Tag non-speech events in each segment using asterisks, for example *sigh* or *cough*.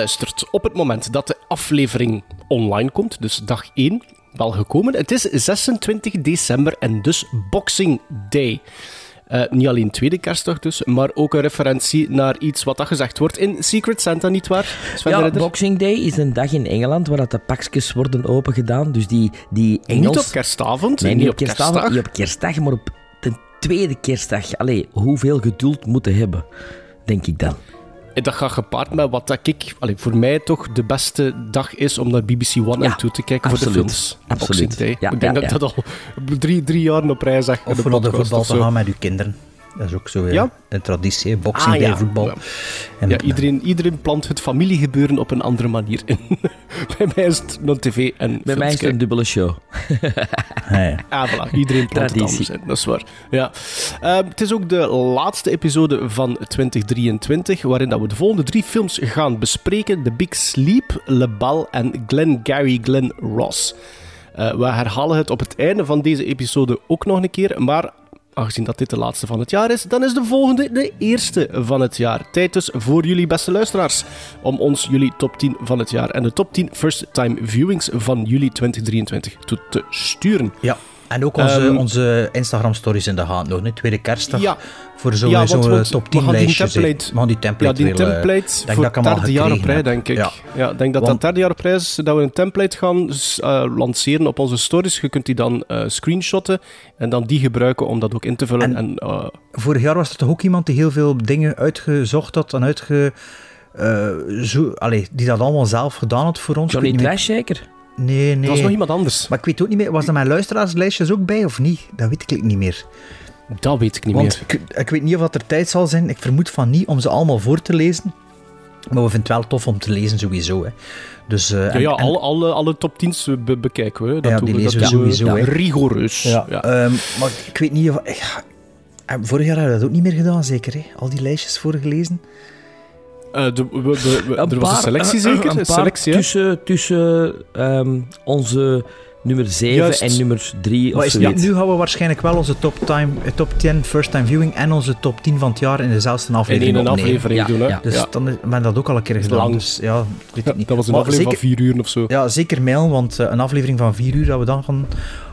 luistert op het moment dat de aflevering online komt, dus dag 1, wel gekomen. Het is 26 december en dus Boxing Day. Uh, niet alleen tweede kerstdag dus, maar ook een referentie naar iets wat dat gezegd wordt in Secret Santa, nietwaar? Sven Ja? Boxing Day is een dag in Engeland waar dat de pakjes worden opengedaan. Dus die, die Engels... Niet op kerstavond, Nee, niet niet op op kerstavond, kerstdag. niet op kerstdag, maar op de tweede kerstdag. Allee, hoeveel geduld moeten hebben, denk ik dan. Dat gaat gepaard met wat dat ik, allee, voor mij toch de beste dag is om naar BBC One Ja, en toe te kijken voor de films. Absoluut. Boxing Day. Ja, ik denk ja, dat ja. dat al drie, drie jaar op rij zeg. in Of de voor de voetbal te gaan met uw kinderen. Dat is ook zo hè. Ja? een traditie, boxing Ah, bij ja. voetbal. Ja. En Ja, iedereen, iedereen plant het familiegebeuren op een andere manier in. *laughs* Bij mij is het non tv en Bij mij is het een dubbele show. *laughs* Ah, ja. Ah, voilà. Iedereen plant het Traditie. anders in. Dat is waar. Ja. Ehm, het is ook de laatste episode van 2023, waarin dat we de volgende drie films gaan bespreken. The Big Sleep, Le Bal en Glen Gary Glen Ross. Eh, we herhalen het op het einde van deze episode ook nog een keer, maar aangezien dat dit de laatste van het jaar is, dan is de volgende de eerste van het jaar. Tijd dus voor jullie beste luisteraars om ons jullie top 10 van het jaar en de top 10 first-time viewings van juli 2023 toe te sturen. ja. En ook onze, Ehm, onze Instagram-stories in de hand nog, hè. tweede kerstdag. Ja. Voor zo'n Ja, zo top we 10 gaan die lijstjes. hè. template- We gaan die template Ja, die wel, template denk voor dat ik derde jaar op rij, denk ik. Ja. Denk dat Want- dat derde jaar op rij is dat we een template gaan eh, lanceren op onze stories. Je kunt die dan eh, screenshotten en dan die gebruiken om dat ook in te vullen. En, En- eh, Vorig jaar was er toch ook iemand die heel veel dingen uitgezocht had en uitge... eh, zo, allee, die dat allemaal zelf gedaan had voor ons. Ik Johnny niet Trash zeker? Nee, nee. er was nog iemand anders. Maar ik weet ook niet meer, was er mijn luisteraarslijstjes ook bij of niet? Dat weet ik niet meer. Dat weet ik niet Want meer. ik, ik weet niet of dat er tijd zal zijn. Ik vermoed van niet om ze allemaal voor te lezen. Maar we vinden het wel tof om te lezen sowieso. Hè. Dus, eh, Ja, en- ja en- alle, alle, alle top 10's be- bekijken we. Dat Ja, doen die we, lezen dat we we sowieso, hè. rigoureus. Ja, ehm, maar ik weet niet of... vorig jaar hebben we dat ook niet meer gedaan, zeker. Hè? Al die lijstjes voorgelezen. Eh, de- we- we- we- er was een selectie eh, zeker? Een Een paar selectie, hè? tussen, tussen ehm, onze nummer 7 Juist. en nummer 3 Maar of is, ja, nu gaan we waarschijnlijk wel onze top, time, eh, top 10 first time viewing en onze top 10 van het jaar in dezelfde In aflevering één opnemen. aflevering Ja, doen, hè? ja. Dus Ja. dan is, men dat ook al een keer gedaan. lang. Dus ja, ik weet Ja, het niet. dat was een Maar aflevering zeker, van vier uur of zo. Ja, zeker mijl, want een aflevering van vier uur dat we dan gaan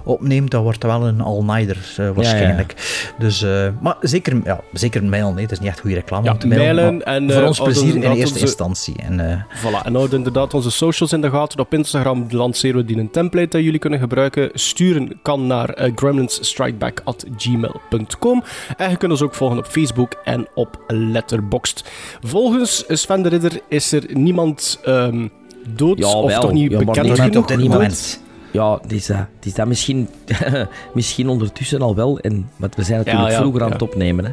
opnemen, dat wordt wel een all-nighter eh, waarschijnlijk. Dus, eh, maar zeker, ja, zeker mijl, nee, het is niet echt goede reclame Ja, om te mailen, mailen maar en, voor eh, ons plezier in eerste onze- instantie. En, eh, Voilà, en houden inderdaad onze socials in de gaten. Op Instagram lanceren we die een template dat jullie kunnen gebruiken. Sturen kan naar uh, gremlinsstrikeback.gmail.com En je kunt ons ook volgen op Facebook en op Letterboxd. Volgens Sven de Ridder is er niemand ehm, dood, Ja, of wel. toch niet Ja, maar bekend niemand niet genoeg op dit dood. moment. Ja, het is dat. Het is dat misschien, *laughs* misschien ondertussen al wel. En, want we zijn natuurlijk Ja, ja, vroeger aan het opnemen. Hè.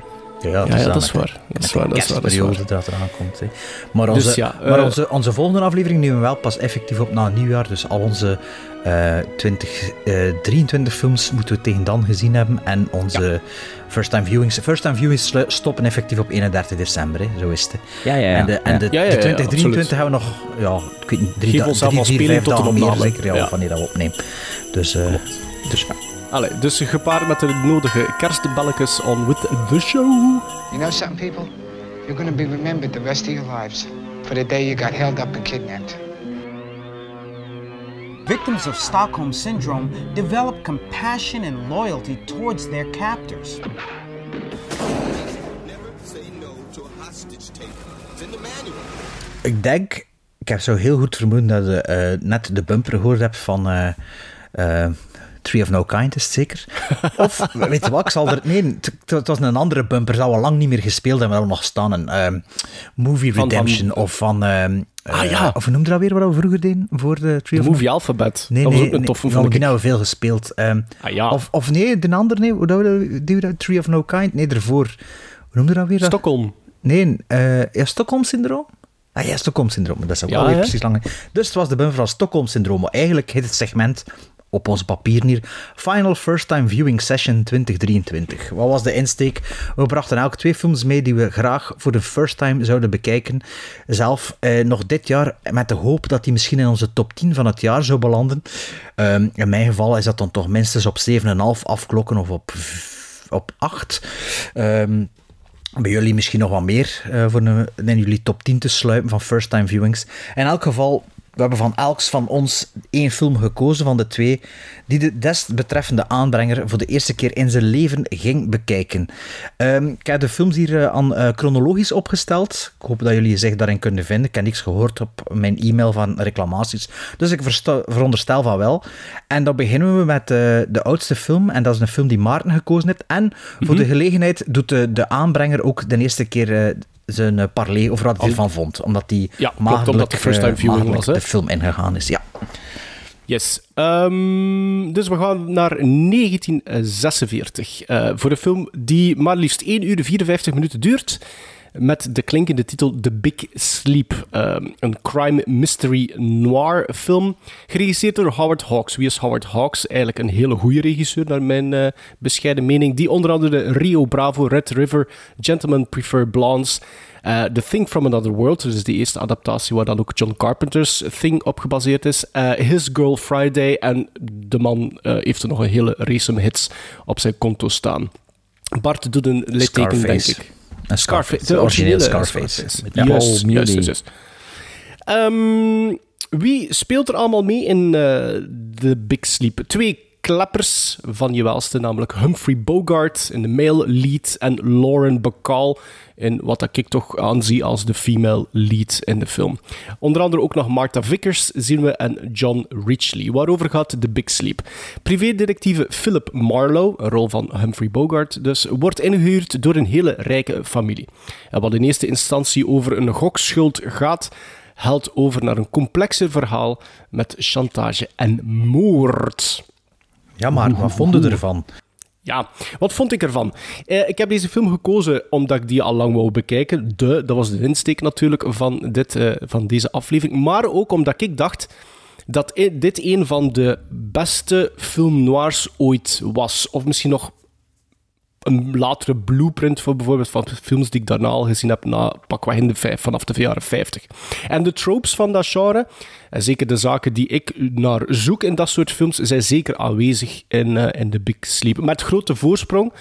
Ja, Ja, ja, dat is waar. Dat is de waar, dat is waar, dat is waar. dat eraan komt. Hè. Maar, onze, Dus ja, maar eh, onze, onze volgende aflevering nemen we wel pas effectief op na nieuwjaar. Dus al onze eh 20, eh, 23 films moeten we tegen dan gezien hebben. En onze first time viewings. First time viewings stoppen effectief op 31 december. Hè. Zo is het. Ja, ja, ja. En de, en ja. de, Ja, ja, de ja, 2023 hebben we nog, ja, ik weet niet, drie, Geef ons tot de meer zeker ja, Ja. wanneer dat we opnemen. Dus, eh, Dus, allee, dus gepaard met de nodige kerstbelletjes on with the show. You know something, people? You're going to be remembered the rest of your lives for the day you got held up and kidnapped. Victims of Stockholm Syndrome develop compassion and loyalty towards their captors. Ik denk, ik heb zo heel goed vermoeden dat je eh, net de bumper gehoord hebt van eh, eh, Tree of No Kind, is het zeker? *laughs* Of, weet je wat, ik zal er... Nee, het, was een andere bumper, dat we lang niet meer gespeeld hebben, wel nog staan. Een ehm, Movie Van- van- Redemption of van... ehm, Ah, eh, ja. Of hoe noemde dat weer, wat we vroeger deden voor de Tree of movie Alphabet. Nee, dat nee, was ook een nee, toffe, vond die hebben we veel gespeeld. Ehm, Ah, ja. of, of nee, de andere, nee, hoe die we dat, Tree of No Kind? Nee, ervoor. Hoe noemde dat weer? Stockholm. Nee, eh ja, Stockholm-syndroom? Ah ja, Stockholm-syndroom, dat is ook Ja, alweer hè? precies lang. Dus het was de bumper van Stockholm-syndroom, maar eigenlijk heet het segment op onze papier hier. Final First Time Viewing Session 2023. Wat was de insteek? We brachten elk twee films mee die we graag voor de first time zouden bekijken. Zelf eh, nog dit jaar met de hoop dat die misschien in onze top 10 van het jaar zou belanden. Ehm, in mijn geval is dat dan toch minstens op 7,5 afklokken of op, op 8. Ehm, bij jullie misschien nog wat meer eh, voor een, in jullie top 10 te sluipen van first time viewings. In elk geval, we hebben van elks van ons één film gekozen van de twee, die de desbetreffende aanbrenger voor de eerste keer in zijn leven ging bekijken. Ehm, ik heb de films hier eh, aan eh, chronologisch opgesteld. Ik hoop dat jullie zich daarin kunnen vinden. Ik heb niks gehoord op mijn e-mail van reclamaties. Dus ik veronderstel van wel. En dan beginnen we met eh, de oudste film. En dat is een film die Maarten gekozen heeft. En voor de gelegenheid doet de, de aanbrenger ook de eerste keer zijn eh, parley over wat hij ervan vond. Omdat hij Ja, klopt, omdat de first time eh, viewing maagdelijk was, hè? de film ingegaan is. Ja. Yes. Ehm, dus we gaan naar 1946. eh, voor een film die maar liefst 1 uur en 54 minuten duurt. Met de klinkende titel The Big Sleep. Ehm, een crime mystery noir film. Geregisseerd door Howard Hawks. Wie is Howard Hawks? Eigenlijk een hele goede regisseur, naar mijn eh, bescheiden mening. Die onder andere Rio Bravo, Red River, Gentlemen Prefer Blondes. eh, The Thing from Another World, dus de eerste adaptatie waar dan ook John Carpenter's Thing op gebaseerd is. eh, His Girl Friday en de man heeft er nog een hele race hits op zijn konto staan. Bart doet een litteken, denk ik. Scarface, de originele Scarface. Met Ja. Paul Muni. Ehm, wie speelt er allemaal mee in eh The Big Sleep? Twee kleppers van je welste, namelijk Humphrey Bogart in de male lead en Lauren Bacall in wat ik toch aanzie als de female lead in de film. Onder andere ook nog Martha Vickers zien we en John Richley. Waarover gaat The Big Sleep? Privédetectieve Philip Marlowe, een rol van Humphrey Bogart dus, wordt ingehuurd door een hele rijke familie. En wat in eerste instantie over een gokschuld gaat, helt over naar een complexer verhaal met chantage en moord. Ja, maar wat vonden we ervan? Ja, wat vond ik ervan? Eh, ik heb deze film gekozen omdat ik die al lang wou bekijken. De, dat was de insteek natuurlijk van, dit, eh, van deze aflevering. Maar ook omdat ik dacht dat dit een van de beste film noirs ooit was. Of misschien nog een latere blueprint voor bijvoorbeeld van films die ik daarna al gezien heb, na pakweg in de vijf, vanaf de jaren 50. En de tropes van dat genre, en zeker de zaken die ik naar zoek in dat soort films, zijn zeker aanwezig in, eh, in The Big Sleep. Met grote voorsprong,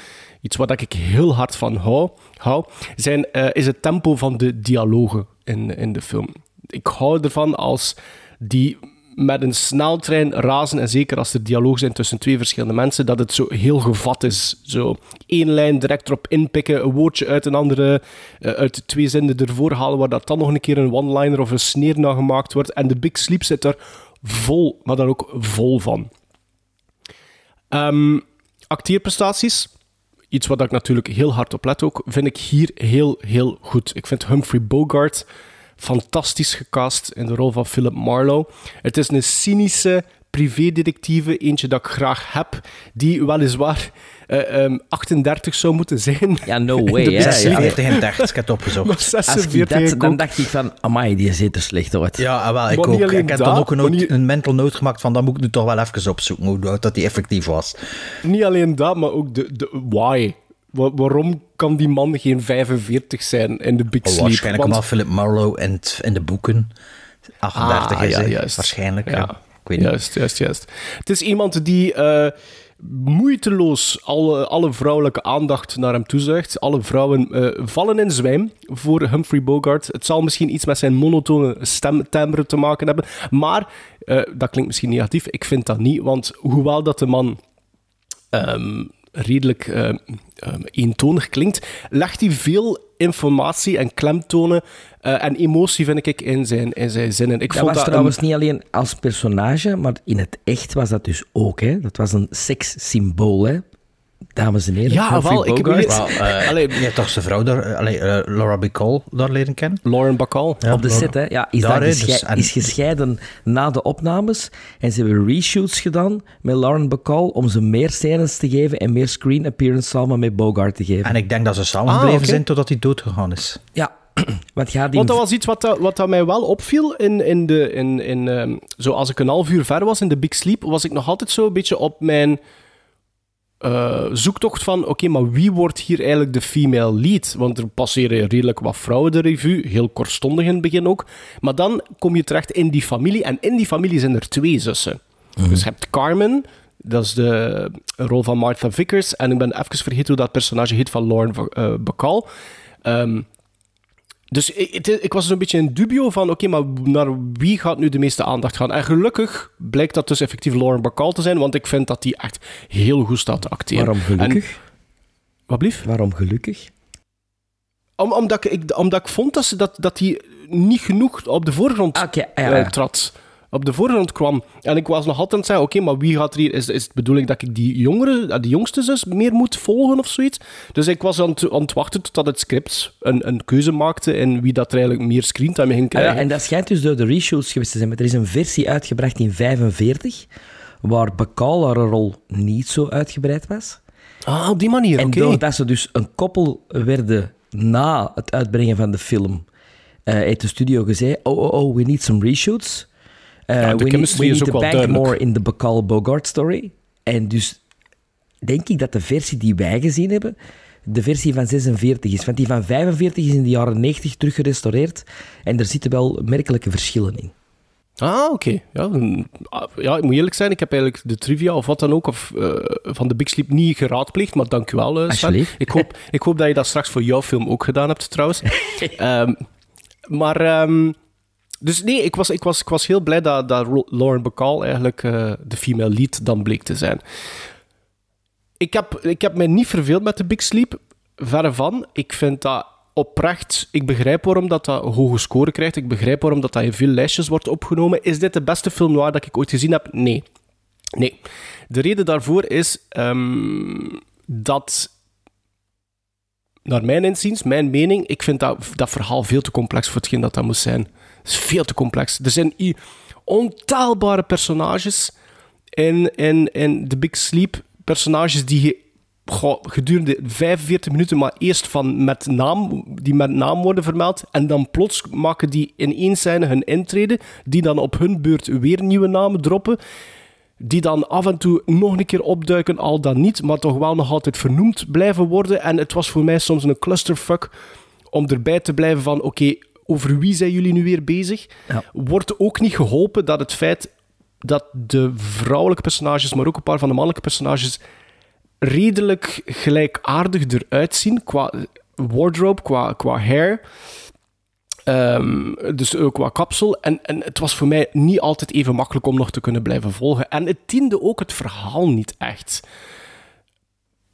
iets waar ik heel hard van hou, hou zijn, eh, is het tempo van de dialogen in, in de film. Ik hou ervan als die met een sneltrein razen, en zeker als er dialoog zijn tussen twee verschillende mensen, dat het zo heel gevat is. Zo één lijn direct erop inpikken, een woordje uit een andere, eh, uit twee zinnen ervoor halen, waar dat dan nog een keer een one-liner of een sneer naar gemaakt wordt. En de Big Sleep zit er vol, maar dan ook vol van. Ehm, acteerprestaties. Iets wat ik natuurlijk heel hard op let ook, vind ik hier heel, heel goed. Ik vind Humphrey Bogart fantastisch gecast in de rol van Philip Marlowe. Het is een cynische privédetectieve, eentje dat ik graag heb, die weliswaar eh, ehm, 38 zou moeten zijn. Ja, no *laughs* way. de hè. Big Ja, Sleep. ja. 40 en 30, ik heb het opgezocht. Maar Als ik 46 dat, dan dacht ik van, amai, die ziet er slecht uit. Ja, ah, wel, ik Maar ook. Ik heb dat, dan ook een, niet- een mental note gemaakt van dat moet ik nu toch wel even opzoeken, hoe dat die effectief was. Niet alleen dat, maar ook de, de why. Wa- waarom kan die man geen 45 zijn in de Big Oh, Sleep? waarschijnlijk Want- omdat Philip Marlowe in de boeken 38 Ah, is. ja, juist. Waarschijnlijk, ja. Ja, Ik weet niet. juist, juist, juist. Het is iemand die eh, moeiteloos alle, alle vrouwelijke aandacht naar hem toezuigt. Alle vrouwen eh, vallen in zwijm voor Humphrey Bogart. Het zal misschien iets met zijn monotone stemtimbre te maken hebben, maar eh, dat klinkt misschien negatief. Ik vind dat niet, want hoewel dat de man ehm, redelijk ehm, eentonig klinkt, legt hij veel informatie en klemtonen eh, en emotie, vind ik, in zijn, in zijn zinnen. Ik Dat vond was dat trouwens een- niet alleen als personage, maar in het echt was dat dus ook. Hè. Dat was een sekssymbool. Dames en heren. Ja, wel, ik heb niet- Wel, eh, Allee. je hebt toch zijn vrouw daar, eh, allee, eh, Laura Bacall daar leren kennen? Lauren Bacall. Ja, op de Laura- set, hè. Ja, is, Daar, dus- en- is gescheiden na de opnames. En ze hebben reshoots gedaan met Lauren Bacall om ze meer scènes te geven en meer screen appearance samen met Bogart te geven. En ik denk dat ze samen Ah, zijn totdat hij doodgegaan is. Ja, *clears throat* Want ja, die... Want dat was iets wat, dat- wat dat mij wel opviel in, in de... In, in, ehm, zo als ik een half uur ver was in de Big Sleep, was ik nog altijd zo een beetje op mijn eh, zoektocht van... Oké, maar wie wordt hier eigenlijk de female lead? Want er passeren redelijk wat vrouwen de revue. Heel kortstondig in het begin ook. Maar dan kom je terecht in die familie. En in die familie zijn er twee zussen. Dus je hebt Carmen... Dat is de rol van Martha Vickers. En ik ben even vergeten hoe dat personage heet van Lauren eh, Bacall. Ehm, dus ik, het- ik was een beetje in dubio van, oké, maar naar wie gaat nu de meeste aandacht gaan? En gelukkig blijkt dat dus effectief Lauren Bacall te zijn, want ik vind dat die echt heel goed staat te acteren. Waarom gelukkig? En, wat blief? Waarom gelukkig? Om, omdat, ik, ik- omdat ik vond dat, ze, dat, dat die niet genoeg op de voorgrond ja, eh, ja. trad. Op de voorgrond kwam. En ik was nog altijd aan het zeggen, oké, maar wie gaat er hier... Is, is het bedoeling dat ik die jongere, die jongste zus meer moet volgen of zoiets? Dus ik was aan het, aan het wachten totdat het script een, een keuze maakte en wie dat er eigenlijk meer screentime ging Ah, krijgen. en dat schijnt dus door de reshoots geweest te zijn. Maar er is een versie uitgebracht in 45, waar Bacall haar rol niet zo uitgebreid was. Ah, op die manier, En oké. doordat ze dus een koppel werden na het uitbrengen van de film, eh, heeft de studio gezegd, oh, oh, oh, we need some reshoots. Eh, Ja, de we need, we is need to bank duidelijk. more in the Bacall-Bogart story. En dus denk ik dat de versie die wij gezien hebben, de versie van 46 is. Want die van 45 is in de jaren 90 teruggerestaureerd. En er zitten wel merkelijke verschillen in. Ah, oké. Ja, ah, ja, ik moet eerlijk zijn, ik heb eigenlijk de trivia of wat dan ook of, eh, van de Big Sleep niet geraadpleegd, maar dank u wel, eh, Sven. Ik hoop, ik hoop dat je dat straks voor jouw film ook gedaan hebt, trouwens. *laughs* Ehm, maar, ehm, dus nee, ik was, ik, was, ik was heel blij dat, dat Lauren Bacall eigenlijk eh, de female lead dan bleek te zijn. Ik heb, ik heb mij niet verveeld met de Big Sleep, verre van. Ik vind dat oprecht... Ik begrijp waarom dat, dat hoge score krijgt. Ik begrijp waarom dat, dat in veel lijstjes wordt opgenomen. Is dit de beste film noir dat ik ooit gezien heb? Nee. Nee. De reden daarvoor is ehm, dat... Naar mijn inziens, mijn mening, ik vind dat, dat verhaal veel te complex voor hetgeen dat dat moet zijn. Is veel te complex. Er zijn ontaalbare personages in, in, in The Big Sleep. Personages die gedurende 45 minuten maar eerst van met naam, die met naam worden vermeld. En dan plots maken die in één scène hun intrede. Die dan op hun beurt weer nieuwe namen droppen. Die dan af en toe nog een keer opduiken, al dan niet. Maar toch wel nog altijd vernoemd blijven worden. En het was voor mij soms een clusterfuck om erbij te blijven van... Oké, over wie zijn jullie nu weer bezig? Ja. Wordt ook niet geholpen dat het feit dat de vrouwelijke personages, maar ook een paar van de mannelijke personages, redelijk gelijkaardig eruit zien qua wardrobe, qua, qua hair. Ehm, dus ook qua kapsel. En, en het was voor mij niet altijd even makkelijk om nog te kunnen blijven volgen. En het diende ook het verhaal niet echt.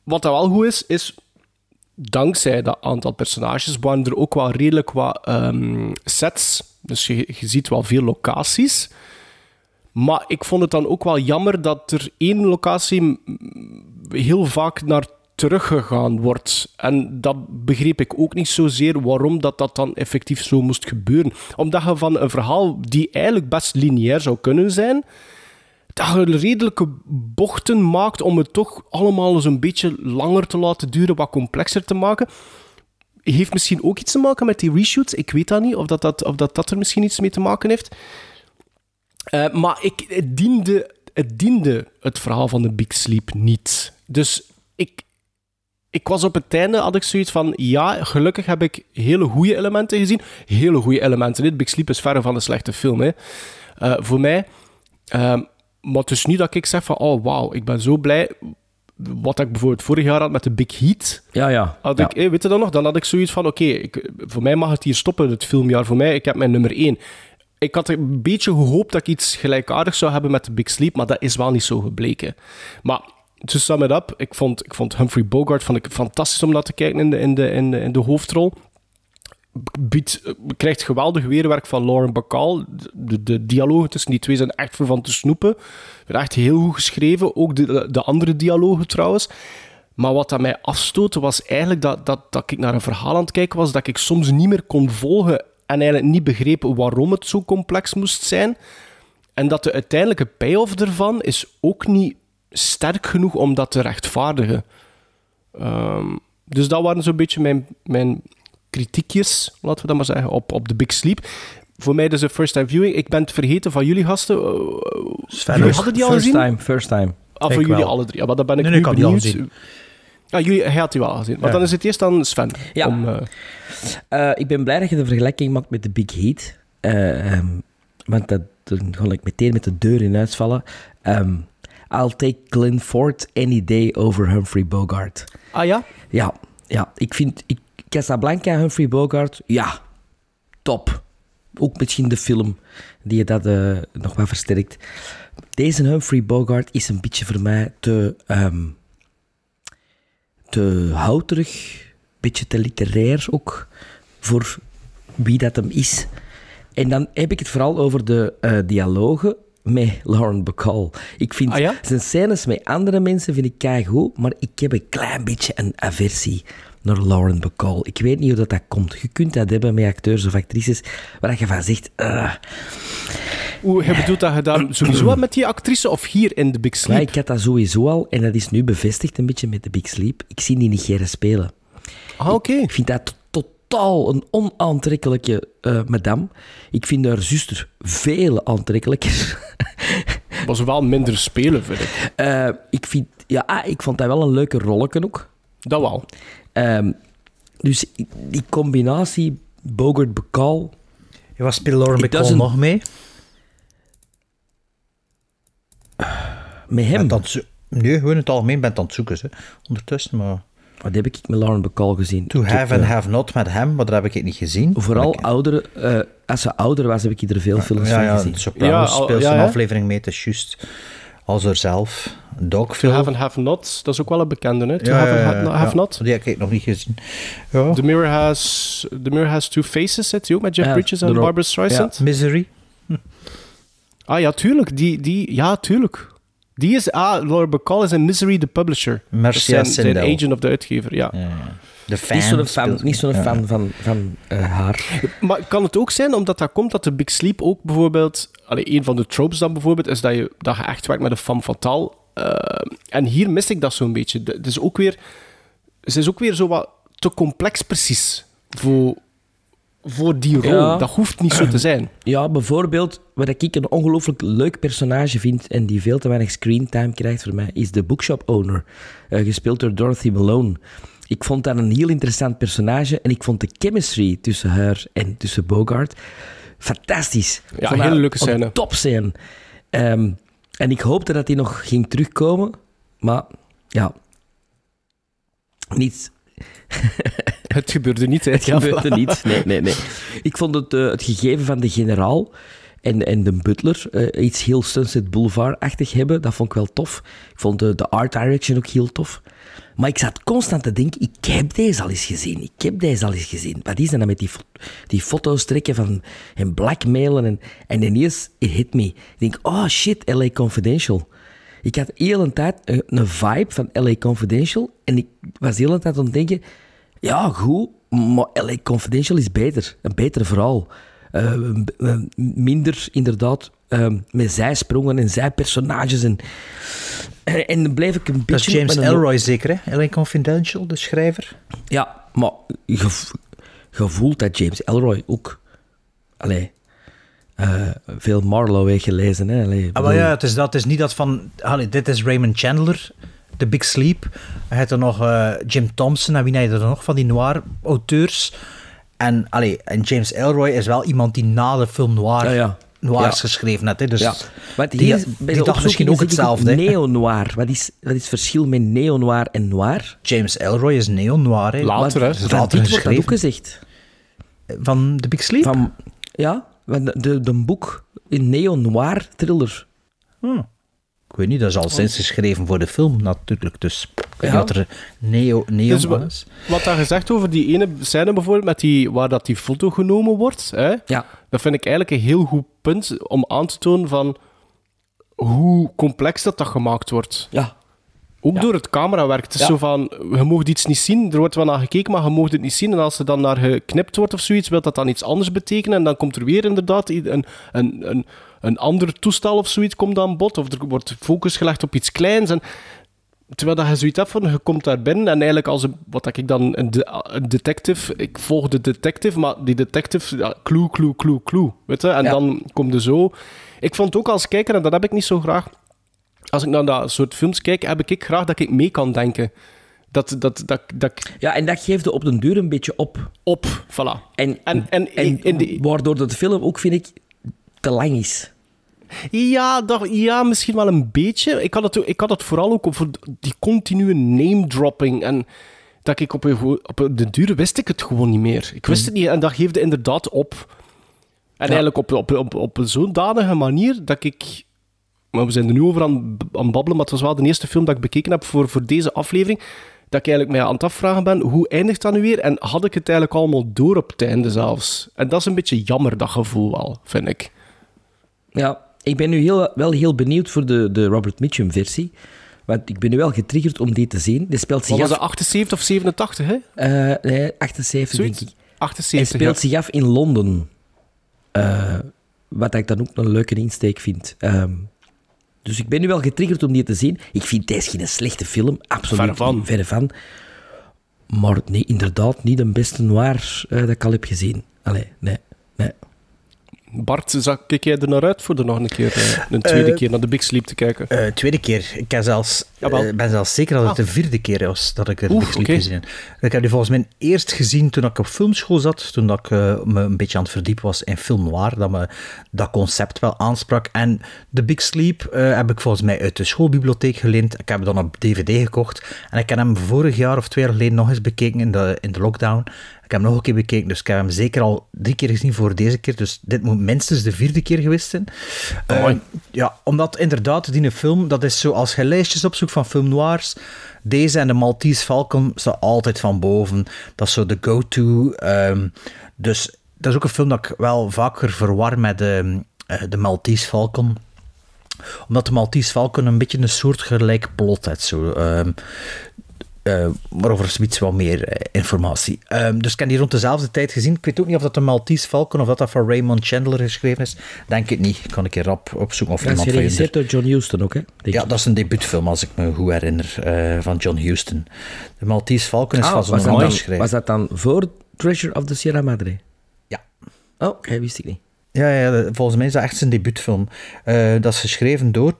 Wat dat wel goed is, is dankzij dat aantal personages waren er ook wel redelijk wat ehm, sets. Dus je, je ziet wel veel locaties. Maar ik vond het dan ook wel jammer dat er één locatie heel vaak naar teruggegaan wordt. En dat begreep ik ook niet zozeer waarom dat, dat dan effectief zo moest gebeuren. Omdat je van een verhaal die eigenlijk best lineair zou kunnen zijn, dat je redelijke bochten maakt om het toch allemaal eens een beetje langer te laten duren, wat complexer te maken. Heeft misschien ook iets te maken met die reshoots. Ik weet dat niet, of dat, dat, of dat, dat er misschien iets mee te maken heeft. Eh, maar ik, het, diende, het diende het verhaal van de Big Sleep niet. Dus ik, ik was op het einde, had ik zoiets van... Ja, gelukkig heb ik hele goede elementen gezien. Hele goede elementen. Dit Big Sleep is verre van een slechte film, hè. Eh, voor mij. Ehm, maar het is niet dat ik zeg van... Oh, wauw, ik ben zo blij. Wat ik bijvoorbeeld vorig jaar had met de Big Heat... Ja, ja. Had ik, eh, weet je dat nog? Dan had ik zoiets van, oké, voor mij mag het hier stoppen, het filmjaar. Voor mij, ik heb mijn nummer 1. Ik had een beetje gehoopt dat ik iets gelijkaardigs zou hebben met The Big Sleep, maar dat is wel niet zo gebleken. Maar, to sum it up, ik vond, ik vond Humphrey Bogart vond ik fantastisch om naar te kijken in de, in de, in de, in de hoofdrol. Biedt, eh, krijgt geweldig weerwerk van Lauren Bacall. De, de dialogen tussen die twee zijn echt voor van te snoepen. Echt heel goed geschreven. Ook de, de andere dialogen trouwens. Maar wat dat mij afstootte was eigenlijk dat, dat, dat ik naar een verhaal aan het kijken was dat ik soms niet meer kon volgen en eigenlijk niet begreep waarom het zo complex moest zijn. En dat de uiteindelijke payoff ervan is ook niet sterk genoeg om dat te rechtvaardigen. Ehm, dus dat waren zo'n beetje mijn, mijn kritiekjes, laten we dat maar zeggen, op, op The Big Sleep. Voor mij dus een first time viewing. Ik ben het vergeten van jullie gasten. Uh, jullie hadden die al first gezien? time, first time. Ah, Ik voor jullie wel. alle drie. Ja, maar dan ben ik Nee, nu ik die al benieuwd. gezien. Ah, jullie, hij had die wel gezien. Maar Ja. dan is het eerst aan Sven. Ja. Om, eh, Eh, ik ben blij dat je de vergelijking maakt met de Big Heat. Eh, ehm, want dat, dan ga ik meteen met de deur in huis vallen. Ehm, I'll take Glenn Ford any day over Humphrey Bogart. ah ja? Ja, ja ik vind ik, Casablanca, Humphrey Bogart, ja, top. Ook misschien de film die dat eh, nog wat versterkt. Deze Humphrey Bogart is een beetje voor mij te, ehm te houterig, een beetje te literair ook, voor wie dat hem is. En dan heb ik het vooral over de eh, dialogen met Lauren Bacall. Ik vind Ah, ja? zijn scènes met andere mensen vind ik keigoed, maar ik heb een klein beetje een aversie naar Lauren Bacall. Ik weet niet hoe dat, dat komt. Je kunt dat hebben met acteurs of actrices waar je van zegt... "Ah." Hoe, je bedoelt dat je daar sowieso wat met die actrice of hier in The Big Sleep? ik had dat sowieso al en dat is nu bevestigd een beetje met de Big Sleep. Ik zie die niet graag spelen. Ah, oké. Ik vind dat to- totaal een onaantrekkelijke eh, madame. Ik vind haar zuster veel aantrekkelijker. *laughs* Was wel minder spelen, vind ik. Eh, ik, vind, ja, ah, ik vond dat wel een leuke rolletje ook. Dat wel. Ehm, dus die combinatie Bogart-Bacall... Ja, wat speelt Lauren Bacall nog mee? *sighs* Met hem... Het zo- Nee, gewoon in het algemeen bent aan het zoeken. Ze. Ondertussen, maar... Wat heb ik met Lauren Bacall gezien? To heb, have and eh, have not met hem, maar dat heb ik niet gezien. Vooral ik- oudere... eh, als ze ouder was, heb ik hier veel films Ja, van ja, gezien. Sopranos Ja, al- speelt ja, zijn hè? aflevering mee, het is juist als haarzelf. To Dogville. Have and Have Not, dat is ook wel een bekende, hè? To Ja, Have and ja, ha- ja, Have ja. Not. Die heb ik nog niet gezien. Ja. The Mirror Has, The Mirror Has Two Faces, zit ook met Jeff Ja, Bridges en Barbara Streisand? Misery. Ah ja, tuurlijk. Die, die, ja, tuurlijk. Die is, ah, Laura Bacall is in Misery, the publisher. Is zijn, zijn agent of de uitgever, ja. De fan. Niet zo'n fan, niet zo'n fan van, van eh, haar. Maar kan het ook zijn, omdat dat komt, dat de Big Sleep ook bijvoorbeeld... Allee, een van de tropes dan bijvoorbeeld, is dat je, dat je echt werkt met een femme fatale. Eh, en hier mis ik dat zo'n beetje. Het is ook weer... Ze is ook weer zo wat te complex precies voor, voor die rol. Ja. Dat hoeft niet zo te *clears throat* zijn. Ja, bijvoorbeeld, wat ik een ongelooflijk leuk personage vind en die veel te weinig screentime krijgt voor mij, is de bookshop owner, eh, gespeeld door Dorothy Malone. Ik vond dat een heel interessant personage en ik vond de chemistry tussen haar en tussen Bogart fantastisch. Ja, vond hele leuke een scène. Top scène. Ehm, en ik hoopte dat hij nog ging terugkomen, maar ja, niet, *laughs* Het gebeurde niet, hè. het gebeurde niet. Nee, nee, nee. Ik vond het, eh, het gegeven van de generaal en, en de butler eh, iets heel Sunset Boulevard-achtig hebben. Dat vond ik wel tof. Ik vond de, de art direction ook heel tof. Maar ik zat constant te denken, ik heb deze al eens gezien. Ik heb deze al eens gezien. Wat is dat nou met die, die foto's trekken van, en blackmailen? En, en ineens, it hit me. Ik denk, oh shit, LA Confidential. Ik had de hele tijd een, een vibe van LA Confidential. En ik was de hele tijd aan het denken, ja, goed, maar LA Confidential is beter. Een beter verhaal. Eh, eh, minder, inderdaad, eh, met zijsprongen en zijpersonages. En, *clears throat* en, dan bleef ik een Dat is beetje... James Elroy zeker, hè? LA Confidential, de schrijver. Ja, maar je, voelt dat James Elroy ook... Allee, eh, veel Marlowe heeft gelezen. Hè? Allee, Ah, maar ja, het is, dat, het is niet dat van... allee, dit is Raymond Chandler, The Big Sleep. Hij had er nog eh, Jim Thompson, en wie had je er nog van die noir-auteurs? En, allee, en James Elroy is wel iemand die na de film noir, Ja, ja. Noirs Ja. geschreven heeft. Hè? Dus Ja, die, hier die bij de dacht misschien ook hetzelfde. Neo-noir. Wat is, wat is het verschil met neo-noir en noir? James Elroy is neo-noir. hè. Later, hè. Dat is Van later dit wordt dat ook gezegd. Van The Big Sleep? Van, ja, van de, de, de boek, een neo-noir thriller. Ik weet niet, dat is al sinds geschreven voor de film natuurlijk. Dus Ja. wat er neo, neo Dus wa- is. Wat daar gezegd over die ene scène bijvoorbeeld, met die, waar dat die foto genomen wordt, hè, Ja. dat vind ik eigenlijk een heel goed punt om aan te tonen van hoe complex dat, dat gemaakt wordt. Ja. Ook door het camerawerk. Het is Ja. zo van, je mag iets niet zien, er wordt wel naar gekeken, maar je mag het niet zien. En als er dan naar geknipt wordt of zoiets, wil dat dan iets anders betekenen. En dan komt er weer inderdaad een, een, een, een ander toestel of zoiets komt aan bod. Of er wordt focus gelegd op iets kleins. En terwijl dat je zoiets hebt van, je komt daar binnen en eigenlijk als een, wat ik dan, een, de- een detective, ik volg de detective, maar die detective, ja, clue, clue, clue, clue, weet je, en Ja. dan komt er zo. Ik vond ook als kijker, en dat heb ik niet zo graag, als ik naar dat soort films kijk, heb ik graag dat ik mee kan denken. Dat, dat, dat, dat Ja, en dat geeft op den duur een beetje op. op, voilà. En, En- en die- waardoor de film ook, vind ik, te lang is. Ja, dat, ja, misschien wel een beetje. Ik had het, ik had het vooral ook over die continue name-dropping. En dat ik op, een, op de duur wist ik het gewoon niet meer. Ik wist het niet en dat geefde inderdaad op. En eigenlijk op, op, op, zodanige manier dat ik... Maar we zijn er nu over aan, aan babbelen, maar het was wel de eerste film dat ik bekeken heb voor, voor deze aflevering. Dat ik eigenlijk mij aan het afvragen ben, hoe eindigt dat nu weer? En had ik het eigenlijk allemaal door op het einde zelfs? En dat is een beetje jammer, dat gevoel wel, vind ik. Ja, ik ben nu heel, wel heel benieuwd voor de, de Robert Mitchum-versie. Want ik ben nu wel getriggerd om die te zien. Die speelt zich was af... dat, 78 of 87, hè? eh, nee, 78, Zoiets? denk ik. 78, Hij speelt ja. zich af in Londen. Eh, wat ik dan ook een leuke insteek vind. Ehm, dus ik ben nu wel getriggerd om die te zien. Ik vind deze geen slechte film. Absoluut Verre van. Verre van. Maar nee, inderdaad niet de beste noir eh, dat ik al heb gezien. Allee, nee. nee. Bart, zag, kijk jij er naar uit voor er nog een keer, eh, een tweede Eh, keer naar de Big Sleep te kijken? Eh, tweede keer. Ik heb zelfs, ben zelfs zeker dat het de vierde keer was dat ik Oeh, Big Sleep oké. gezien heb. Ik heb die volgens mij eerst gezien toen ik op filmschool zat, toen dat ik me een beetje aan het verdiepen was in film noir, dat me dat concept wel aansprak. En The Big Sleep heb ik volgens mij uit de schoolbibliotheek geleend. Ik heb hem dan op DVD gekocht. En ik heb hem vorig jaar of twee jaar geleden nog eens bekeken in de, in de lockdown. Ik heb hem nog een keer bekeken, dus ik heb hem zeker al drie keer gezien voor deze keer. Dus dit moet minstens de vierde keer geweest zijn. Eh, ja, omdat inderdaad, die film, dat is zo, als je lijstjes opzoekt van film noirs, deze en de Maltese Falcon staan altijd van boven. Dat is zo de go-to. ehm, dus dat is ook een film dat ik wel vaker verwar met ehm, eh, de Maltese Falcon omdat de Maltese Falcon een beetje een soort gelijk plot heeft. Zo. ehm, eh, maar over zoiets wat meer eh, informatie. Ehm, dus ik heb die rond dezelfde tijd gezien. Ik weet ook niet of dat de Maltese Falcon of dat dat van Raymond Chandler geschreven is. Denk het niet. Ik kan een keer rap opzoeken of Dat is iemand van geregisseerd door John Huston ook, hè? denk Ja, ik. dat is een debuutfilm, als ik me goed herinner, eh, van John Huston. De Maltese Falcon is Ah, van ander dan, schrijver. was dat dan voor Treasure of the Sierra Madre? Ja. Oh, oké, wist ik niet. Ja, ja, volgens mij is dat echt zijn debuutfilm. Eh, dat is geschreven door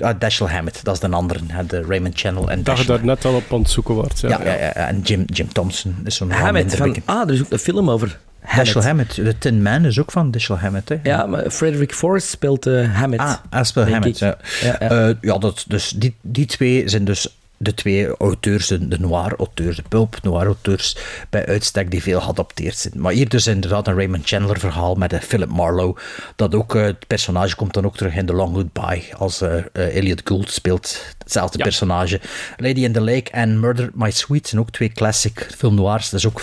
ah, Dashiell Hammett. Dat is de andere, hè, de Raymond Channel en Dat je daar net al op aan het zoeken wordt. Ja, Ja, ja, ja, ja, en Jim, Jim Thompson is zo'n Hammett, van... Ah, er is ook een film over Hammett. Dashiell Hammett. De Tin Man is ook van Dashiell Hammett. Hè. Ja, maar Frederick Forrest speelt eh Hammett. Ah, Aspel denk Hammett. ik. Ja, Ja, ja. Eh, ja dat, dus die, die twee zijn dus de twee auteurs, de, de noir-auteurs, de pulp-noir-auteurs, bij uitstek die veel geadapteerd zijn. Maar hier dus inderdaad een Raymond Chandler verhaal met een Philip Marlowe. Dat ook, eh, het personage komt dan ook terug in The Long Goodbye, als eh, eh, Elliot Gould speelt hetzelfde personage. Lady in the Lake en Murder My Sweet zijn ook twee classic film noirs. Dat is ook,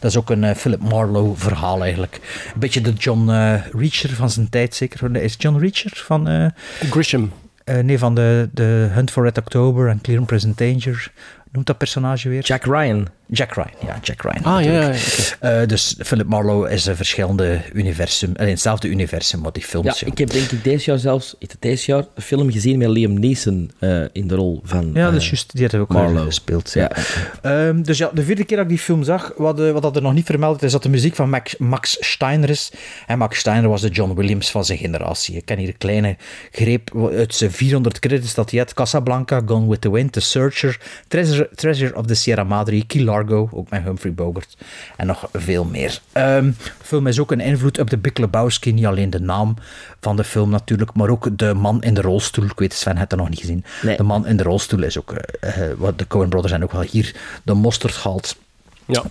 dat is ook een eh, Philip Marlowe verhaal eigenlijk. Een beetje de John eh, Reacher van zijn tijd zeker. Is John Reacher van... eh, Grisham. Eh, nee, van de, de Hunt for Red October en Clear and Present Danger. Noemt dat personage weer? Jack Ryan. Jack Ryan, ja, Jack Ryan. Ah, ja, ja, Eh, dus Philip Marlowe is een verschillende universum, alleen hetzelfde universum wat die films Ja, ik heb denk ik deze jaar zelfs, deze jaar, een film gezien met Liam Neeson eh, in de rol van Ja, dat eh, is juist, die had ook al Marlowe. gespeeld. Ja. Ja. Ehm, dus ja, de vierde keer dat ik die film zag, wat, eh, wat dat er nog niet vermeld is, dat de muziek van Max, Max Steiner is. En Max Steiner was de John Williams van zijn generatie. Ik ken hier een kleine greep uit zijn 400 credits dat hij had. Casablanca, Gone with the Wind, The Searcher, Treasure, Treasure of the Sierra Madre, Key Largo, ook met Humphrey Bogart. En nog veel meer. Ehm, de film is ook een invloed op de Big Lebowski. Niet alleen de naam van de film natuurlijk, maar ook de man in de rolstoel. Ik weet, Sven had dat nog niet gezien. Nee. De man in de rolstoel is ook, eh, eh, wat de Coen Brothers zijn ook wel hier de mosterd gehaald. Ja.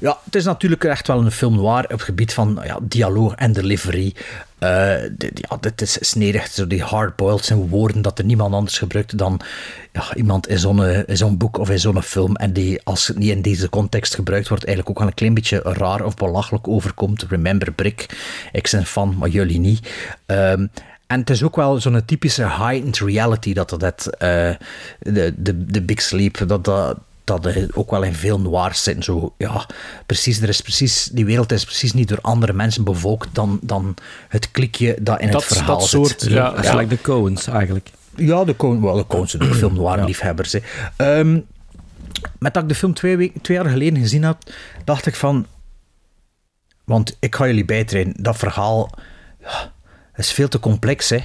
Ja, het is natuurlijk echt wel een film noir op het gebied van ja, dialoog en delivery. Eh, dit, ja, dit is snedig, zo die hardboiled zijn woorden dat er niemand anders gebruikt dan ja, iemand in zo'n, eh, zo'n boek of in zo'n film. En die, als het niet in deze context gebruikt wordt, eigenlijk ook wel een klein beetje raar of belachelijk overkomt. Remember Brick, ik ben fan, maar jullie niet. Ehm, en het is ook wel zo'n typische heightened reality dat dat, eh de, de, de Big Sleep, dat dat dat er ook wel in veel noirs zitten. Zo, ja, precies, er is precies, die wereld is precies niet door andere mensen bevolkt dan, dan het klikje dat in Dat- het verhaal dat zit. soort, ja. Is like de Coens eigenlijk. Ja, de Coen, wel, de Coens zijn ook film noir liefhebbers. Ehm, met dat ik de film twee, weken, twee jaar geleden gezien had, dacht ik van... Want ik ga jullie bijtrainen. Dat verhaal ja, is veel te complex, hè.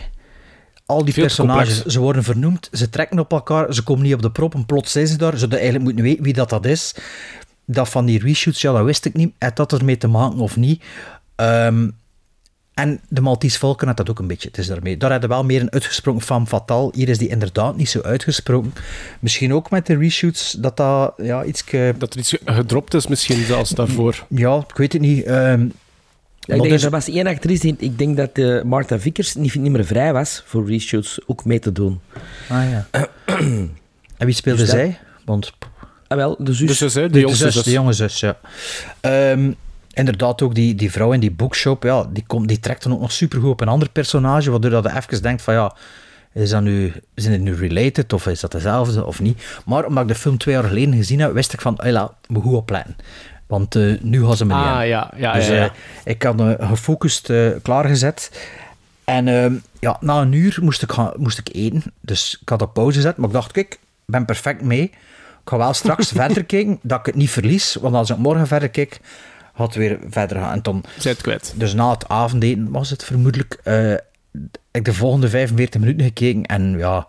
Al die Veel personages, ze worden vernoemd, ze trekken op elkaar, ze komen niet op de prop en plots zijn ze daar. Je eigenlijk moeten weten wie dat, dat is. Dat van die reshoots, ja, dat wist ik niet. Had dat ermee te maken of niet? Ehm, en de Maltese Volken had dat ook een beetje. Het is daarmee. Daar hadden wel meer een uitgesproken femme fatale. Hier is die inderdaad niet zo uitgesproken. Misschien ook met de reshoots dat dat ja, iets. Dat er iets gedropt is misschien zelfs daarvoor. Ja, ik weet het niet. Maar ik denk dus- er was één actrice, die- ik denk dat eh Martha Vickers niet, niet meer vrij was voor reshoots ook mee te doen. Ah ja. *clears throat* en wie speelde Dus dat- zij? Want Ah wel, de zus. Hè, de zus, zus. de jonge zus, ja. Ehm, inderdaad, ook die, die vrouw in die bookshop, ja, die, komt, die trekt dan ook nog supergoed op een ander personage, waardoor dat je even denkt van ja, is dat nu, zijn het nu related of is dat dezelfde of niet? Maar omdat ik de film twee jaar geleden gezien heb, wist ik van, hela, moet goed opletten. Want eh, nu gaan ze me niet Ah, in. ja, ja, dus ja, ja. eh, ik had eh, gefocust klaargezet. En ehm, ja, na een uur moest ik, gaan, moest ik eten. Dus ik had op pauze gezet. Maar ik dacht, kijk, ik ben perfect mee. Ik ga wel straks *laughs* verder kijken, dat ik het niet verlies. Want als ik morgen verder kijk, het weer verder gaan. En Zij het kwijt. dus na het avondeten was het vermoedelijk... eh, ik de volgende 45 minuten gekeken en ja...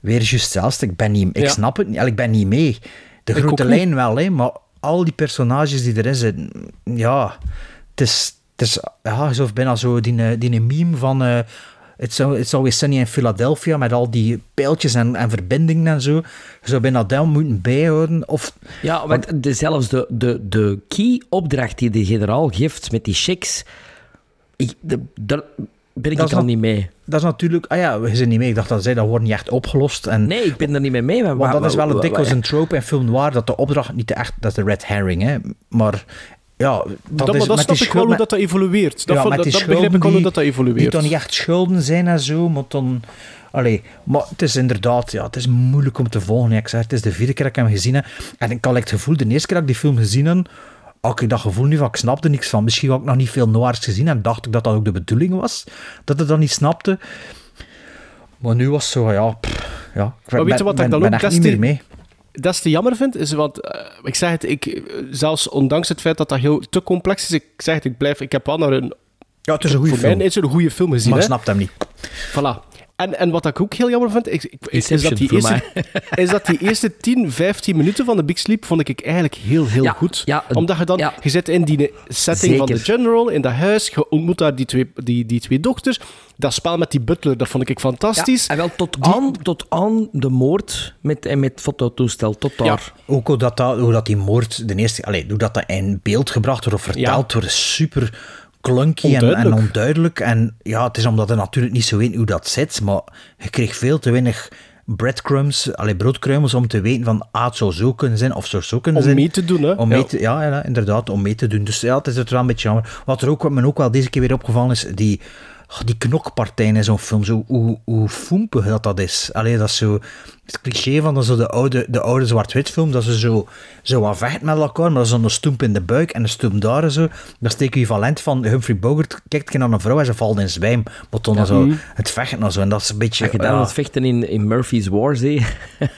Weer juist hetzelfde. Ik ben niet... Ik Ja. snap het niet. Ik ben niet mee. De Ik grote niet. lijn wel, hè, maar al die personages die erin zitten... Ja, het is... Het is ja, zo bijna zo die, eh, die meme van... eh It's, it's Always Sunny in Philadelphia, met al die pijltjes en, en verbindingen en zo. Je zou bijna dat moeten bijhouden. Of, Ja, want de, zelfs de, de, de key-opdracht die de generaal geeft met die checks, ik, de, ben ik Dat is al niet mee. dat is natuurlijk... Ah ja, we zijn niet mee. Ik dacht dat zij dat wordt niet echt opgelost. En, Nee, ik ben er niet mee mee. Maar, Want dat maar- is wel een maar- dikwijls een trope in film noir, dat de opdracht niet echt... Dat is de red herring, hè. Maar ja, dat, Dat, is maar dat snap die ik wel hoe dat, dat evolueert. Dat, ja, dat, die dat begrijp ik wel hoe die- dat, dat Die evolueert. dan niet echt schulden zijn en zo, maar dan... Allee, maar het is inderdaad, ja, het is moeilijk om te volgen. Ik zeg, het is de vierde keer dat ik hem gezien heb. En ik had het gevoel, de eerste keer dat ik die film gezien heb, had ik dat gevoel nu van, ik snapte niks van. Misschien had ik nog niet veel noirs gezien en dacht ik dat dat ook de bedoeling was, dat ik dat niet snapte. Maar nu was het zo, ja, pff, ja. Ik Maar weet je wat ben, ik dan ook niet meer mee. dat is te jammer vind, is want eh, ik zeg het, ik, zelfs ondanks het feit dat dat heel te complex is, ik zeg het, ik blijf, ik heb wel naar een, Ja, het is een goede voor mij film, is het een goede film gezien. maar hè. ik snap hem niet. Voilà. En, en wat ik ook heel jammer vind, is, *laughs* is, dat die eerste, is dat die eerste 10, 15 minuten van de Big Sleep vond ik eigenlijk heel, heel Ja, goed. ja, Omdat je dan, ja. je zit in die setting van de general, in dat huis, je ontmoet daar die twee, die, die twee dochters. Dat spel met die butler, dat vond ik fantastisch. Ja, en wel tot aan, tot aan de moord met, en met fototoestel. Tot daar. Ja. Ook hoe dat, dat, hoe dat die moord, de eerste, allee, hoe dat, dat in beeld gebracht wordt of verteld wordt, super clunky en, en Onduidelijk. onduidelijk. En ja, het is omdat je natuurlijk niet zo weet hoe dat zit, maar je kreeg veel te weinig breadcrumbs, allee, broodkruimels om te weten van, ah, het zou zo kunnen zijn of zou zo kunnen Om zijn. mee te doen, hè. Om Ja. mee te, ja, ja, inderdaad, om mee te doen. Dus ja, het is het wel een beetje jammer. Wat er ook, wat me ook wel deze keer weer opgevallen is, die, oh, die knokpartijen in zo'n film, zo, hoe, hoe foempig dat dat is. Allee, dat is zo het cliché van dat zo de oude, de oude zwart-wit film, dat ze zo, zo wat vechten met elkaar, maar dat is dan een stoemp in de buik en een stoemp daar en zo. Dat is het equivalent van Humphrey Bogart kijkt naar een vrouw en ze valt in zwijm. Maar dan zo het vechten en zo. En dat is een beetje... Als je dan ja, het vechten in, in Murphy's Wars, hè.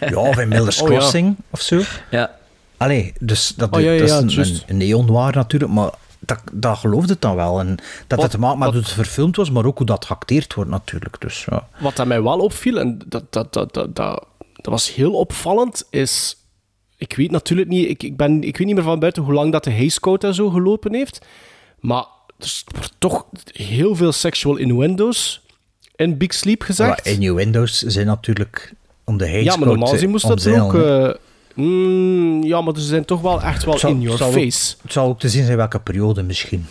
ja, of in Miller's *laughs* Oh, ja. Crossing of zo. ja. Allee, dus dat, Oh, ja, ja, dat is ja, een, een neonwaar natuurlijk, maar dat, dat geloofde het dan wel. En dat Wat- het te maken met wat- hoe het verfilmd was, maar ook hoe dat geacteerd wordt natuurlijk. Dus, ja. Wat aan mij wel opviel, en dat, dat, dat, dat, dat, dat was heel opvallend, is... Ik weet natuurlijk niet, ik, ik, ben, ik weet niet meer van buiten hoe lang dat de Hays Code en zo gelopen heeft. Maar er wordt toch heel veel sexual innuendo's in Big Sleep gezegd. Maar innuendo's zijn natuurlijk om de hate ja, maar normaal gezien moest dat ook... mm, ja, maar ze zijn toch wel echt wel zal- in your ook- face. Het zal ook te zien zijn welke periode misschien.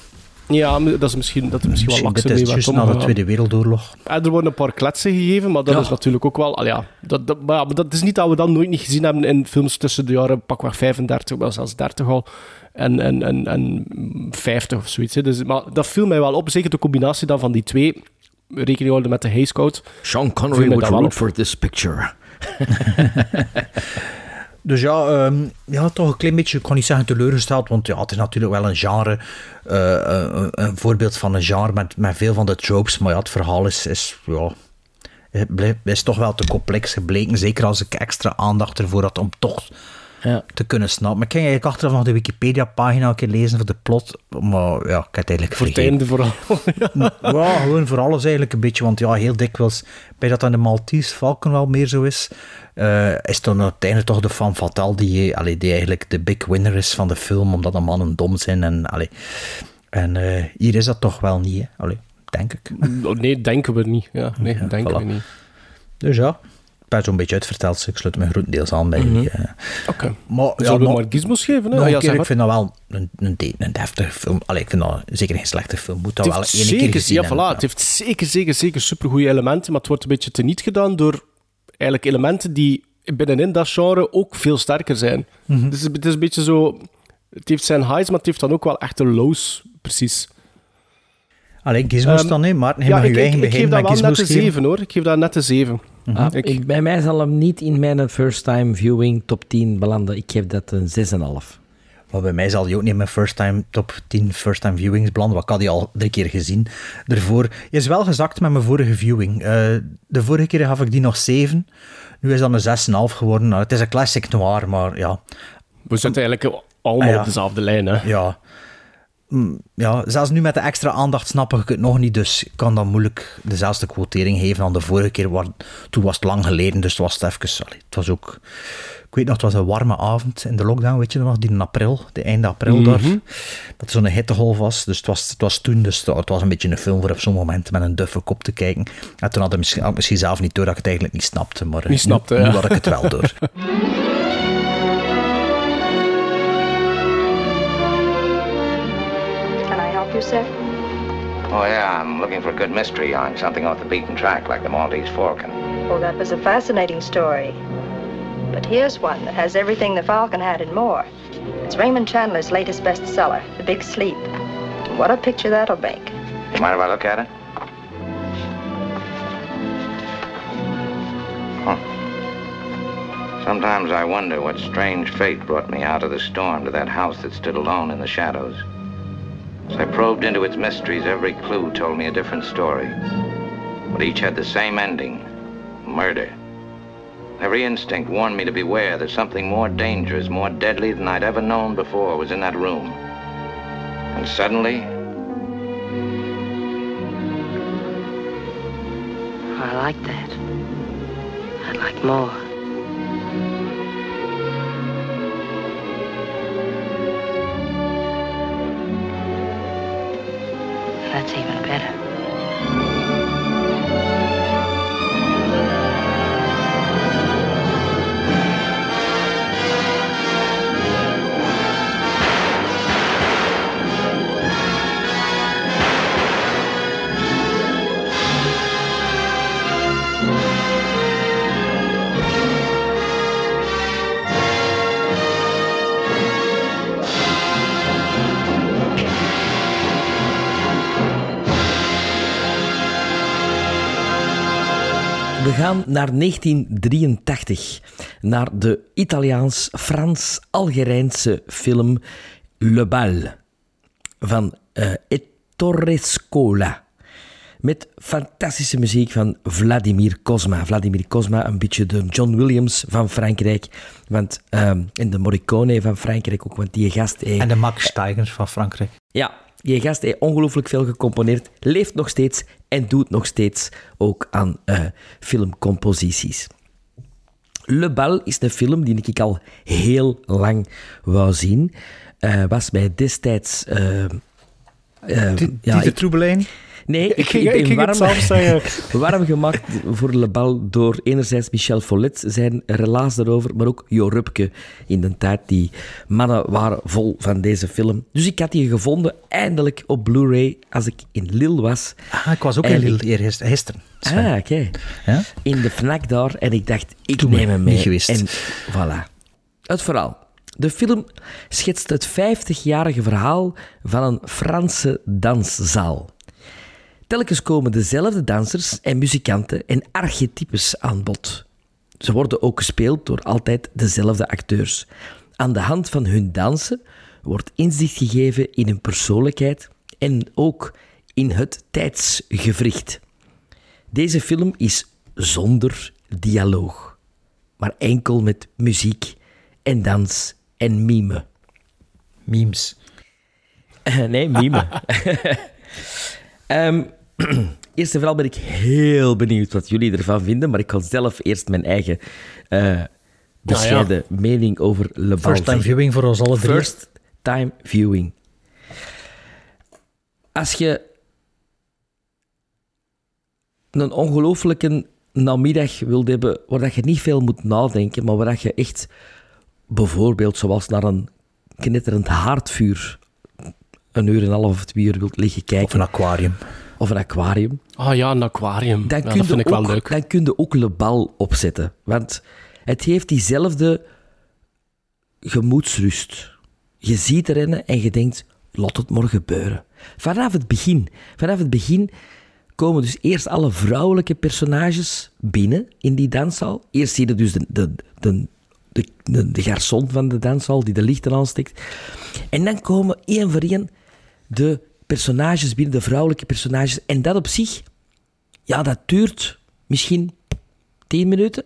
Ja, dat is misschien, dat er misschien wel Misschien, lakser dit mee is juist na de. Tweede Wereldoorlog. En er worden een paar kletsen gegeven, maar dat Ja. is natuurlijk ook wel... al ja, dat, dat, maar ja, maar dat is niet dat we dat nooit niet gezien hebben in films tussen de jaren pakweg 35, wel zelfs 30 al, en, en, en, en 50 of zoiets. Hè. Dus, maar dat viel mij wel op, zeker de combinatie dan van die twee, rekening houden met de Hays Code. Sean Connery would wel root for this picture. *laughs* Dus ja, ehm, ja, toch een klein beetje, ik kan niet zeggen teleurgesteld, want ja, het is natuurlijk wel een genre, eh, een, een voorbeeld van een genre met, met veel van de tropes, maar ja, het verhaal is, is ja, is toch wel te complex gebleken. Zeker als ik extra aandacht ervoor had om toch Ja. te kunnen snappen. Maar ik ging eigenlijk achteraf nog de Wikipedia-pagina een keer lezen voor de plot. Maar ja, ik heb het eigenlijk Voor het einde vooral. *laughs* Ja, gewoon voor alles eigenlijk een beetje. Want ja, heel dikwijls, bij dat aan de Maltese Falcon wel meer zo is, eh, is dan uiteindelijk toch de fan fatale die, allee, die eigenlijk de big winner is van de film, omdat de mannen dom zijn. En, allee. en eh, hier is dat toch wel niet, hè. Allee, denk ik. Oh, nee, denken we niet. Ja, nee, Ja, denken voilà. we niet. Dus ja, ben zo'n beetje uitverteld, dus ik sluit me grotendeels aan bij jullie. eh. Oké. Maar ja, Zullen we nog- maar gizmos geven? Hè? nog een ja, keer, ik maar. vind dat wel een, een, een deftige film. Allee, ik vind dat zeker geen slechte film. Moet dat wel één keer zeker, gezien ja, voilà, het heeft zeker, zeker, zeker supergoeie elementen, maar het wordt een beetje teniet gedaan door eigenlijk elementen die binnenin dat genre ook veel sterker zijn. Mhm. Dus het is een beetje zo... Het heeft zijn highs, maar het heeft dan ook wel echte lows, precies. Allee, gizmos Ehm, dan, hè, Maarten. Je ja, ik, ik, ik geef dat wel net geven. 7, hoor. Ik geef dat net de 7. Ah, Ik- ik- bij mij zal hem niet in mijn first time viewing top 10 belanden. Ik geef dat een 6,5. Maar bij mij zal die ook niet in mijn first time top 10 first time viewings belanden. Want ik had die al drie keer gezien. Daarvoor je is wel gezakt met mijn vorige viewing. Eh, de vorige keer gaf ik die nog 7. Nu is dat een 6,5 geworden. Nou, het is een classic noir, maar ja. We zitten eigenlijk allemaal Ah, ja. op dezelfde lijn, hè. ja. Mm, Ja, zelfs nu met de extra aandacht snap ik het nog niet, dus ik kan dan moeilijk dezelfde quotering geven dan de vorige keer. Waar, toen was het lang geleden, dus het was het even... allee, het was ook... Ik weet nog, het was een warme avond in de lockdown, weet je nog, die in april, de einde april daar. Dat er zo'n hittegolf was, dus het was, het was toen, dus het was een beetje een film voor op zo'n moment met een duffe kop te kijken. En toen had ik misschien, had ik misschien zelf niet door dat ik het eigenlijk niet snapte, maar eh, Niet snapte, nu, nu ja. had ik het wel door. *laughs* Can I help you, sir? Oh, yeah, I'm looking for a good mystery on something off the beaten track, like the Maltese Falcon. Oh, that was a fascinating story. But here's one that has everything the Falcon had and more. It's Raymond Chandler's latest bestseller, The Big Sleep. What a picture that'll make. You mind if I look at it? Huh. Sometimes I wonder what strange fate brought me out of the storm to that house that stood alone in the shadows. As I probed into its mysteries, every clue told me a different story. But each had the same ending murder. Every instinct warned me to beware that something more dangerous, more deadly than I'd ever known before was in that room. And suddenly, oh, I like that. I'd like more. That's even better. We gaan naar 1983, naar de Italiaans-Frans-Algerijnse film Le Bal van eh Ettore Scola. Met fantastische muziek van Vladimir Cosma. Vladimir Cosma, een beetje de John Williams van Frankrijk. Want, ehm, en de Morricone van Frankrijk ook, want die gast... eh, en de Max Steigers van Frankrijk. ja, die gast heeft ongelooflijk veel gecomponeerd, leeft nog steeds en doet nog steeds ook aan eh, filmcomposities. Le Bal is een film die ik al heel lang wou zien. Eh, was mij destijds... ja, ik- Troebelijn. Nee, ik, Ik ging, ik ik ging warm, het zelf zeggen. *laughs* warm gemaakt voor Le Bal door enerzijds Michel Follet, zijn relaas daarover, maar ook Jo Rupke in de tijd. Die mannen waren vol van deze film. Dus ik had die gevonden, eindelijk op Blu-ray, als ik in Lille was. Ah, ik was ook En in Lille eergist- gisteren. Ah, oké. Ja? In de FNAC daar. En ik dacht, ik Toen neem hem mee. niet geweest. En voilà. Het verhaal. De film schetst het 50-jarige verhaal van een Franse danszaal. Telkens komen dezelfde dansers en muzikanten en archetypes aan bod. Ze worden ook gespeeld door altijd dezelfde acteurs. Aan de hand van hun dansen wordt inzicht gegeven in hun persoonlijkheid en ook in het tijdsgevricht. Deze film is zonder dialoog. Maar enkel met muziek en dans en mime. Memes. *laughs* nee, mime. *laughs* Ehm, eerst en vooral ben ik heel benieuwd wat jullie ervan vinden, maar ik ga zelf eerst mijn eigen eh bescheiden mening over Le Bal First time viewing voor ons alle drie. First time viewing. Als je een ongelofelijke namiddag wilt hebben waar dat je niet veel moet nadenken, maar waar dat je echt bijvoorbeeld zoals naar een knetterend haardvuur een uur en een half of twee uur wilt liggen kijken. Of een aquarium. Of een aquarium. Ah ja, een aquarium. Dan Ja, kun dat vind ik wel leuk. Dan kun je ook Le Bal opzetten. Want het heeft diezelfde gemoedsrust. Je ziet rennen en je denkt, laat het maar gebeuren. Vanaf het begin. Vanaf het begin komen dus eerst alle vrouwelijke personages binnen in die danszaal. Eerst zie je dus de, de, de, de, de, de garçon van de danszaal die de lichten aansteekt. En dan komen één voor één de personages binnen, de vrouwelijke personages. En dat op zich, ja, dat duurt misschien tien minuten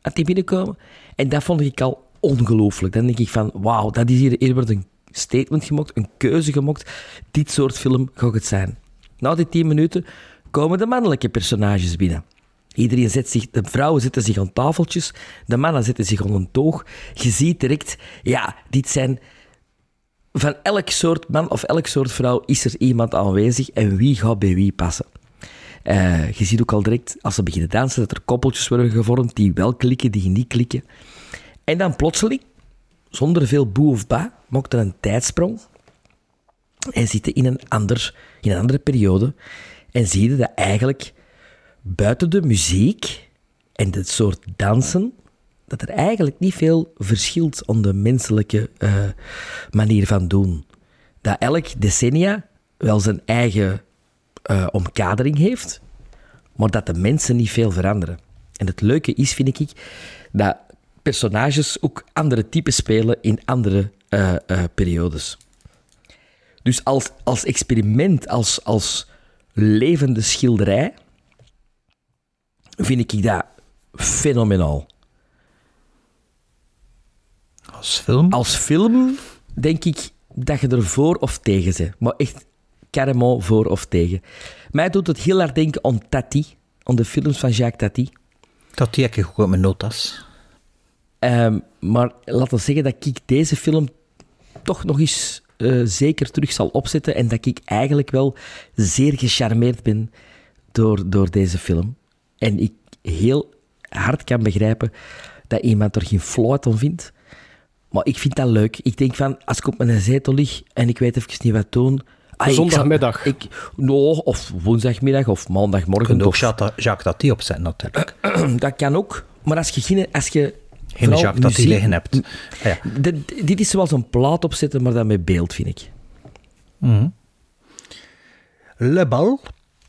dat die binnenkomen. En dat vond ik al ongelooflijk. Dan denk ik van, wauw, dat is hier, wordt een statement gemaakt, een keuze gemaakt. Dit soort film gaat het zijn. Na die tien minuten komen de mannelijke personages binnen. Iedereen zet zich, de vrouwen zetten zich aan tafeltjes, de mannen zetten zich aan een toog. Je ziet direct, ja, dit zijn van elk soort man of elk soort vrouw is er iemand aanwezig en wie gaat bij wie passen. Eh, je ziet ook al direct, als ze beginnen dansen, dat er koppeltjes worden gevormd die wel klikken, die niet klikken. En dan plotseling, zonder veel boe of ba, maakt er een tijdsprong en zitten in een, ander, in een andere periode en zie je dat eigenlijk buiten de muziek en het soort dansen, dat er eigenlijk niet veel verschilt aan de menselijke eh, manier van doen. Dat elk decennia wel zijn eigen eh, omkadering heeft, maar dat de mensen niet veel veranderen. En het leuke is, vind ik, dat personages ook andere types spelen in andere eh, periodes. Dus als, als experiment, als, als levende schilderij, vind ik dat fenomenaal. Als film? Als film denk ik dat je er voor of tegen bent. Maar echt carrément voor of tegen. Mij doet het heel hard denken aan Tati, aan de films van Jacques Tati. Dat die heb ik ook op mijn notas. Ehm, maar laten we zeggen dat ik deze film toch nog eens eh, zeker terug zal opzetten en dat ik eigenlijk wel zeer gecharmeerd ben door, door deze film. En ik heel hard kan begrijpen dat iemand er geen float aan vindt. Maar ik vind dat leuk. Ik denk van, als ik op mijn zetel lig en ik weet even niet wat doen... ah, Zondagmiddag. Ik, no, of woensdagmiddag of Je maandagmorgen. kunt ook of- Jacques Jacques Tati opzetten, natuurlijk. *clears throat* dat kan ook. Maar als je geen... Als je Geen vooral Jacques Tati liggen hebt. Ah, ja. dit, dit is zoals een plaat opzetten, maar dan met beeld, vind ik. Le Bal.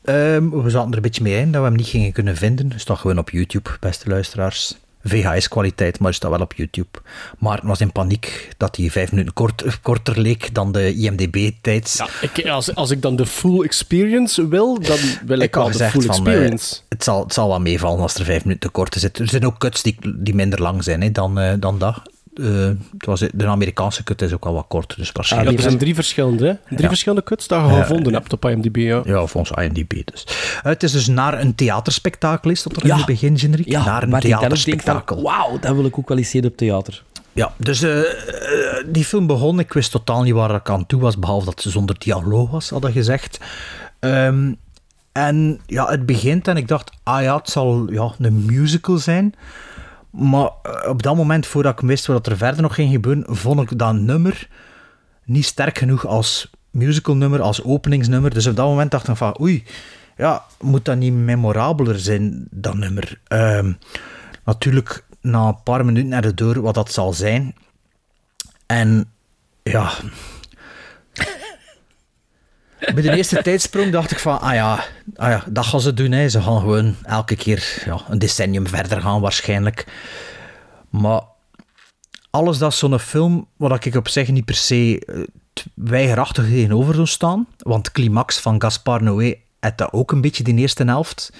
Ehm, we zaten er een beetje mee in dat we hem niet gingen kunnen vinden. Dus toch gewoon op YouTube, beste luisteraars. VHS-kwaliteit, maar is dat wel op YouTube. Maarten was in paniek dat hij vijf minuten kort, korter leek dan de IMDb-tijd. Ja, ik, als, als ik dan de full experience wil, dan wil ik, wel de full van, experience. eh, het, zal, het zal wel meevallen als er vijf minuten te kort zit. Er zijn ook cuts die, die minder lang zijn hè, dan, eh, dan dat. Eh, het was, de Amerikaanse cut is ook al wat kort, dus ja, waarschijnlijk... er zijn drie verschillende, hè? Drie Ja. verschillende cuts dat je Ja, gevonden hebt op IMDb. Ja. Ja, volgens IMDb dus. Eh, het is dus naar een theaterspektakel, is dat er in het begin, generiek? Ja, naar een theaterspektakel. wauw, dat wil ik ook wel eens zien op theater. Ja, dus eh, die film begon. Ik wist totaal niet waar ik aan toe was, behalve dat ze zonder dialoog was, hadden gezegd. Ehm, en ja, het begint en ik dacht, ah ja, het zal ja, een musical zijn. Maar eh, op dat moment, voordat ik wist wat er verder nog ging gebeuren, vond ik dat nummer niet sterk genoeg als musicalnummer, als openingsnummer. Dus op dat moment dacht ik van, oei, ja, moet dat niet memorabeler zijn, dat nummer? Ehm, natuurlijk, na een paar minuten naar de deur wat dat zal zijn. En ja... Bij de eerste tijdsprong dacht ik van, ah ja, ah ja, dat gaan ze doen. Hè. Ze gaan gewoon elke keer ja, een decennium verder gaan waarschijnlijk. Maar alles dat zo'n film, wat ik op zich niet per se eh, weigerachtig tegenover zou staan, want Climax van Gaspar Noé had dat ook een beetje die eerste helft.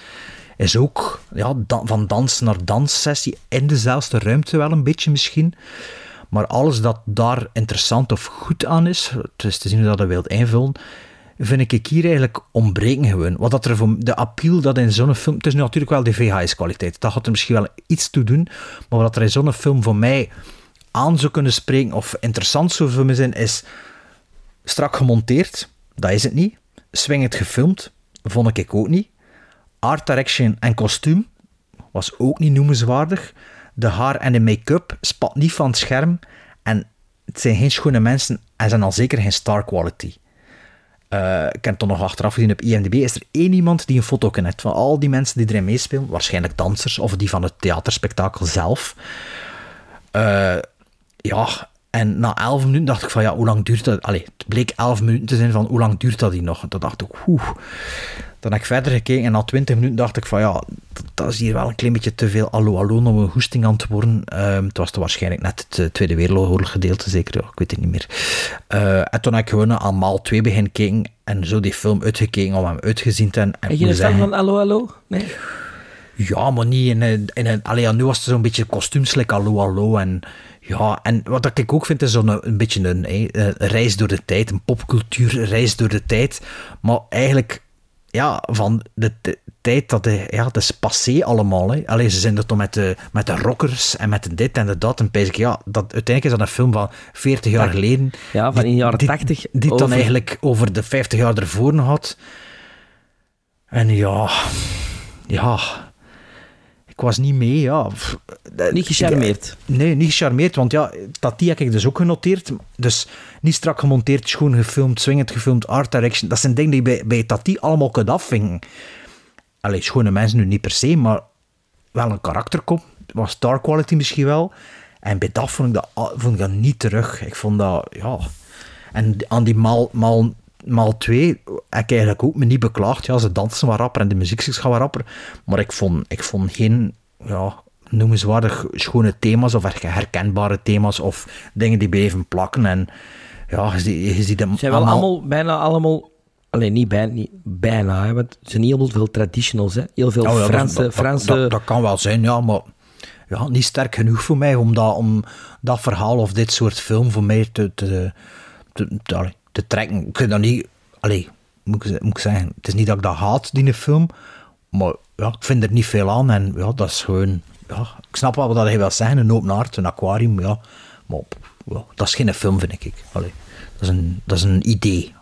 is ook ja, van dans naar danssessie in dezelfde ruimte wel een beetje misschien. Maar alles dat daar interessant of goed aan is, het is te zien hoe dat wilt invullen, vind ik hier eigenlijk ontbreken gewoon. Wat dat er voor de appeal dat in zo'n film... Het is natuurlijk wel de VHS-kwaliteit. Dat gaat er misschien wel iets toe doen. Maar wat er in zo'n film voor mij aan zou kunnen spreken of interessant zou voor me zijn, is strak gemonteerd. Dat is het niet. Swingend gefilmd. Vond ik ook niet. Art direction en kostuum was ook niet noemenswaardig. De haar en de make-up spat niet van het scherm. En het zijn geen schone mensen en zijn al zeker geen star quality. Eh, ik heb het toch nog achteraf gezien op IMDb. Is er één iemand die een foto heeft van al die mensen die erin meespelen? Waarschijnlijk dansers of die van het theaterspektakel zelf. Eh, ja, en na elf minuten dacht ik van ja, hoe lang duurt dat? Allee, het bleek elf minuten te zijn van hoe lang duurt dat hier nog? En toen dacht ik, oeh. Dan heb ik verder gekeken en na twintig minuten dacht ik van ja, dat, is hier wel een klein beetje te veel allo allo om een hoesting aan te worden. Ehm, het was toch waarschijnlijk net het eh, Tweede Wereldoorlog gedeelte, zeker. Ik weet het niet meer. Eh, en toen heb ik gewoon aan maal 2 beginnen kijken en zo die film uitgekeken om hem uitgezien te hebben. En je fan van Allo Allo? Nee? ja, maar niet in een... In een allee, ja, nu was het zo'n beetje kostuums, like hallo, hallo. En, ja, en wat ik ook vind, is zo'n een beetje een, een reis door de tijd. Een popcultuur reis door de tijd. Maar eigenlijk, ja, van de tijd dat... De, ja, het is passé allemaal. Hè. Allee, ze zijn er toch met de, met de rockers en met de dit en de dat. En ik, ja, dat, uiteindelijk is dat een film van 40 jaar geleden. Ja, van in de jaren die- 80. Die dan over- eigenlijk over de 50 jaar ervoor had. En ja... Ja... Ik was niet mee, ja. Pff, dat- Niet gecharmeerd. Nee, niet gecharmeerd, want ja, Tati heb ik dus ook genoteerd. Dus niet strak gemonteerd, schoon gefilmd, swingend gefilmd, art direction. Dat zijn dingen die bij, bij Tati allemaal kunt afvinken. Allee, schone mensen nu niet per se, maar wel een karakterkop. Was star quality misschien wel. En bij dat vond ik dat, vond ik dat niet terug. Ik vond dat, ja... En aan die maal, maal, maal twee heb ik eigenlijk ook me niet beklaagd. Ja, ze dansen wat rapper en de muziek gaan wat rapper. Maar ik vond, ik vond geen ja, noemenswaardig schone thema's of her- herkenbare thema's of dingen die bleven plakken. En ja, je, ziet- je ziet hem zijn wel allemaal, bijna allemaal... Alleen niet bijna, niet bijna hè, want er zijn heel veel traditionals. Hè. Heel veel Oh ja, dat- Franse... dat, dat, Franse dat, kan wel zijn, ja, maar ja, niet sterk genoeg voor mij om dat, om dat verhaal of dit soort film voor mij te, te, te, te, te trekken. Ik vind dat niet... Allee, moet ik, moet ik zeggen, het is niet dat ik dat haat, die film, maar ja, ik vind er niet veel aan en ja, dat is gewoon... Ja, ik snap wel wat hij wil zeggen, een open hart, een aquarium, ja, maar dat is geen film, vind ik. Allee, dat, is een, dat is een idee,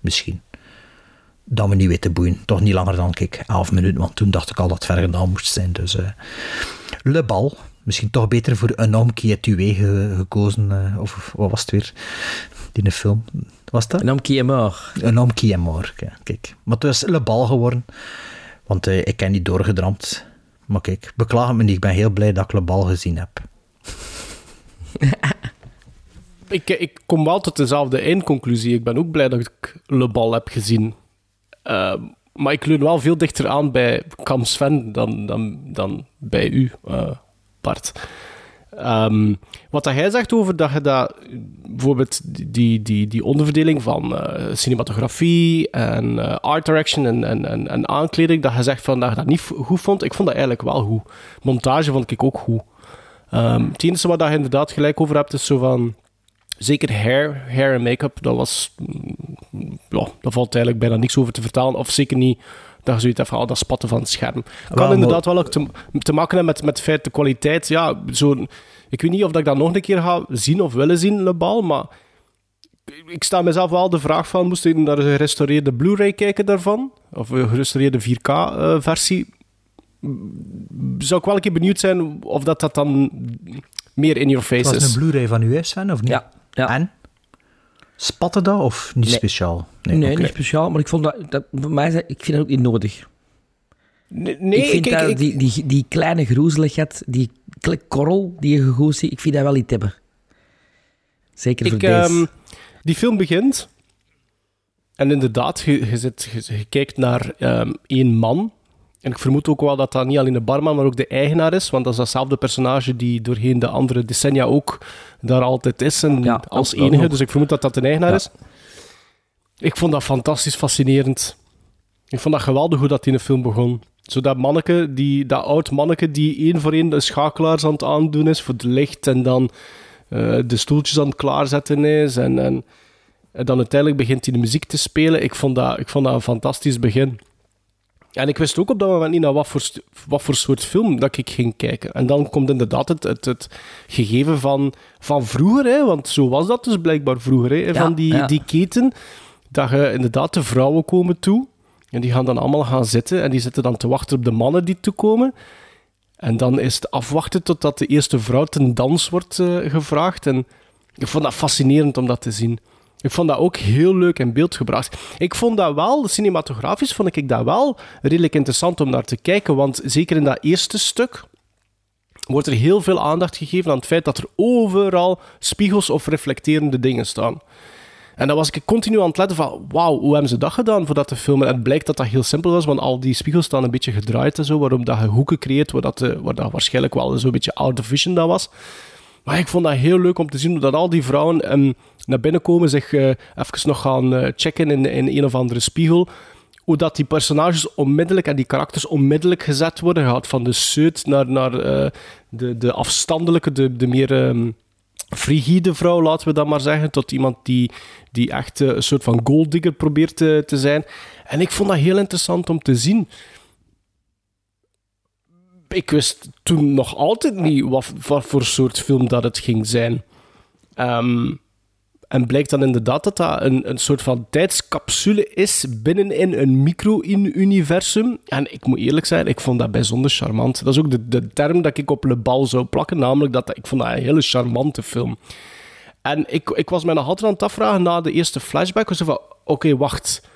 misschien dat me niet weet te boeien. Toch niet langer dan kijk, 11 minuten, want toen dacht ik al dat het ver gedaan moest zijn. Dus eh, Le Bal, misschien toch beter voor een homme qui est tué ge- gekozen, eh, of, wat was het weer, die film. Was dat? Een homme qui est mort. Een homme qui est mort, kijk. kijk. Maar het is Le Bal geworden, want eh, ik heb niet doorgedramd. Maar kijk, beklaag me niet, ik ben heel blij dat ik Le Bal gezien heb. *laughs* Ik, ik kom wel tot dezelfde eindconclusie. Ik ben ook blij dat ik Le Bal heb gezien. Ehm, maar ik leun wel veel dichter aan bij Cam Sven dan, dan, dan bij u, eh, Bart. Ehm, wat dat jij zegt over dat je dat, bijvoorbeeld die, die, die onderverdeling van eh, cinematografie en eh, art direction en, en, en, en aankleding, dat je zegt van dat je dat niet goed vond, ik vond dat eigenlijk wel goed. Montage vond ik ook goed. Ehm het enige wat je inderdaad gelijk over hebt, is zo van... Zeker hair, hair en make-up, dat was... mm, Ja, daar valt eigenlijk bijna niks over te vertellen. Of zeker niet dat je zoiets hebt van, oh, dat spatten van het scherm. Kan Wel, inderdaad wel ook te, te maken hebben met, met het feit, de kwaliteit. Ja, zo, ik weet niet of dat ik dat nog een keer ga zien of willen zien, Le Bal, maar... Ik sta mezelf wel de vraag van, moest ik naar een gerestaureerde Blu-ray kijken daarvan? Of een gerestaureerde 4K-versie? Zou ik wel een keer benieuwd zijn of dat, dat dan meer in your face was is. een Blu-ray van US, Sven, of niet? Ja. ja. En? Spatte dat of niet Nee. speciaal? Nee, niet speciaal, maar ik, vond dat, dat, voor mij, ik vind dat ook niet nodig. Nee, nee, ik vind ik- dat ik- die, die, die kleine groezeligheid, die korrel die je gegoed ziet, ik vind dat wel iets hebben. Zeker voor ik, deze. ehm, die film begint. En inderdaad, je, je, zit, je, je kijkt naar ehm, één man. En ik vermoed ook wel dat dat niet alleen de barman, maar ook de eigenaar is. Want dat is datzelfde personage die doorheen de andere decennia ook daar altijd is. En Ja, als enige. Dus ik vermoed dat dat de eigenaar Ja. is. Ik vond dat fantastisch fascinerend. Ik vond dat geweldig hoe dat in de film begon. Zo dat manneke, die, dat oud manneke die één voor één de schakelaars aan het aandoen is voor het licht en dan eh, de stoeltjes aan het klaarzetten is en, en, en dan uiteindelijk begint hij de muziek te spelen. Ik vond dat, ik vond dat een fantastisch begin. En ik wist ook op dat moment niet naar wat voor, wat voor soort film dat ik ging kijken. En dan komt inderdaad het, het, het gegeven van, van vroeger, hè, want zo was dat dus blijkbaar vroeger, hè, Ja, van die, ja. die keten, dat je inderdaad de vrouwen komen toe. En die gaan dan allemaal gaan zitten en die zitten dan te wachten op de mannen die toekomen. En dan is het afwachten totdat de eerste vrouw ten dans wordt eh, gevraagd. En ik vond dat fascinerend om dat te zien. Ik vond dat ook heel leuk in beeld gebracht. Ik vond dat wel, cinematografisch vond ik dat wel redelijk interessant om naar te kijken. Want zeker in dat eerste stuk wordt er heel veel aandacht gegeven aan het feit dat er overal spiegels of reflecterende dingen staan. En dan was ik continu aan het letten van, wauw, hoe hebben ze dat gedaan voor dat te filmen? En het blijkt dat dat heel simpel was, want al die spiegels staan een beetje gedraaid en zo, waarom dat je hoeken creëert, waar dat, dat waarschijnlijk wel zo'n beetje out of vision dat was. Maar ik vond dat heel leuk om te zien dat al die vrouwen ehm, naar binnen komen, zich eh, even nog gaan eh, checken in, in een of andere spiegel. Hoe dat die personages onmiddellijk en die karakters onmiddellijk gezet worden. Gaat van de seut naar, naar eh, de, de afstandelijke, de, de meer ehm, frigide vrouw, laten we dat maar zeggen. Tot iemand die, die echt een soort van golddigger probeert te, te zijn. En ik vond dat heel interessant om te zien ik wist toen nog altijd niet wat, wat voor soort film dat het ging zijn. Ehm, en blijkt dan inderdaad dat dat een, een soort van tijdscapsule is binnenin een micro-universum. En ik moet eerlijk zijn, ik vond dat bijzonder charmant. Dat is ook de, de term dat ik op Le Bal zou plakken, namelijk dat ik vond dat een hele charmante film. En ik, ik was mij nog altijd aan het afvragen na de eerste flashback. Was van, oké, wacht.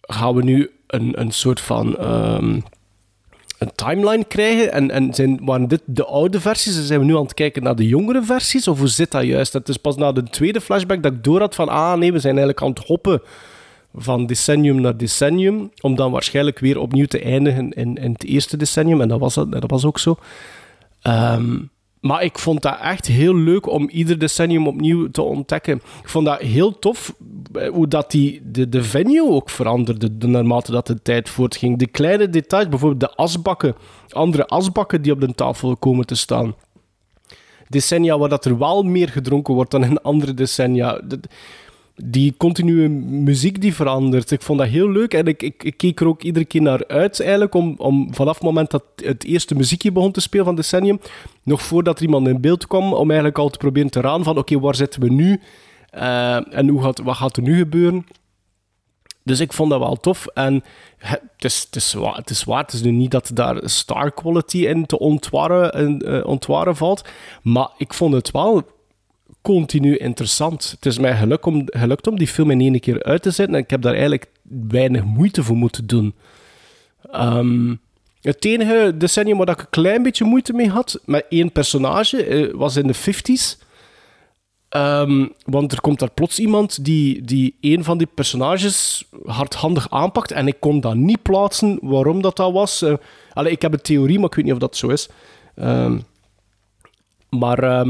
Gaan we nu een, een soort van... ehm, een timeline krijgen? En, en zijn, waren dit de oude versies en zijn we nu aan het kijken naar de jongere versies? Of hoe zit dat juist? Het is pas na de tweede flashback dat ik door had van ah nee, we zijn eigenlijk aan het hoppen van decennium naar decennium, om dan waarschijnlijk weer opnieuw te eindigen in, in het eerste decennium. En dat was, dat, dat was ook zo. Ehm, maar ik vond dat echt heel leuk om ieder decennium opnieuw te ontdekken. Ik vond dat heel tof eh, hoe dat die, de, venue ook veranderde de- naarmate dat de tijd voortging. De kleine details, bijvoorbeeld de asbakken, andere asbakken die op de tafel komen te staan. Decennia waar dat er wel meer gedronken wordt dan in andere decennia. De- die continue muziek die verandert. Ik vond dat heel leuk en ik, ik, ik keek er ook iedere keer naar uit eigenlijk om, om vanaf het moment dat het eerste muziekje begon te spelen van Decennium, nog voordat er iemand in beeld kwam, om eigenlijk al te proberen te raden van oké, waar zitten we nu Eh, en hoe gaat, wat gaat er nu gebeuren? Dus ik vond dat wel tof. En het is, het, is het is is nu niet dat daar star quality in te ontwaren, en, eh, ontwaren valt. Maar ik vond het wel continu interessant. Het is mij geluk om, gelukt om die film in één keer uit te zetten. En ik heb daar eigenlijk weinig moeite voor moeten doen. Ehm, het enige decennium waar ik een klein beetje moeite mee had, met één personage, eh, was in de 50s. Ehm, want er komt daar plots iemand die, die een van die personages hardhandig aanpakt. En ik kon dat niet plaatsen waarom dat, dat was. Eh, allee, ik heb een theorie, maar ik weet niet of dat zo is. Ehm, maar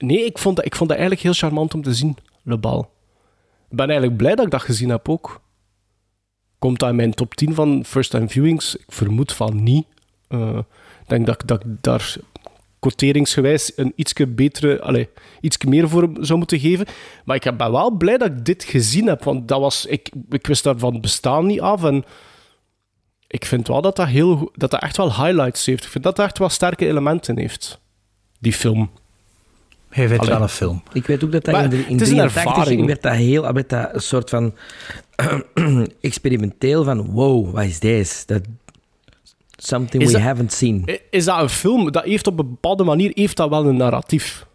nee, ik vond, dat, ik vond dat eigenlijk heel charmant om te zien, Le Bal. Ik ben eigenlijk blij dat ik dat gezien heb ook. Komt dat in mijn top 10 van first time viewings? Ik vermoed van niet. Eh, ik denk dat, dat ik daar quoteringsgewijs een ietsje betere, allez, ietsje meer voor zou moeten geven. Maar ik ben wel blij dat ik dit gezien heb, want dat was, ik, ik wist daarvan bestaan niet af. En ik vind wel dat dat, heel, dat dat echt wel highlights heeft. Ik vind dat dat echt wel sterke elementen heeft, die film. Hij Allee. wel een film. Ik weet ook dat dat Maar in, de- in het is een 83 ervaring. werd dat heel werd dat een soort van *clears throat* experimenteel van wow, wat is deze? Dat something Is we dat- haven't seen. Is dat een film? Dat heeft op een bepaalde manier heeft dat wel een narratief.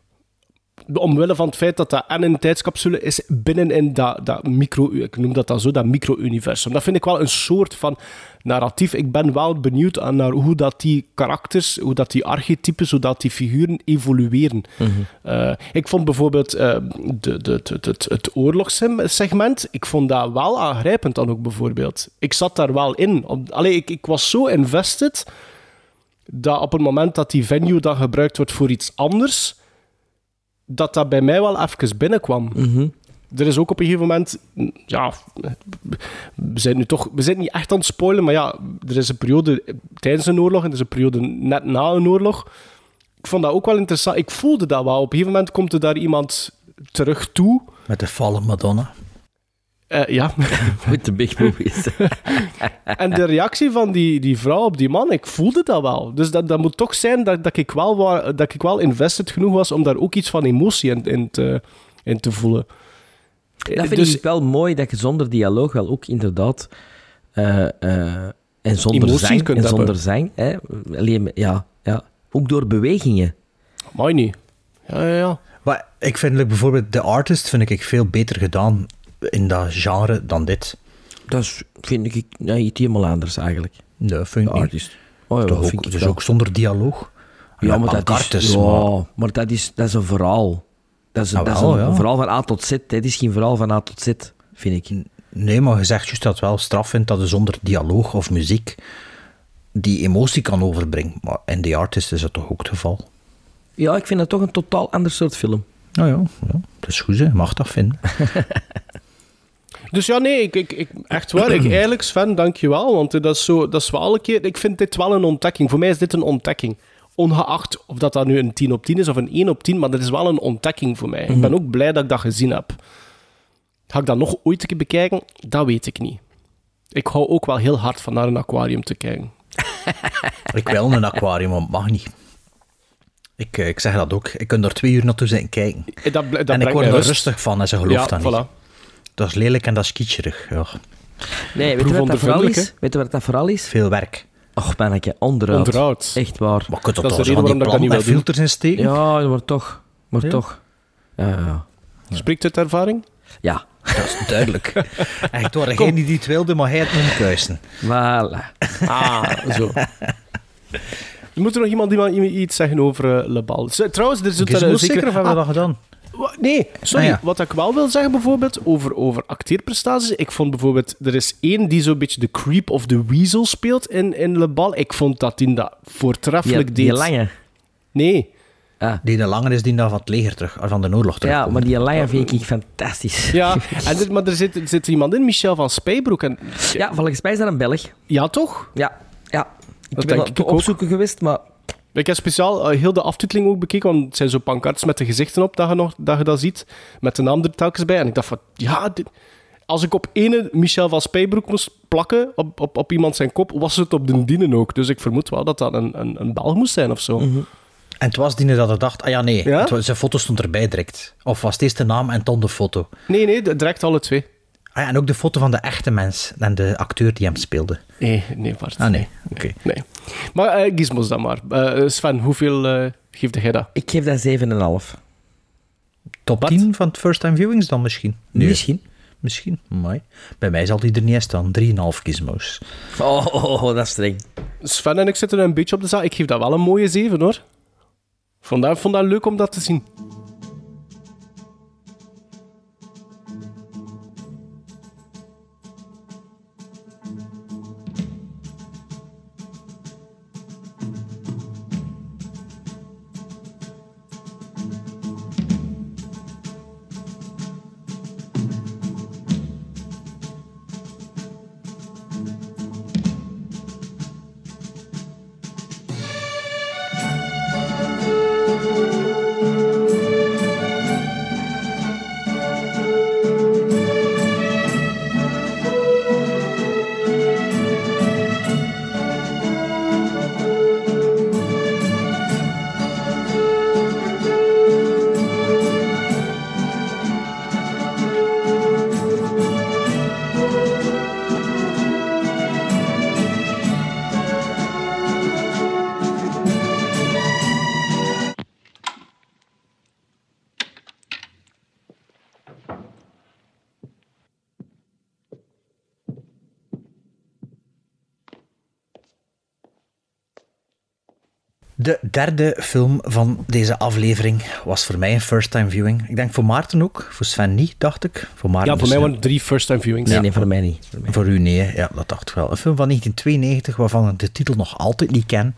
Omwille van het feit dat dat en een tijdscapsule is binnenin dat, dat micro... Ik noem dat dan zo, dat micro-universum. Dat vind ik wel een soort van narratief. Ik ben wel benieuwd aan naar hoe dat die karakters, hoe dat die archetypes, hoe dat die figuren evolueren. Eh, ik vond bijvoorbeeld eh, de, de, de, het, het oorlogssegment, ik vond dat wel aangrijpend dan ook bijvoorbeeld. Ik zat daar wel in. Allee, ik, ik was zo invested dat op het moment dat die venue dan gebruikt wordt voor iets anders, dat dat bij mij wel even binnenkwam. er is ook op een gegeven moment... Ja, we zijn nu toch... We zijn niet echt aan het spoilen, maar ja, er is een periode tijdens een oorlog en er is een periode net na een oorlog. Ik vond dat ook wel interessant. Ik voelde dat wel. Op een gegeven moment komt er daar iemand terug toe. Met de vallen Madonna. Eh, ja. *laughs* Met de big movies. *laughs* en de reactie van die, die vrouw op die man, ik voelde dat wel. Dus dat, dat moet toch zijn dat, dat, ik wel, wa- dat ik wel invested genoeg was om daar ook iets van emotie in, in, te, in te voelen. Dat vind Dus- ik wel mooi, dat je zonder dialoog wel ook inderdaad... eh, eh, en zonder en hebben. zonder zang, hè, alleen, ja, ja, ook door bewegingen. Mooi niet. Ja, ja, ja. Maar ik vind like, bijvoorbeeld The Artist vind ik veel beter gedaan in dat genre dan dit. Dat is, vind ik nee, iets helemaal anders eigenlijk. Nee, vind ik niet. Artist. Oh ja, Toch vind ook, ik dus ook zonder dialoog. Ja, maar dat is, ja, maar- maar dat is, dat is een verhaal. Dat is, een, dat is een, ja. verhaal van A tot Z. Dit is geen verhaal van A tot Z, vind ik. Nee, maar je zegt juist dat het wel straf vindt dat je zonder dialoog of muziek die emotie kan overbrengen. Maar in The Artist is dat toch ook het geval? Ja, ik vind dat toch een totaal ander soort film. Nou ja, ja dat is goed, hè. mag dat vinden. *laughs* Dus ja, nee, ik, ik, ik, echt waar. Ik, eigenlijk, Sven, dankjewel. Want dat is, zo, dat is wel een keer... Ik vind dit wel een ontdekking. Voor mij is dit een ontdekking. Ongeacht of dat, dat nu een 10 op 10 is of een 1 op 10, maar dat is wel een ontdekking voor mij. Ik ben ook blij dat ik dat gezien heb. Ga ik dat nog ooit een keer bekijken? Dat weet ik niet. Ik hou ook wel heel hard van naar een aquarium te kijken. *laughs* Ik wil een aquarium, maar het mag niet. Ik, eh, ik zeg dat ook. Ik kan er twee uur naartoe zitten kijken. Eh, Dat, dat en ik word er rust. rustig van en ze gelooft Ja, dat niet. Dat is lelijk en dat is kitscherig. Ja. Nee, weet je wat dat vooral is? Weet je wat dat vooral is? Veel werk. Och, manneke, onderhoud. Onderhoud. Echt waar. Maar kunt Dat dat is toch de reden waarom dat ik niet wil filters in steken? Ja, maar toch. Maar Ja. toch. Ja, ja, ja. Spreekt uit ervaring? Ja, Dat is duidelijk. *laughs* Echt waar, degene die het wilde, maar hij het moet kuisen. voilà. Ah, zo. *laughs* Moet er nog iemand, iemand iets zeggen over eh, Le Bal? Trouwens, er zit Is er het zeker... zeker of hebben we Ah, dat gedaan? Nee, sorry. Ah, ja. Wat ik wel wil zeggen bijvoorbeeld over, over acteerprestaties. Ik vond bijvoorbeeld... Er is één die zo'n beetje de creep of the weasel speelt in, in Le Bal. Ik vond dat die dat Die, voortreffelijk die deed. lange. Nee. Die de langer is die dan van het leger terug, van de oorlog terug. Ja, maar die lange vind ik fantastisch. Ja, *laughs* en dit, maar er zit, er zit iemand in, Michel van Spijbroek. En, Ja, volgens mij is dat een Belg. ja, toch? Ja, ja. Ik Dat ben ik opzoeken geweest, maar... Ik heb speciaal eh, heel de aftiteling ook bekeken, want het zijn zo pancartes met de gezichten op dat je, nog, dat je dat ziet, met de naam er telkens bij. En ik dacht van, ja, dit- als ik op ene Michel van Spijbroek moest plakken op, op, op iemand zijn kop, was het op de dienen ook. Dus ik vermoed wel dat dat een, een, een Belg moest zijn of zo. En het was die dat ik dacht, ah ja, nee, Ja? het was- zijn foto stond erbij direct. Of was het eerst de naam en dan de foto. Nee, nee, direct alle twee. Ah ja, en ook de foto van de echte mens en de acteur die hem speelde. Nee, nee, Bart. Ah nee, oké. Nee. Maar eh gizmos dan maar. Eh, Sven, hoeveel eh geeft jij dat? Ik geef dat 7,5. Top Wat? 10 van het first time viewings dan misschien? Nee. Misschien. Misschien, mooi. Bij mij zal die er niet eens staan. 3,5 gizmos. Oh, oh, oh, dat is streng. Sven en ik zitten een beetje op de zaal. Ik geef dat wel een mooie 7 hoor. Vandaar vond dat leuk om dat te zien. De derde film van deze aflevering was voor mij een first-time viewing. Ik denk voor Maarten ook, voor Sven niet, dacht ik. Voor Maarten Ja, voor dus, mij waren het drie first-time viewings. Nee, nee, voor mij niet. Voor mij. Voor u nee, ja, dat dacht ik wel. Een film van 1992 waarvan ik de titel nog altijd niet ken.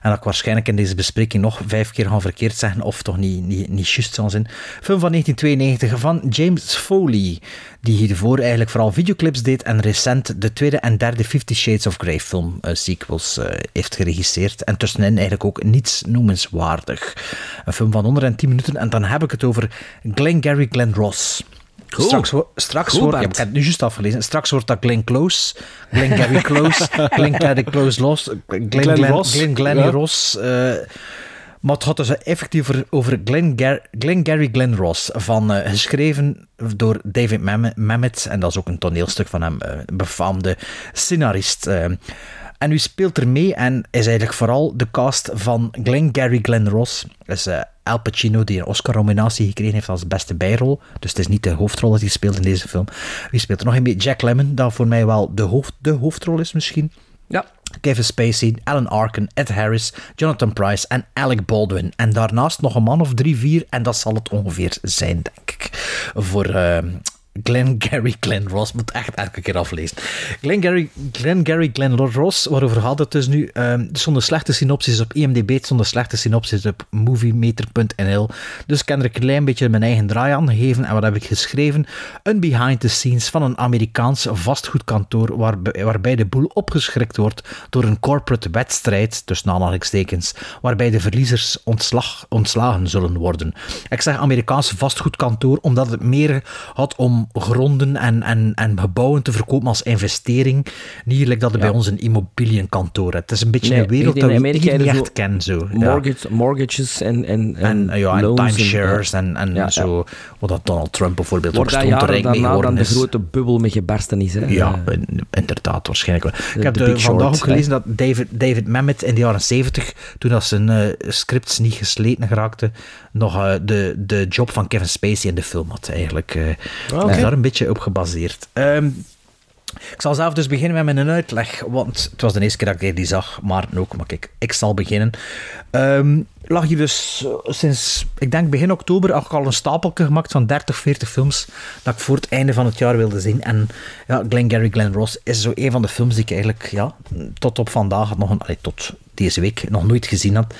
En dat ik waarschijnlijk in deze bespreking nog vijf keer ga verkeerd zeggen, of toch niet, niet, niet juist zal zijn. Film van 1992 van James Foley, die hiervoor eigenlijk vooral videoclips deed en recent de tweede en derde Fifty Shades of Grey film eh, sequels eh, heeft geregisseerd. En tussenin eigenlijk ook niets noemenswaardig. Een film van 110 minuten en dan heb ik het over Glengarry Glen Ross. Cool. Straks, straks Cool, wordt, ja, ik heb het nu juist afgelezen. Straks wordt dat Glenn Close, Glenn Gary *laughs* Close, Glenn Gary Close Los, Glenn, Glenn, Glenn Glenn, Ross, Glenn Glenny ja. Ross. eh, maar het gaat dus effectief over, over Glenn, Gar Glenn Gary Glenn Ross, van, eh, geschreven door David Mam- Mamet, en dat is ook een toneelstuk van hem, eh, een befaamde scenarist. Eh. en u speelt er mee en is eigenlijk vooral de cast van Glenn Gary Glenn Ross. is eh, Al Pacino, die een Oscar-nominatie gekregen heeft als beste bijrol. Dus het is niet de hoofdrol dat hij speelt in deze film. Wie speelt er nog een mee? Jack Lemmon, dat voor mij wel de, hoofd, de hoofdrol is misschien. Ja. Kevin Spacey, Alan Arkin, Ed Harris, Jonathan Price en Alec Baldwin. En daarnaast nog een man of drie, vier. En dat zal het ongeveer zijn, denk ik. Voor uh, Glenn Gary Glenn Ross. Moet echt elke keer aflezen. Glenn Gary Glenn, Ross, waarover gaat het dus nu? Um, er stonden slechte synopsis op IMDb, er stonden slechte synopsis op moviemeter.nl. Dus ik kan er een klein beetje mijn eigen draai aan geven. En wat heb ik geschreven? Een behind the scenes van een Amerikaans vastgoedkantoor waarbij, waarbij de boel opgeschrikt wordt door een corporate wedstrijd, tussen aanhalingstekens, waarbij de verliezers ontslag, ontslagen zullen worden. Ik zeg Amerikaans vastgoedkantoor omdat het meer had om gronden en, en, en gebouwen te verkopen als investering. Niet like dat ja. bij ons een immobiliënkantoor Het is een beetje nee, een wereld dat we niet echt kennen. Zo. Mortgage, ja. Mortgages en, en, en, en, ja, en timeshares en, en, en zo. Wat dat Donald Trump bijvoorbeeld Wordt ook stond mee geworden dan de grote bubbel met gebarsten is. Hè? Ja, inderdaad, waarschijnlijk wel. De, Ik heb de, de vandaag ook gelezen dat David, David Mamet in de jaren 70, toen dat zijn uh, scripts niet gesleten geraakte, nog uh, de, de job van Kevin Spacey in de film had eigenlijk. Uh, daar een beetje op gebaseerd. Um, ik zal zelf dus beginnen met mijn uitleg, want het was de eerste keer dat ik die zag, maar ook, maar kijk, ik zal beginnen. Um, lag hier dus sinds, ik denk begin oktober, al een stapelje gemaakt van 30, 40 films dat ik voor het einde van het jaar wilde zien. En ja, Glengarry Glen Ross is zo een van de films die ik eigenlijk, ja, tot op vandaag, nog een, allee, tot deze week, nog nooit gezien had.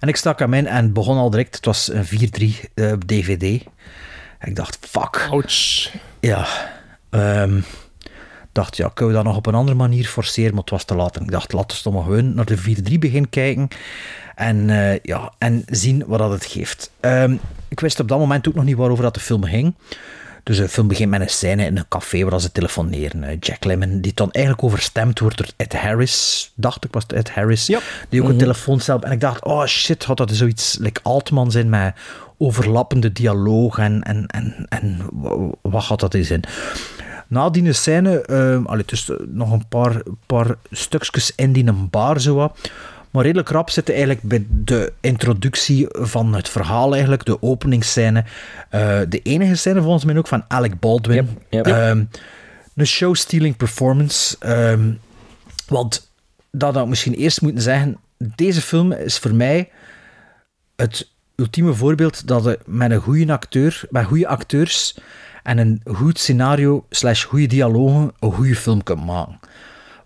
En ik stak hem in en begon al direct, het was een 4-3 uh, DVD. En ik dacht, fuck. Ouch. Ja, um, dacht, ja, kunnen we dat nog op een andere manier forceren, maar het was te laat. En ik dacht, laten we toch maar gewoon naar de 4-3 begin kijken en, uh, ja, en zien wat dat het geeft. Um, ik wist op dat moment ook nog niet waarover dat de film ging. Dus de film begint met een scène in een café waar ze telefoneren. Uh, Jack Lemmon, die dan eigenlijk overstemd wordt door Ed Harris, dacht ik, was het Ed Harris, yep. die ook een -hmm. telefooncel... En ik dacht, oh shit, had dat zoiets like Altman zijn met overlappende dialoog en, en, en, en wat had dat in zijn? Na die scène, uh, allee, dus nog een paar, paar stukjes in die een bar zo wat. Maar redelijk rap zitten eigenlijk bij de introductie van het verhaal, eigenlijk, de openingsscène. Uh, de enige scène volgens mij ook van Alec Baldwin. Yep, yep. Um, een show-stealing performance. Um, want dat had ik misschien eerst moeten zeggen. Deze film is voor mij het ultieme voorbeeld dat je met een goede acteur, met goede acteurs en een goed scenario slash goede dialogen een goede film kunt maken.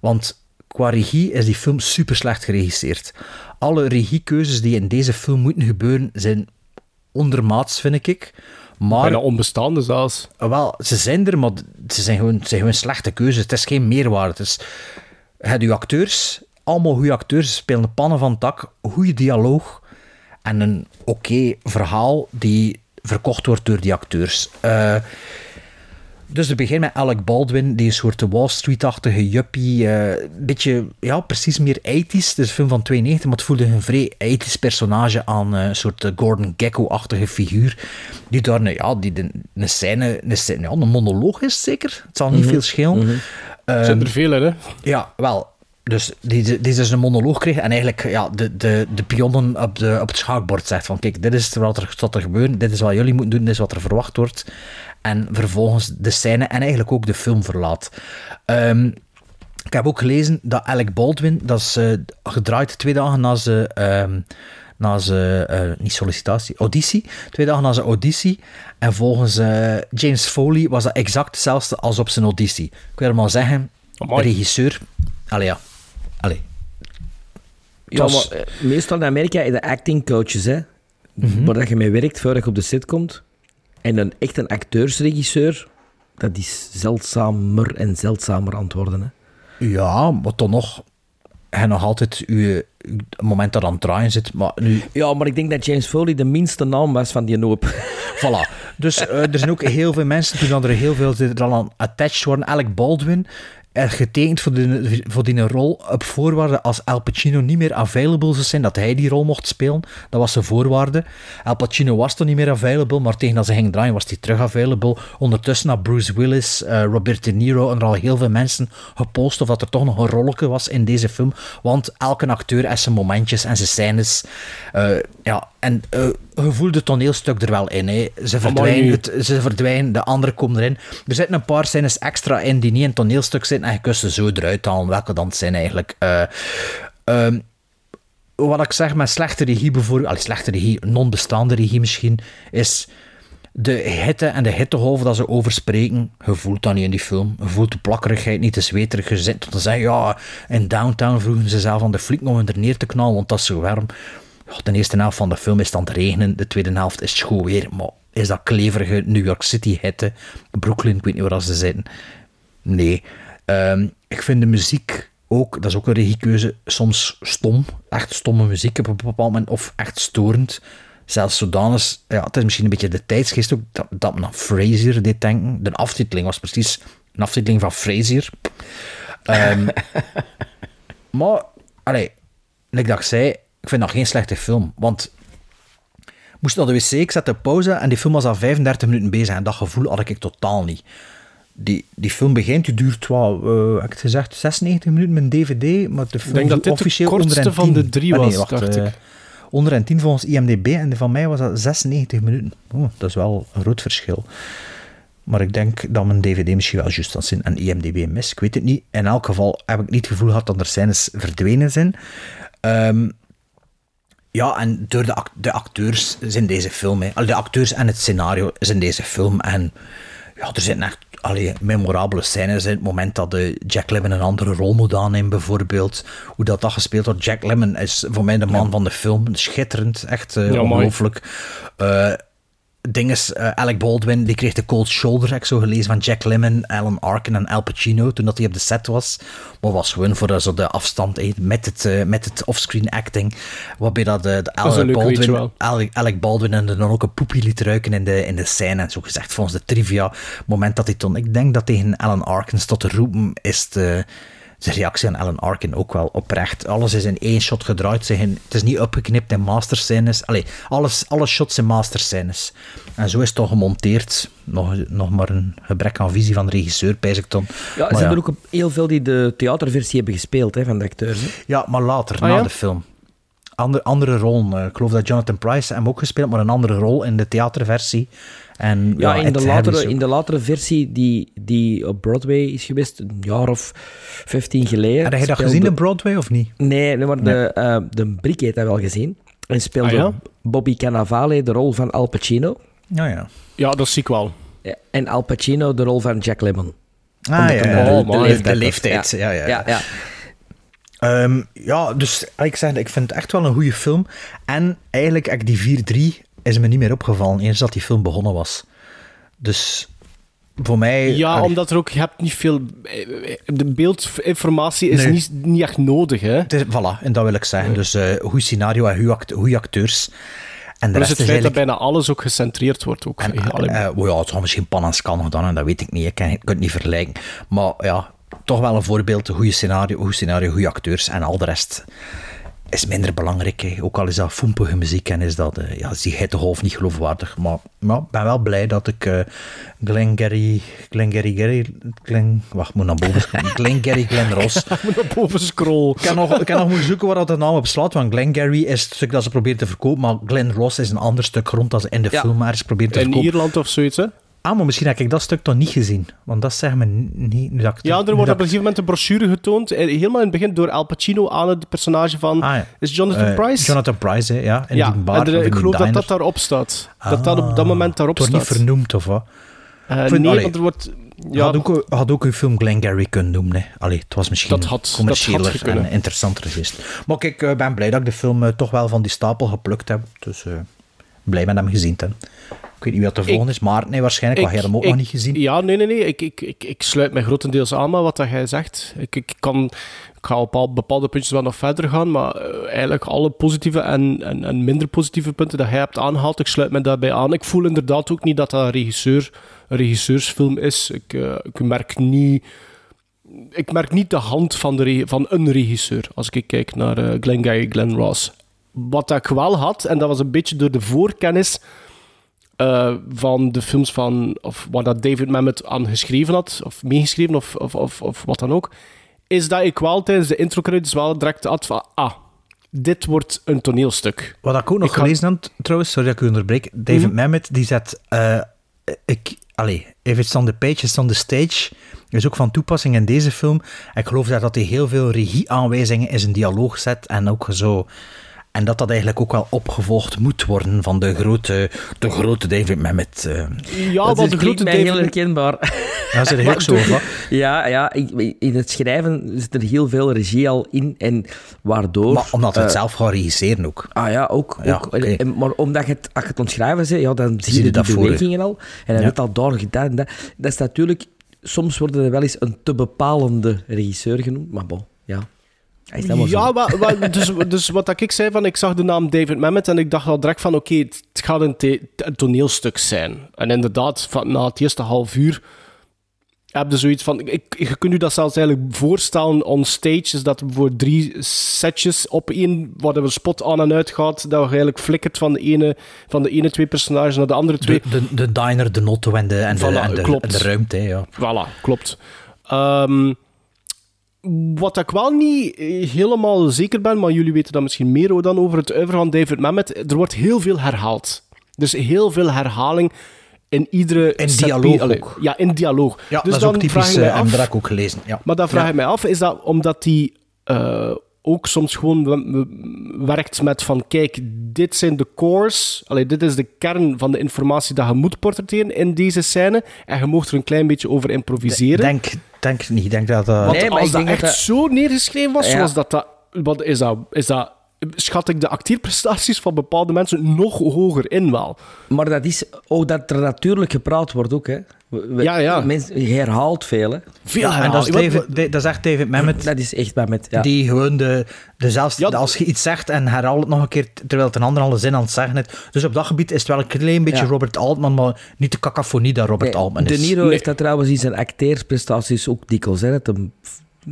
Want qua regie is die film super slecht geregisseerd. Alle regiekeuzes die in deze film moeten gebeuren zijn ondermaats, vind ik. Maar, Bijna onbestaande zelfs. Wel, ze zijn er, maar ze zijn gewoon, ze zijn gewoon slechte keuzes. Het is geen meerwaarde. Het is, je acteurs, allemaal goede acteurs, spelen de pannen van het dak, goede dialoog en een oké okay verhaal die verkocht wordt door die acteurs. Uh, dus het begint met Alec Baldwin, die een soort Wall Street-achtige juppie. Een uh, beetje, ja, precies meer 80s. Het is een film van 92, maar het voelde een vrij 80s personage aan. Uh, een soort Gordon Gekko-achtige figuur. Die daar, nou, ja, die de, een scène, een, scène, ja, een monoloog is zeker. Het zal niet mm -hmm. veel schelen. Mm -hmm. um, Zit er veel hè? Ja, wel. Dus die, die dus een monoloog kreeg en eigenlijk ja, de, de, de pionnen op, de, op het schaakbord zegt van kijk, dit is wat er, wat er gebeurt, dit is wat jullie moeten doen, dit is wat er verwacht wordt. En vervolgens de scène en eigenlijk ook de film verlaat. Um, Ik heb ook gelezen dat Alec Baldwin, dat is eh, gedraaid twee dagen na zijn, ehm, na zijn eh, niet sollicitatie, auditie. Twee dagen na zijn auditie. En volgens eh, James Foley was dat exact hetzelfde als op zijn auditie. Ik wil maar zeggen, Amai. de regisseur... Allee ja, allee. Ja, was- maar meestal in Amerika heb je acting coaches, hè. Mhm. Waar dat je mee werkt voordat je op de set komt. En een echt een acteursregisseur, dat is zeldzamer en zeldzamer aan het worden, hè. Ja, maar toch nog... En nog altijd uw, uw moment dat aan het draaien zit. Maar nu, Ja, maar ik denk dat James Foley de minste naam was van die hoop. *laughs* Voilà. Dus eh, er zijn ook heel veel mensen, toen er heel veel er al aan attached worden. Alec Baldwin, er getekend voor die, voor die rol op voorwaarde als Al Pacino niet meer available zou zijn, dat hij die rol mocht spelen. Dat was de voorwaarde. Al Pacino was toen niet meer available, maar tegen dat ze ging draaien was hij terug available. Ondertussen had Bruce Willis, eh, Robert De Niro en er al heel veel mensen gepost of dat er toch nog een rolletje was in deze film. Want elke acteur heeft zijn momentjes en zijn scènes. Eh, ja, en eh, je voelt het toneelstuk er wel in. Hè. Ze, verdwijnen, het, ze verdwijnen, de anderen komen erin. Er zitten een paar scènes extra in die niet in het toneelstuk zitten en je ze zo eruit halen welke dan het zijn eigenlijk. Eh, ehm, wat ik zeg met slechte regie bijvoorbeeld, allee, slechte regie, non-bestaande regie misschien, is de hitte en de hittegolven dat ze over spreken, je voelt dat niet in die film. Je voelt de plakkerigheid niet, de zweterig. Tot te zeggen, ja, in Downtown vroegen ze zelf aan de fliek om hem er neer te knallen, want dat is zo warm. De eerste helft van de film is aan het regenen, de tweede helft is het schoon weer, maar is dat kleverige New York City hitte, Brooklyn, ik weet niet waar ze zitten. Nee. Ehm, ik vind de muziek ook, dat is ook een regiekeuze, soms stom. Echt stomme muziek op een bepaald moment, of echt storend. Zelfs zodanig, ja, het is misschien een beetje de tijdsgeest ook, dat, dat me aan Frasier deed denken. De aftiteling was precies een aftiteling van Frasier. Ehm, *laughs* maar, allee, ik zei, ik vind dat geen slechte film. Want moest naar de wc, ik zette pauze en die film was al 35 minuten bezig. En dat gevoel had ik totaal niet. Die, die film begint, die duurt wel, eh, heb ik gezegd, 96 minuten met een dvd. Maar de film denk dat is dit de officieel kortste onder van de 10. drie Ah, nee, was, wacht, dacht eh, ik. Onder en 10 volgens IMDb en van mij was dat 96 minuten. Oh, dat is wel een groot verschil. Maar ik denk dat mijn DVD misschien wel juist aan zijn en IMDb mis. Ik weet het niet. In elk geval heb ik niet het gevoel gehad dat er scènes verdwenen zijn. Ehm, ja, en door de, act- de acteurs in deze film. Hè. Al De acteurs en het scenario is in deze film. En ja, er zijn echt allee, memorabele scènes. in Het moment dat de Jack Lemmon een andere rol moet aannemen, bijvoorbeeld. Hoe dat, dat gespeeld wordt. Jack Lemmon is voor mij de man van de film. Schitterend. Echt eh, ongelooflijk. Eh, dinges, eh, Alec Baldwin, die kreeg de cold shoulder, heb ik zo gelezen, van Jack Lemmon, Alan Arkin en Al Pacino, toen dat hij op de set was. Maar was gewoon voor eh, zo de afstand eh, met het, met het offscreen acting, waarbij dat de, is Baldwin, Alec Baldwin en dan ook een poepie liet ruiken in de, in de scène. En zo gezegd, volgens de trivia, moment dat hij toen, ik denk dat tegen Alan Arkin stond te roepen, is de, de reactie aan Alan Arkin ook wel oprecht. Alles is in één shot gedraaid. Ze zijn- Het is niet opgeknipt in masterscènes. Allee, alles, alle shots zijn masterscènes. En zo is het toch gemonteerd. Nog, nog maar een gebrek aan visie van de regisseur, pijs ik dan. Ja, er zijn er ook heel veel die de theaterversie hebben gespeeld hè, van de acteurs. Hè. Ja, maar later, Ah, na ja? de film. Ander, andere rollen. eh, ik geloof dat Jonathan Price hem ook gespeeld, maar een andere rol in de theaterversie. En, Ja, in, de latere, in de latere versie die, die op Broadway is geweest, een jaar of 15 geleden. Heb je dat gezien in Broadway of niet? Nee, nee, maar de, eh, de Brik heeft dat wel gezien. En speelde Ah, ja? Bobby Cannavale de rol van Al Pacino. Ja, ja. Ja, dat zie ik wel. Ja, En Al Pacino de rol van Jack Lemmon. Ah, Omdat ja, de- Oh, de, leeftijd De leeftijd, ja, ja, ja. ja, ja. Ehm, ja, dus ik zeg, ik vind het echt wel een goede film. En eigenlijk, ik die 4-3 is me niet meer opgevallen, eens dat die film begonnen was. Dus voor mij... Ja, allee, omdat er ook, je hebt niet veel... eh, De beeldinformatie is Nee. niet, niet echt nodig, hè. Het is, voilà, en dat wil ik zeggen. Dus goed scenario en goede act- goede acteurs. En de rest het feit dat bijna alles ook gecentreerd wordt. Ook. En, oh ja, het had misschien pan en scan gedaan, en dat weet ik niet. Ik kan, ik kan het niet vergelijken. Maar ja, toch wel een voorbeeld. Een goede scenario, goed scenario, goede acteurs. En al de rest is minder belangrijk. Hè. Ook al is dat foempige muziek en is dat, eh, ja, is die hittegolf niet geloofwaardig. Maar maar ik ben wel blij dat ik eh Glengarry, Glengarry, Gary, Glen, wacht, moet naar boven scrollen. *laughs* Glengarry, Glen Ross. *laughs* moet naar boven scrollen. Ik kan nog, ik kan nog moeten zoeken waar dat de naam op slaat, want Glengarry is het stuk dat ze proberen te verkopen, maar Glen Ross is een ander stuk grond dat ze in de Ja. film ergens proberen te In verkopen. Ierland of zoiets, hè? Ah, maar misschien heb ik dat stuk toch niet gezien. Want dat zeggen me niet... Nu dat ik, Ja, er wordt op een ik- gegeven moment een brochure getoond. eh, Helemaal in het begin door Al Pacino aan het personage van... Ah, ja. Is Jonathan Eh, Price? Jonathan Price, hè, ja. In ja, die bar, en er- ik geloof dat dat daarop staat. dat dat op dat moment daarop Het wordt staat. niet vernoemd, of wat? Vind- nee, allee. want er wordt... Je Ja, had ook, had ook uw film Glengarry kunnen noemen. Hè. Allee, het was misschien Dat had- dat commerciëler had en interessanter geweest. Maar ik eh, ben blij dat ik de film toch wel van die stapel geplukt heb. Dus blij met hem gezien te hebben. Ik weet niet wie dat de volgende is. Maarten, nee, waarschijnlijk. Want jij hem ook nog niet gezien. Ja, nee, nee, nee. Ik, ik, ik, ik sluit mij grotendeels aan met wat dat jij zegt. Ik, ik, kan, ik ga op al- bepaalde puntjes wel nog verder gaan, maar eh, eigenlijk alle positieve en, en, en minder positieve punten dat jij hebt aangehaald, ik sluit me daarbij aan. Ik voel inderdaad ook niet dat dat een, regisseur, een regisseursfilm is. Ik, eh, ik merk niet... Ik merk niet de hand van, de, van een regisseur als ik kijk naar eh Glengarry Glen Ross. Wat ik wel had, en dat was een beetje door de voorkennis eh, van de films van, of waar dat David Mamet aan geschreven had, of meegeschreven, of, of, of, of wat dan ook, is dat ik wel tijdens de intro credits wel direct had van, ah, dit wordt een toneelstuk. Wat ik ook nog Ik gelezen heb, trouwens, sorry dat ik u onderbreek. David Mhm. Mamet, die zet... eh, ik, allee, if it's on the page, it's on the stage. is ook van toepassing in deze film. Ik geloof dat dat hij heel veel regieaanwijzingen in zijn dialoog zet. En ook zo... En dat dat eigenlijk ook wel opgevolgd moet worden van de grote, de grote David Mamet. eh. Ja, dat is, de grote mij heel David... herkenbaar. Ja, zit er *laughs* ook zo van. *laughs* Ja, ja ik, in het schrijven zit er heel veel regie al in. En waardoor... Maar omdat we het eh, zelf gaan regisseren ook. Ah ja, ook. Ja, ook. En- maar omdat je het, als je het ontschrijven bent, ja, dan zie je je. bewegingen al. En dan Ja. weet al daar gedaan. Dat, dat is natuurlijk... Soms worden er wel eens een te bepalende regisseur genoemd. Maar bon, ja. Ja, maar, maar- *laughs* dus, dus wat dat ik zei, van, ik zag de naam David Mamet en ik dacht al direct van, oké, het, het gaat een, een toneelstuk zijn. En inderdaad, van, na het eerste half uur heb je zoiets van... Ik, je kunt je dat zelfs eigenlijk voorstellen on stage, is dat voor drie setjes op één, waar de spot aan en uit gaat, dat eigenlijk flikkert van de ene, van de ene twee personages naar de andere twee. De, de, de diner, de notto en de, en de, Voilà, en de, klopt. en de ruimte. Ja. Voilà, klopt. Ehm, wat ik wel niet eh, helemaal zeker ben, maar jullie weten dat misschien meer dan over het oeuvre van David Mamet. Er wordt heel veel herhaald. Dus heel veel herhaling in iedere... In dialoog. Allee. Ja, in dialoog. Ja, dus dat is dan ook vraag typisch, ik mij eh, en af- ook gelezen. Ja. maar dan vraag Ja. ik mij af, is dat omdat hij eh, ook soms gewoon werkt met van, kijk, dit zijn de cores, allee, dit is de kern van de informatie dat je moet portretteren in deze scène, en je mocht er een klein beetje over improviseren. Denk, denk niet. Denk dat. Want Nee, maar als ik dat denk echt dat- zo neergeschreven was, Ja. zoals dat, dat, wat is dat, is dat... Schat ik de acteerprestaties van bepaalde mensen nog hoger in wel. Maar dat is ook dat er natuurlijk gepraat wordt ook, hè. We- Ja, ja. Mensen, je herhaalt veel, hè. Veel Ja, en dat is. David, dat is echt David Mamet. Dat is echt bij met... Ja. Die gewoon de, de zelfs, Ja, als je iets zegt en herhaalt het nog een keer terwijl het een ander al zin aan het zeggen is. Dus op dat gebied is het wel een klein beetje Ja. Robert Altman, maar niet de cacophonie dat Robert Nee, Altman de is. Niro heeft dat trouwens in zijn acteersprestaties ook dikwijls, hè. Dat hem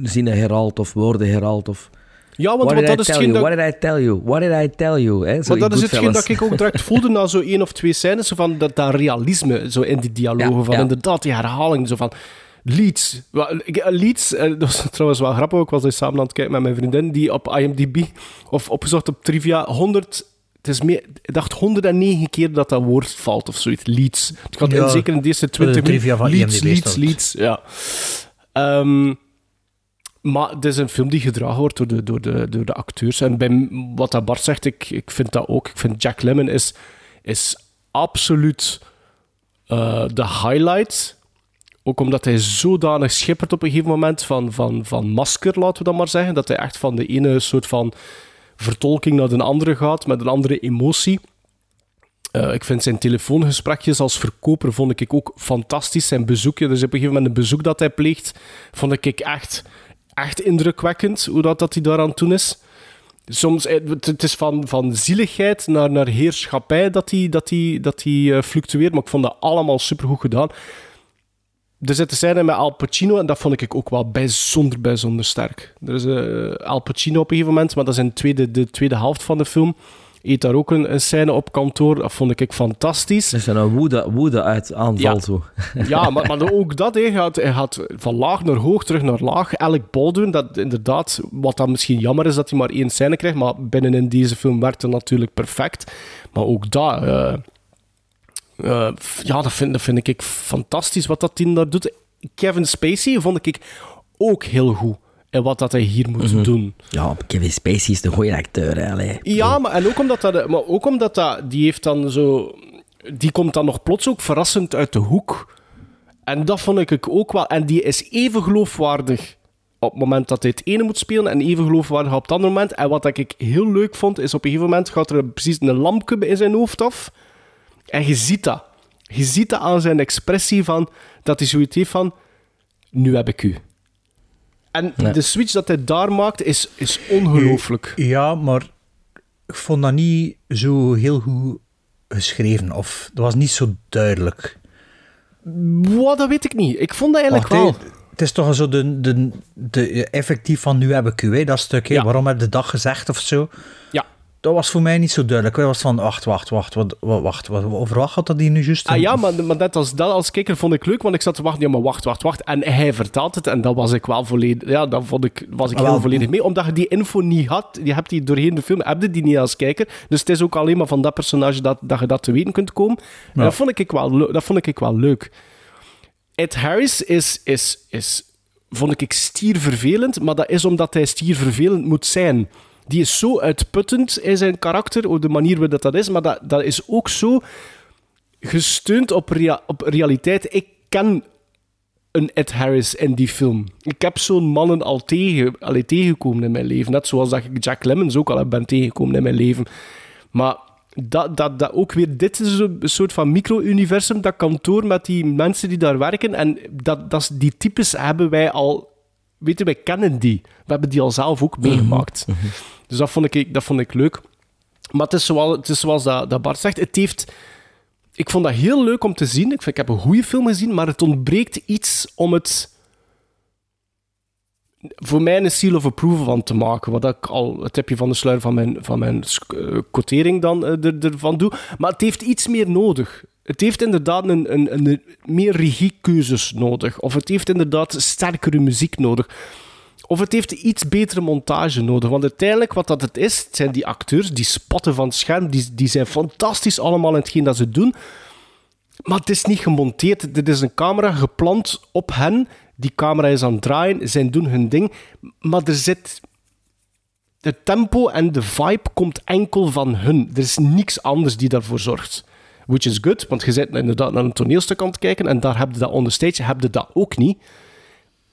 zinnen herhaalt of woorden herhaalt of... Ja, want, want dat is hetgeen dat... What did I tell you? What did I tell you? Hè? Zo Maar in dat is hetgeen dat ik ook direct *laughs* voelde na zo één of twee scènes, zo van dat, dat realisme zo in die dialogen, Ja, van ja. inderdaad die herhaling, zo van Leeds. Eh, Leeds, eh, *laughs* dat was trouwens wel grappig, ik was eens samen aan het kijken met mijn vriendin, die op IMDb, of opgezocht op Trivia, 100... Het is meer, ik dacht 109 keer dat dat woord valt of zoiets. Leeds. Het gaat Ja, in, zeker in de eerste de 20 minuten. trivia van Leeds, IMDb Leeds. Leeds. Ja. Ehm, maar het is een film die gedragen wordt door de, door de, door de acteurs. En bij wat dat Bart zegt, ik, ik vind dat ook. Ik vind Jack Lemmon is, is absoluut eh, de highlight. Ook omdat hij zodanig schippert op een gegeven moment van, van, van masker, laten we dat maar zeggen. Dat hij echt van de ene soort van vertolking naar de andere gaat, met een andere emotie. Eh, ik vind zijn telefoongesprekjes als verkoper vond ik ook fantastisch. Zijn bezoekje, dus op een gegeven moment een bezoek dat hij pleegt, vond ik echt, echt indrukwekkend hoe dat, dat hij daaraan toe is. Soms, eh, het is van, van zieligheid naar, naar heerschappij dat hij dat die, dat die, eh, fluctueert, maar ik vond dat allemaal supergoed gedaan. Er zitten scènes met Al Pacino en dat vond ik ook wel bijzonder, bijzonder sterk. Er is eh, Al Pacino op een gegeven moment, maar dat is in de tweede, de tweede helft van de film. Eet daar ook een, een scène op kantoor. Dat vond ik fantastisch. Is een woede, woede uit aanval Ja. zo. *laughs* Ja, maar, maar ook dat, hè. Hij, gaat, hij gaat van laag naar hoog, terug naar laag. Elk bal doen, dat inderdaad, wat dan misschien jammer is dat hij maar één scène krijgt, maar binnenin deze film werkt het natuurlijk perfect. Maar ook dat, eh, Eh, ja, dat vind, dat vind ik fantastisch wat dat team daar doet. Kevin Spacey vond ik ook heel goed. En wat dat hij hier moet doen. Ja, Kevin Spacey is een goede acteur. Hè, allee. Ja, maar, en ook omdat dat, maar ook omdat dat, die heeft dan zo, die komt dan nog plots ook verrassend uit de hoek. En dat vond ik ook wel. En die is even geloofwaardig op het moment dat hij het ene moet spelen en even geloofwaardig op het andere moment. En wat ik heel leuk vond, is op een gegeven moment gaat er precies een lampje in zijn hoofd af. En je ziet dat. Je ziet dat aan zijn expressie van, dat hij zoiets heeft van, nu heb ik u. En de switch dat hij daar maakt, is, is ongelooflijk. Ja, maar ik vond dat niet zo heel goed geschreven. Of dat was niet zo duidelijk. Wat, dat weet ik niet. Ik vond dat eigenlijk Wacht, wel. Het is toch zo de, de, de effectief van nu heb ik u, hè, dat stuk. hè. Ja. Waarom heb je de dag gezegd of zo? Ja. Dat was voor mij niet zo duidelijk. Het was van, wacht, wacht, wacht, wat, wacht, wat, over wat gaat dat hier nu juist? Ah ja, maar, maar net als dat als kijker vond ik leuk, want ik zat te wachten. Ja, maar wacht, wacht, wacht. En hij vertaalt het en dat was ik wel volledig... Ja, dat vond ik, was ik Ah, heel volledig mee. Omdat je die info niet had, je hebt die doorheen de film, heb je die niet als kijker. Dus het is ook alleen maar van dat personage dat, dat je dat te weten kunt komen. Ja. dat, vond ik wel, dat vond ik wel leuk. Ed Harris is, is, is, vond ik stiervervelend, maar dat is omdat hij stiervervelend moet zijn. Die is zo uitputtend in zijn karakter, op de manier waarop dat, is, maar dat, dat is ook zo gesteund op, op realiteit. Ik ken een Ed Harris in die film. Ik heb zo'n mannen al tegen, allee, tegengekomen in mijn leven. Net zoals dat ik Jack Lemmons ook al ben tegengekomen in mijn leven. Maar dat, dat, dat ook weer, dit is een soort van micro-universum, dat kantoor met die mensen die daar werken. En dat, dat, die types hebben wij al, weten wij kennen die. We hebben die al zelf ook meegemaakt. Dus dat vond ik, dat vond ik leuk. Maar het is zoals, het is zoals dat, dat Bart zegt, het heeft... Ik vond dat heel leuk om te zien. Ik, vind, ik heb een goede film gezien, maar het ontbreekt iets om het voor mij een seal of approval van te maken. Wat ik al het tipje van de sluier van mijn, van mijn eh, quotering dan eh, er, ervan doe. Maar het heeft iets meer nodig. Het heeft inderdaad een, een, een, meer regiekeuzes nodig. Of het heeft inderdaad sterkere muziek nodig. Of het heeft iets betere montage nodig. Want uiteindelijk, wat dat het is, het zijn die acteurs, die spotten van het scherm, die, zijn fantastisch allemaal in hetgeen dat ze doen. Maar het is niet gemonteerd. Er is een camera geplant op hen. Die camera is aan het draaien. Zij doen hun ding. Maar er zit... Het tempo en de vibe komt enkel van hun. Er is niks anders die daarvoor zorgt. Which is good, want je zit inderdaad naar een toneelstuk aan het kijken en daar heb je dat on stage, heb je dat ook niet.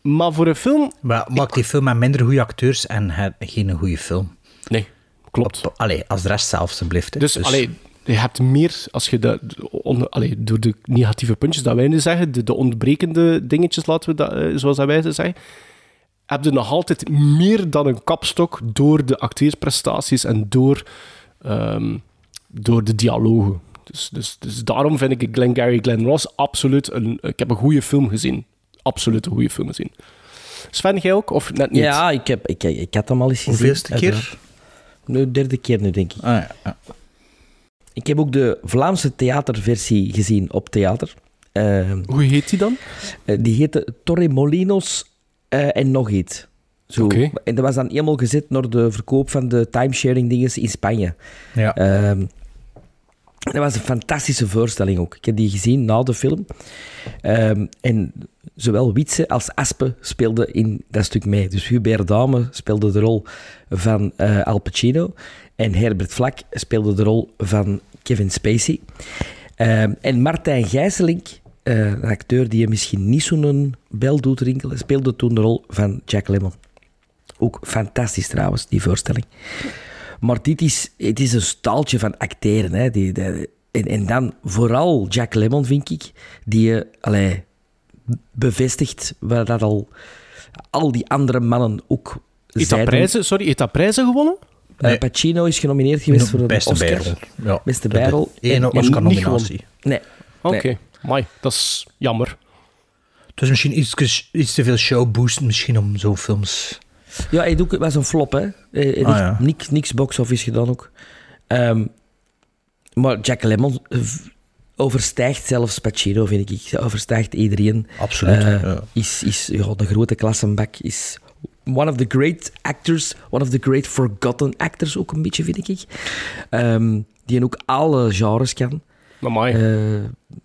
Maar voor een film... Maar maakt die film met minder goede acteurs en geen goede film? Nee, klopt. Allee, als de rest zelf alsjeblieft. hè. Dus, allee, je hebt meer, als je dat, on- allee, door de negatieve puntjes dat wij nu zeggen, de, de ontbrekende dingetjes, laten we dat, eh, zoals dat wij ze zeggen, heb je nog altijd meer dan een kapstok door de acteersprestaties en door, ehm, door de dialogen. Dus, dus, dus daarom vind ik Glengarry Glen Ross absoluut een... Ik heb een goede film gezien. Absoluut een goede film gezien. Sven, jij ook? Of net niet? Ja, ik, heb, ik, ik had hem al eens gezien. Hoeveelste keer? Nu, derde keer nu, denk ik. Ah, ja, ja. Ik heb ook de Vlaamse theaterversie gezien op theater. Eh, Hoe heet die dan? eh, die heette Torremolinos eh, en nog iets. Zo. Oké. En dat was dan helemaal gezet naar de verkoop van de timesharing dingen in Spanje. Ja. Ehm, dat was een fantastische voorstelling ook. Ik heb die gezien na de film. Ehm, en zowel Wietse als Aspe speelden in dat stuk mee. Dus Hubert Dame speelde de rol van eh, Al Pacino. En Herbert Vlak speelde de rol van Kevin Spacey. Ehm, en Martijn Gijsselink, eh, een acteur die je misschien niet zo'n bel doet rinkelen, speelde toen de rol van Jack Lemmon. Ook fantastisch trouwens, die voorstelling. Maar dit is, het is een staaltje van acteren. Hè. Die, die- en, en dan vooral Jack Lemmon, vind ik, die je allee, bevestigt waar dat al, al die andere mannen ook Heeft dat prijzen, sorry, heeft dat prijzen gewonnen? Eh, Nee. Pacino is genomineerd geweest voor een Beste Oscar. bijrol. Ja. Beste bijrol. Eén Oscar-nominatie. Nee. Oké, Nee. Amai, dat is jammer. Het was misschien iets, iets te veel showboost misschien om zo'n films... Ja, hij doet- was een flop, hè. Eh, eh, Ah, ja. niks, niks box-office gedaan ook. Ehm, maar Jack Lemmon eh, overstijgt zelfs Pacino, vind ik. Hij overstijgt iedereen. Absoluut. Ja. Is, is ja, de grote klassenbak. Is one of the great actors. One of the great forgotten actors ook een beetje, vind ik. Ehm, die ook alle genres kan. Amai.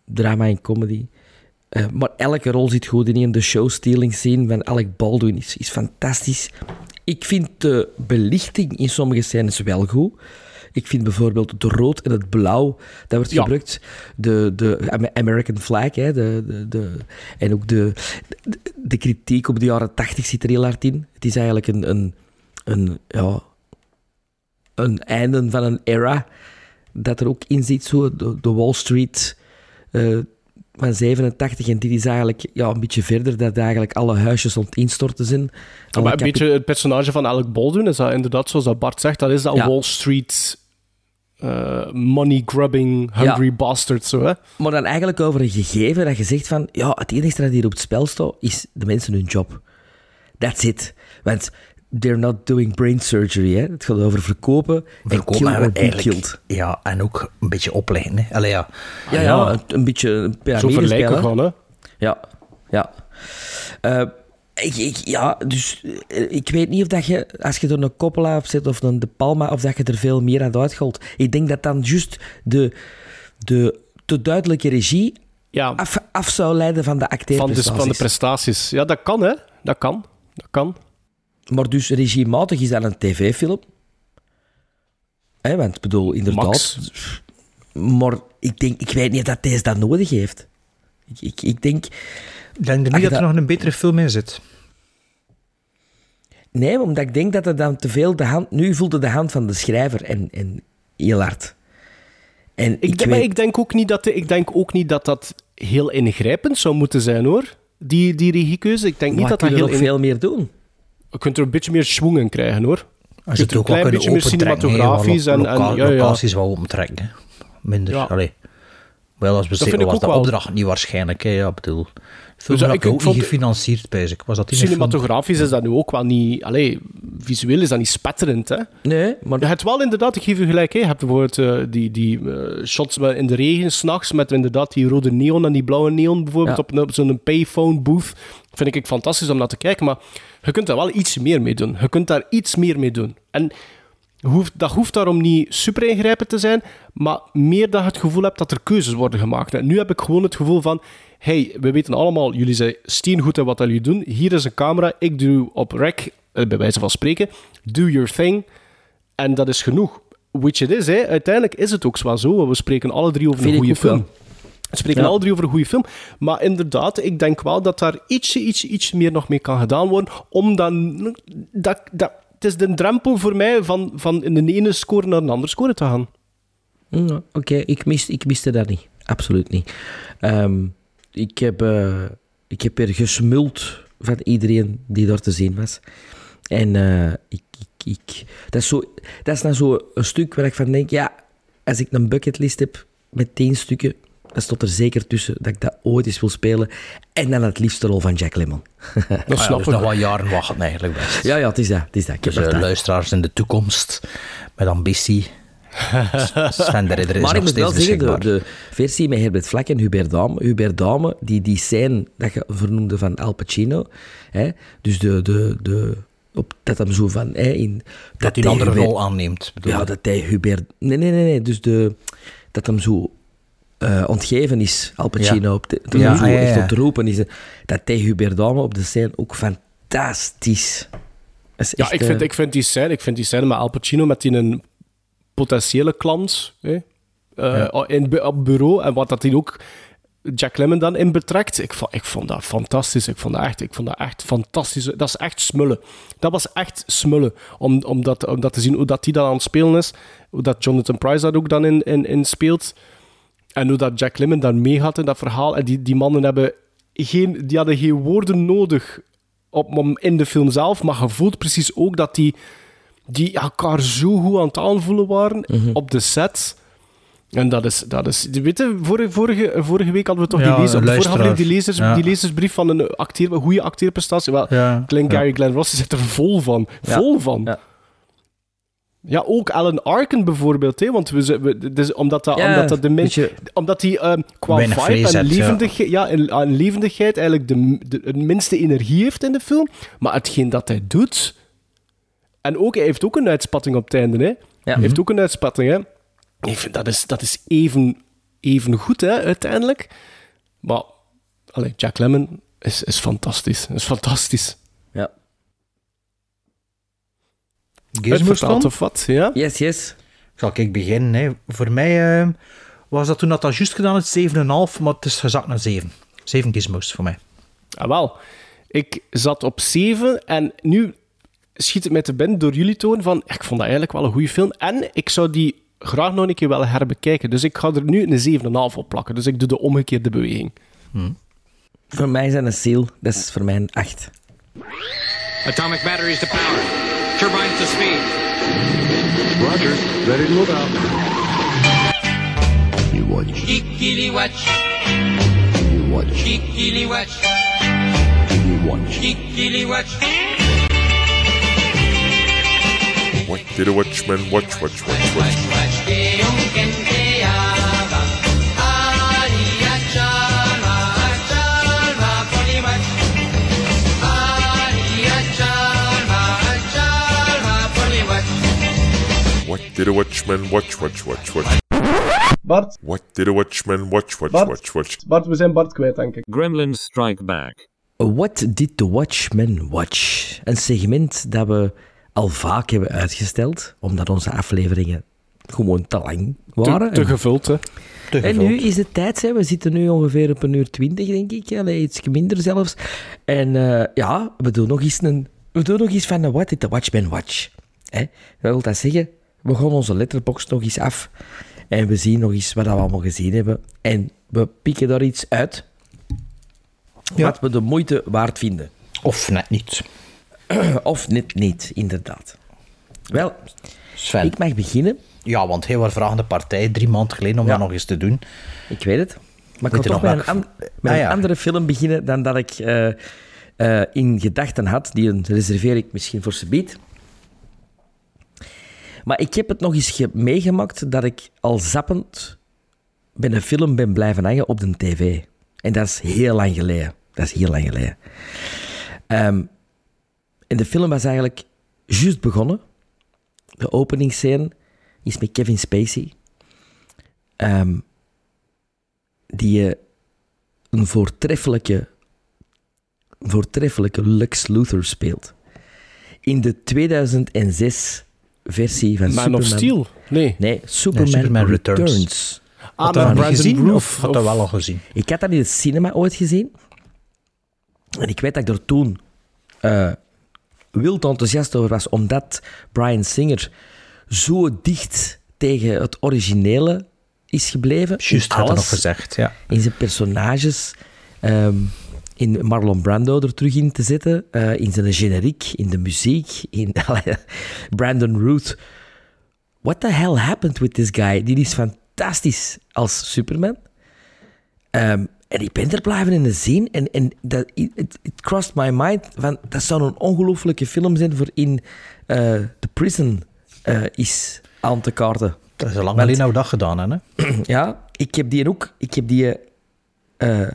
Drama en comedy. Eh, maar elke rol zit goed in. De showstealing scene van Alec Baldwin is, is fantastisch. Ik vind de belichting in sommige scènes wel goed. Ik vind bijvoorbeeld het rood en het blauw, dat wordt Ja. gebruikt. De, de Am- American flag, hè, de, de, de, en ook de, de, de kritiek op de jaren tachtig zit er heel hard in. Het is eigenlijk een, een, een, ja, een einde van een era dat er ook in zit, zo, de, de Wall Street eh, van 87. En dit is eigenlijk ja, een beetje verder, dat eigenlijk alle huisjes het instorten zijn. Ja, maar een beetje het personage van Alec Baldwin is dat inderdaad, zoals dat Bart zegt, dat is dat Ja. Wall Street eh, money-grubbing, hungry Ja. bastard, zo, hè? Maar dan eigenlijk over een gegeven dat je zegt van, ja, het enige dat hier op het spel staat, is de mensen hun job. That's it. Want they're not doing brain surgery, hè. Het gaat over verkopen, en Verkopen kill hebben or be killed. Ja, en ook een beetje opleggen. Hè. Allee, ja. Ja, ja, een, een beetje een Zo verlijken hè. Ja, ja. Eh, ik, ik, ja, dus eh, ik weet niet of dat je, als je er een Coppola op zet of een De Palma, of dat je er veel meer aan uitgaat. Ik denk dat dan juist de, de te duidelijke regie Ja, af, af zou leiden van de van de, acteerprestaties. van de prestaties. Ja, dat kan, hè? Dat kan. Dat kan. Maar dus regiematig is dat een tv-film. Hè, want ik bedoel, inderdaad... Max. Maar ik denk, ik weet niet dat deze dat nodig heeft. Ik, ik, ik denk... Ik denk er niet dat dat- er nog een betere film in zit. Nee, omdat ik denk dat het dan te veel de hand... Nu voelde de hand van de schrijver en, en heel hard. En ik, Ik, denk, weet- ik, denk ook niet dat, de- ik denk ook niet dat dat heel ingrijpend zou moeten zijn, hoor. Die, die regiekeuze. Ik denk niet dat dat heel... in- veel meer doen. Je kunt er een beetje meer schwung in krijgen, hoor. Als Je je kunt het er ook een wel klein beetje meer cinematographisch wat en- loka- en- ja, ja. locaties wel opentrekken. hè. Minder, Ja. allee. Wel, als we vind zeggen, was de wel. opdracht niet waarschijnlijk. Hè, ja, bedoel. Film Dus, ik- ook vond- niet gefinancierd, bij Was dat? Cinematografisch is dat nu ook wel niet... Allee, visueel is dat niet spetterend, hè. Nee, maar Je hebt wel inderdaad, ik geef je gelijk, hè. je hebt bijvoorbeeld eh, die, die eh, shots in de regen, s'nachts, met inderdaad die rode neon en die blauwe neon, bijvoorbeeld Ja. op, zo'n payphone booth. Vind ik fantastisch om naar te kijken, maar je kunt daar wel iets meer mee doen. Je kunt daar iets meer mee doen. En hoeft, dat hoeft daarom niet super ingrijpend te zijn, maar meer dat je het gevoel hebt dat er keuzes worden gemaakt. En nu heb ik gewoon het gevoel van, hey, we weten allemaal, jullie zijn steengoed in wat jullie doen. Hier is een camera, ik doe op rec, eh, bij wijze van spreken, do your thing. En dat is genoeg. Which it is, hè. uiteindelijk is het ook zo. We spreken alle drie over Vind een goede film. We spreken Ja. alle drie over een goede film. Maar inderdaad, ik denk wel dat daar ietsje, iets, iets meer nog mee kan gedaan worden. Om dan... Dat, dat, het is de drempel voor mij van, van in de ene score naar een andere score te gaan. Mm, Oké, ik, mis, ik miste dat niet. Absoluut niet. Ehm, ik, heb, eh, ik heb weer gesmuld van iedereen die daar te zien was. En eh, ik, ik, ik, dat, is zo, dat is dan zo een stuk waar ik van denk, ja, als ik een bucketlist heb met tien stukken, dan stond er zeker tussen dat ik dat ooit eens wil spelen. En dan het liefste rol van Jack Lemmon. *laughs* Dat Ah ja, snap dus ik. nog wel jaren wachten eigenlijk best. Ja, ja, het is dat. Het is dat. Ik heb Dus eh, luisteraars in de toekomst met ambitie. Sven de Ridder is Maar ik moet wel zeggen, de, de versie met Herbert Vlak en Hubert Dame, Hubert Dame die, die scène dat je vernoemde van Al Pacino, hè, dus de, de, de, op, dat hem zo van... Hè, in, dat hij een andere Hubert- rol aanneemt. bedoel Ja, dat hij Hubert... Nee, nee, nee, nee. Dus de, dat hem zo eh, ontgeven is, Al Pacino, Ja. op de, dat Ja, hem zo ja, ja, echt ja. ontroepen is. Dat hij Hubert Dame op de scène ook fantastisch. Ja, ik vind, eh, ik, vind die scène, ik vind die scène met Al Pacino, met die een potentiële klant hè, eh, in, bu- op bureau, en wat dat hij ook Jack Lemmon dan in betrekt. Ik vond, ik vond dat fantastisch. Ik vond dat echt, ik vond dat echt fantastisch. Dat is echt smullen. Dat was echt smullen. Om, om, dat, om dat te zien, hoe dat die dan aan het spelen is. Hoe dat Jonathan Price dat ook dan in, in, in speelt. En hoe dat Jack Lemmon daar mee had in dat verhaal. En die, die mannen hebben geen, die hadden geen woorden nodig op, in de film zelf. Maar je voelt precies ook dat die, die elkaar zo goed aan het aanvoelen waren op de set. En dat is, dat is weet je, vorige, vorige, vorige week hadden we toch Ja, die, lezer, de vorige die, lezers. Ja. die lezersbrief van een, acteer, een goede acteerprestatie. Wel, Ja, Glenn ja. Gary Glenn Ross zit er vol van. Ja. Vol van. Ja. Ja, ook Alan Arkin bijvoorbeeld. Hè, want we, ze- we, dus omdat, dat, Ja, omdat, dat de beetje- omdat hij ehm, qua Weinig vibe en hebt, ja. levendigheid, ja. en, aan levendigheid eigenlijk de, de, het minste energie heeft in de film. Maar hetgeen dat hij doet... En ook, hij heeft ook een uitspatting op het einde. Hè. Ja. Hij heeft ook een uitspatting. Hè. Ik vind, dat, is, dat is even even goed, hè, uiteindelijk. Maar allee, Jack Lemmon is, is fantastisch. Is fantastisch. Ja. Gizmos Uitvertaald dan? of wat, ja? Yes, yes. Zal ik beginnen? Hè. Voor mij eh, was dat toen dat al juist gedaan is 7,5, maar het is gezakt naar 7. 7 gizmos voor mij. Ah, wel. Ik zat op 7 en nu schiet het mij te binnen door jullie toon van ik vond dat eigenlijk wel een goede film en ik zou die graag nog een keer willen herbekijken. Dus ik ga er nu een 7,5 op plakken. Dus ik doe de omgekeerde beweging. Voor mij is dat een seal. Dat is voor mij een 8. Atomic batteries to power. Turbines to speed. Roger. Ready to move out. You watch. Geekily watch. You watch. Geekily watch. You watch. Geekily watch. What did a watchman watch, watch, watch, watch? Watch que un kenteaba. Aria chalma, chalma, poli watch. Aria chalma, chalma, poli watch. What did a watchman watch, watch, watch, watch? Bart, What did a watchman watch, watch, Bart. watch, watch? Bart, we zijn Bart kwijt, denk ik. Gremlins Strike Back. What did the Watchmen watch? Een segment dat we al vaak hebben uitgesteld, omdat onze afleveringen gewoon te lang waren. te En- gevuld, hè. Te En gevuld. nu is het tijd, hè. we zitten nu ongeveer op een uur twintig, denk ik. Allee, iets minder zelfs. En eh, ja, we doen nog eens, een, we doen nog eens van een What did the Watchmen watch? Hè? Wat wil dat zeggen? We gaan onze letterbox nog eens af. En we zien nog eens wat we allemaal gezien hebben. En we pikken daar iets uit. Ja. Wat we de moeite waard vinden. Of net niet. *clears throat* Of net niet, inderdaad. Wel, Sven. ik mag beginnen. Ja, want hij was vragende partij drie maanden geleden om Ja. dat nog eens te doen. Ik weet het. Maar ik ga toch met, een, an- met Ah, een andere film beginnen dan dat ik eh, eh, in gedachten had. Die reserveer ik misschien voor subiet. Maar ik heb het nog eens ge- meegemaakt dat ik al zappend bij een film ben blijven hangen op de tv. En dat is heel lang geleden. Dat is heel lang geleden. Ehm, en de film was eigenlijk juist begonnen. De openingsscène is met Kevin Spacey. Ehm, die eh, een voortreffelijke, voortreffelijke Lex Luthor speelt. In de 2006 versie van Man Superman. of Steel? Nee. Nee, Superman, Superman Returns. Returns. Ah, Had dat gezien of had dat wel al gezien? Ik had dat in het cinema ooit gezien. En ik weet dat ik er toen eh, wild enthousiast over was, omdat Brian Singer zo dicht tegen het originele is gebleven. Juist, had hij nog gezegd. Ja. in zijn personages, ehm, in Marlon Brando er terug in te zetten, eh, in zijn generiek, in de muziek, in *laughs* Brandon Root. What the hell happened with this guy? Die is fantastisch als Superman. Ehm, en ik ben er blijven in de zin en, en dat, it, it- crossed my mind van dat zou een ongelooflijke film zijn voor in eh The Prison eh, is aan te kaarten. Dat is al lang alleen nou dat gedaan, hè? *clears throat* Ja, ik heb die ook. Ik heb die eh,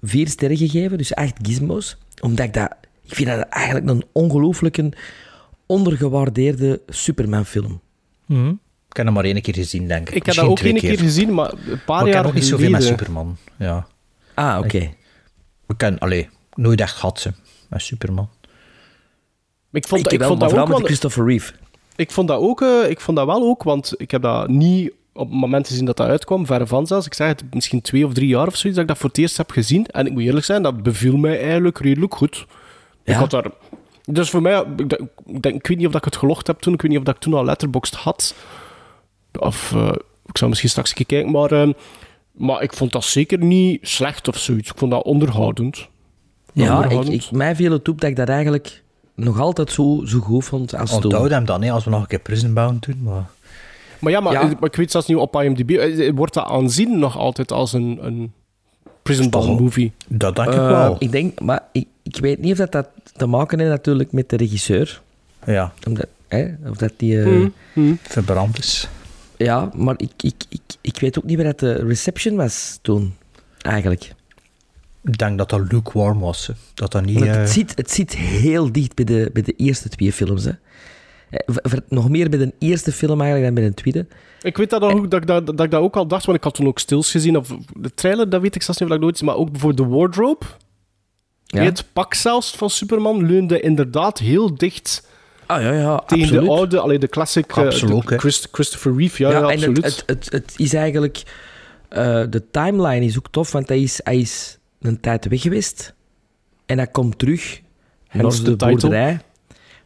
vier sterren gegeven, dus acht gizmos. Omdat ik dat... Ik vind dat eigenlijk een ongelooflijke, ondergewaardeerde Superman-film. Ik heb hem maar één keer gezien, denk ik. Ik heb dat Misschien ook twee één keer gezien, maar een paar Maar ik jaar heb ook niet zoveel met. Superman. Ja. Ah, oké. We kennen, allee, nooit echt gehad ze met Superman. Ik vond, Ik dat- ik wel, vond maar dat vooral ook met wel... Christopher Reeve. Ik vond dat ook, eh, ik vond dat wel ook, want ik heb dat niet op het moment gezien dat dat uitkwam, verre van zelfs. Ik zeg het, misschien twee of drie jaar of zoiets dat ik dat voor het eerst heb gezien. En ik moet eerlijk zijn, dat beviel mij eigenlijk redelijk goed. Ik Ja? had daar... Dus voor mij, ik, denk, ik, ik weet niet of dat ik het gelogd heb toen, ik weet niet of dat ik toen al letterboxd had. Of, eh, ik zou misschien straks een keer kijken, maar, eh, maar ik vond dat zeker niet slecht of zoiets. Ik vond dat onderhoudend. Ja, ik, Onderhoudend. ik, mij viel het op dat ik dat eigenlijk nog altijd zo, zo goed vond als toen. Onthoud hem dan, hè, als we nog een keer Prison Bound doen. Maar... Maar ja, maar, Ja. maar ik weet zelfs niet op IMDb. eh, Wordt dat aanzien nog altijd als een, een prison wel. movie? Dat denk ik Eh, wel. ik denk, maar ik, ik weet niet of dat, dat te maken heeft natuurlijk met de regisseur. Ja, Omdat, hè, of dat die... eh, Hmm, hmm. verbrand is. Ja, maar ik, ik, ik, ik weet ook niet waar dat de reception was toen, eigenlijk. Ik denk dat dat lukewarm was. hè. Dat dat niet... Want eh, het, zit, het zit heel dicht bij de, bij de eerste twee films. Hè. Eh, nog meer bij de eerste film eigenlijk dan bij de tweede. Ik weet dat, ook, dat, ik dat, dat ik dat ook al dacht, want ik had toen ook stils gezien. Of de trailer, dat weet ik zelfs niet of ik nooit zie. Maar ook bijvoorbeeld de wardrobe. Ja. Het pak zelfs van Superman leunde inderdaad heel dicht Ah ja, ja, tegen absoluut. de oude, allee, de classic eh, de. Christ- Christopher Reeve. Ja, ja, en absoluut. Het, het, het, het is eigenlijk... eh, de timeline is ook tof, want hij is, hij is een tijd weg geweest. En hij komt terug naar de, boerderij.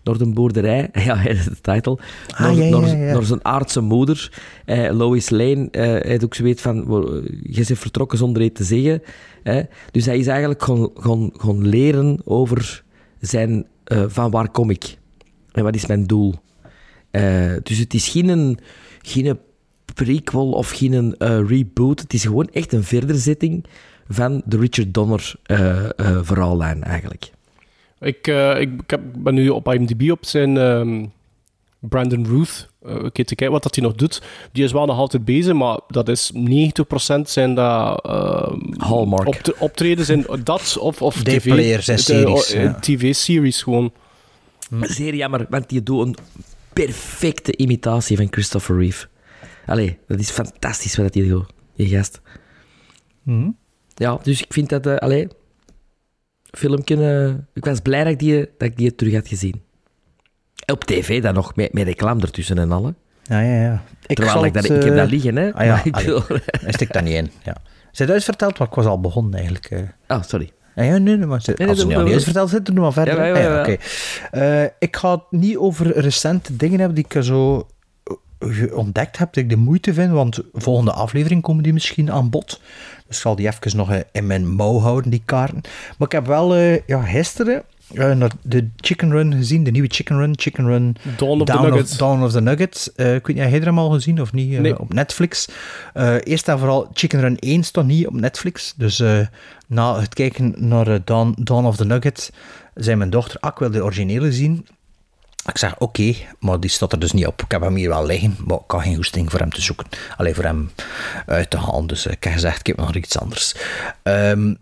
Naar de boerderij. *laughs* Ja, de titel. Ah, naar, ja, ja, naar, ja. naar zijn aardse moeder. Eh, Lois Lane eh heeft ook zoiets van... "Wel, Je bent vertrokken zonder iets te zeggen. Hè. Dus hij is eigenlijk gaan, gaan, gaan leren over zijn... eh, van waar kom ik? En wat is mijn doel? Eh, dus het is geen, geen prequel of geen eh, reboot. Het is gewoon echt een verderzetting van de Richard Donner eh, verhaallijn eigenlijk. Ik, ik, ik heb, ben nu op IMDb op zijn ehm, Brandon Ruth. een keer te kijken wat dat hij nog doet. Die is wel nog altijd bezig, maar dat is 90% zijn dat ehm, Hallmark. opte- optredens in dat of, of tv. Dayplayers en de- series, ja. TV-series gewoon. Zeer jammer, want die doet een perfecte imitatie van Christopher Reeve. Allee, dat is fantastisch wat hij doet, die gast. Mhm. Ja, dus ik vind dat... eh allee, filmpje... eh, ik was blij dat ik, die, dat ik die terug had gezien. Op tv dan nog, met, met reclame ertussen en alle. Ja, ja, ja. Ik, Terwijl zal ik, dat, ik heb eh, dat liggen, hè. Ah ja, Maar *laughs* ik allee, dat niet in. Ja. Ze het uitverteld, want ik was al begonnen eigenlijk. eh. Ah, sorry. Ja, ja, nee, nee, maar ze, Nee, als ze nee, nu al doe- niet uitverteld zitten, doen we maar verder. Ja, ja, Ah, ja, ja. oké. Eh, ik ga het niet over recente dingen hebben die ik zo eh, ontdekt heb, dat ik de moeite vind, want volgende aflevering komen die misschien aan bod. Dus ik zal die even nog eh, in mijn mouw houden, die kaarten. Maar ik heb wel eh, ja, gisteren eh, naar de Chicken Run gezien, de nieuwe Chicken Run, Chicken Run Dawn of the Nuggets. Dawn of the Nuggets. Eh, ik weet niet, heb jij er hem al gezien of niet? eh, Nee. Op Netflix. Eh, eerst en vooral, Chicken Run 1 stond niet op Netflix. Dus na het kijken naar Dawn, Dawn of the Nuggets, zei mijn dochter, ah, ik wil de originele zien. Ik zeg, oké, maar die staat er dus niet op. Ik heb hem hier wel liggen, maar ik had geen goesting voor hem te zoeken. Alleen voor hem uit te halen. Dus ik heb gezegd, ik heb nog iets anders. Ehm,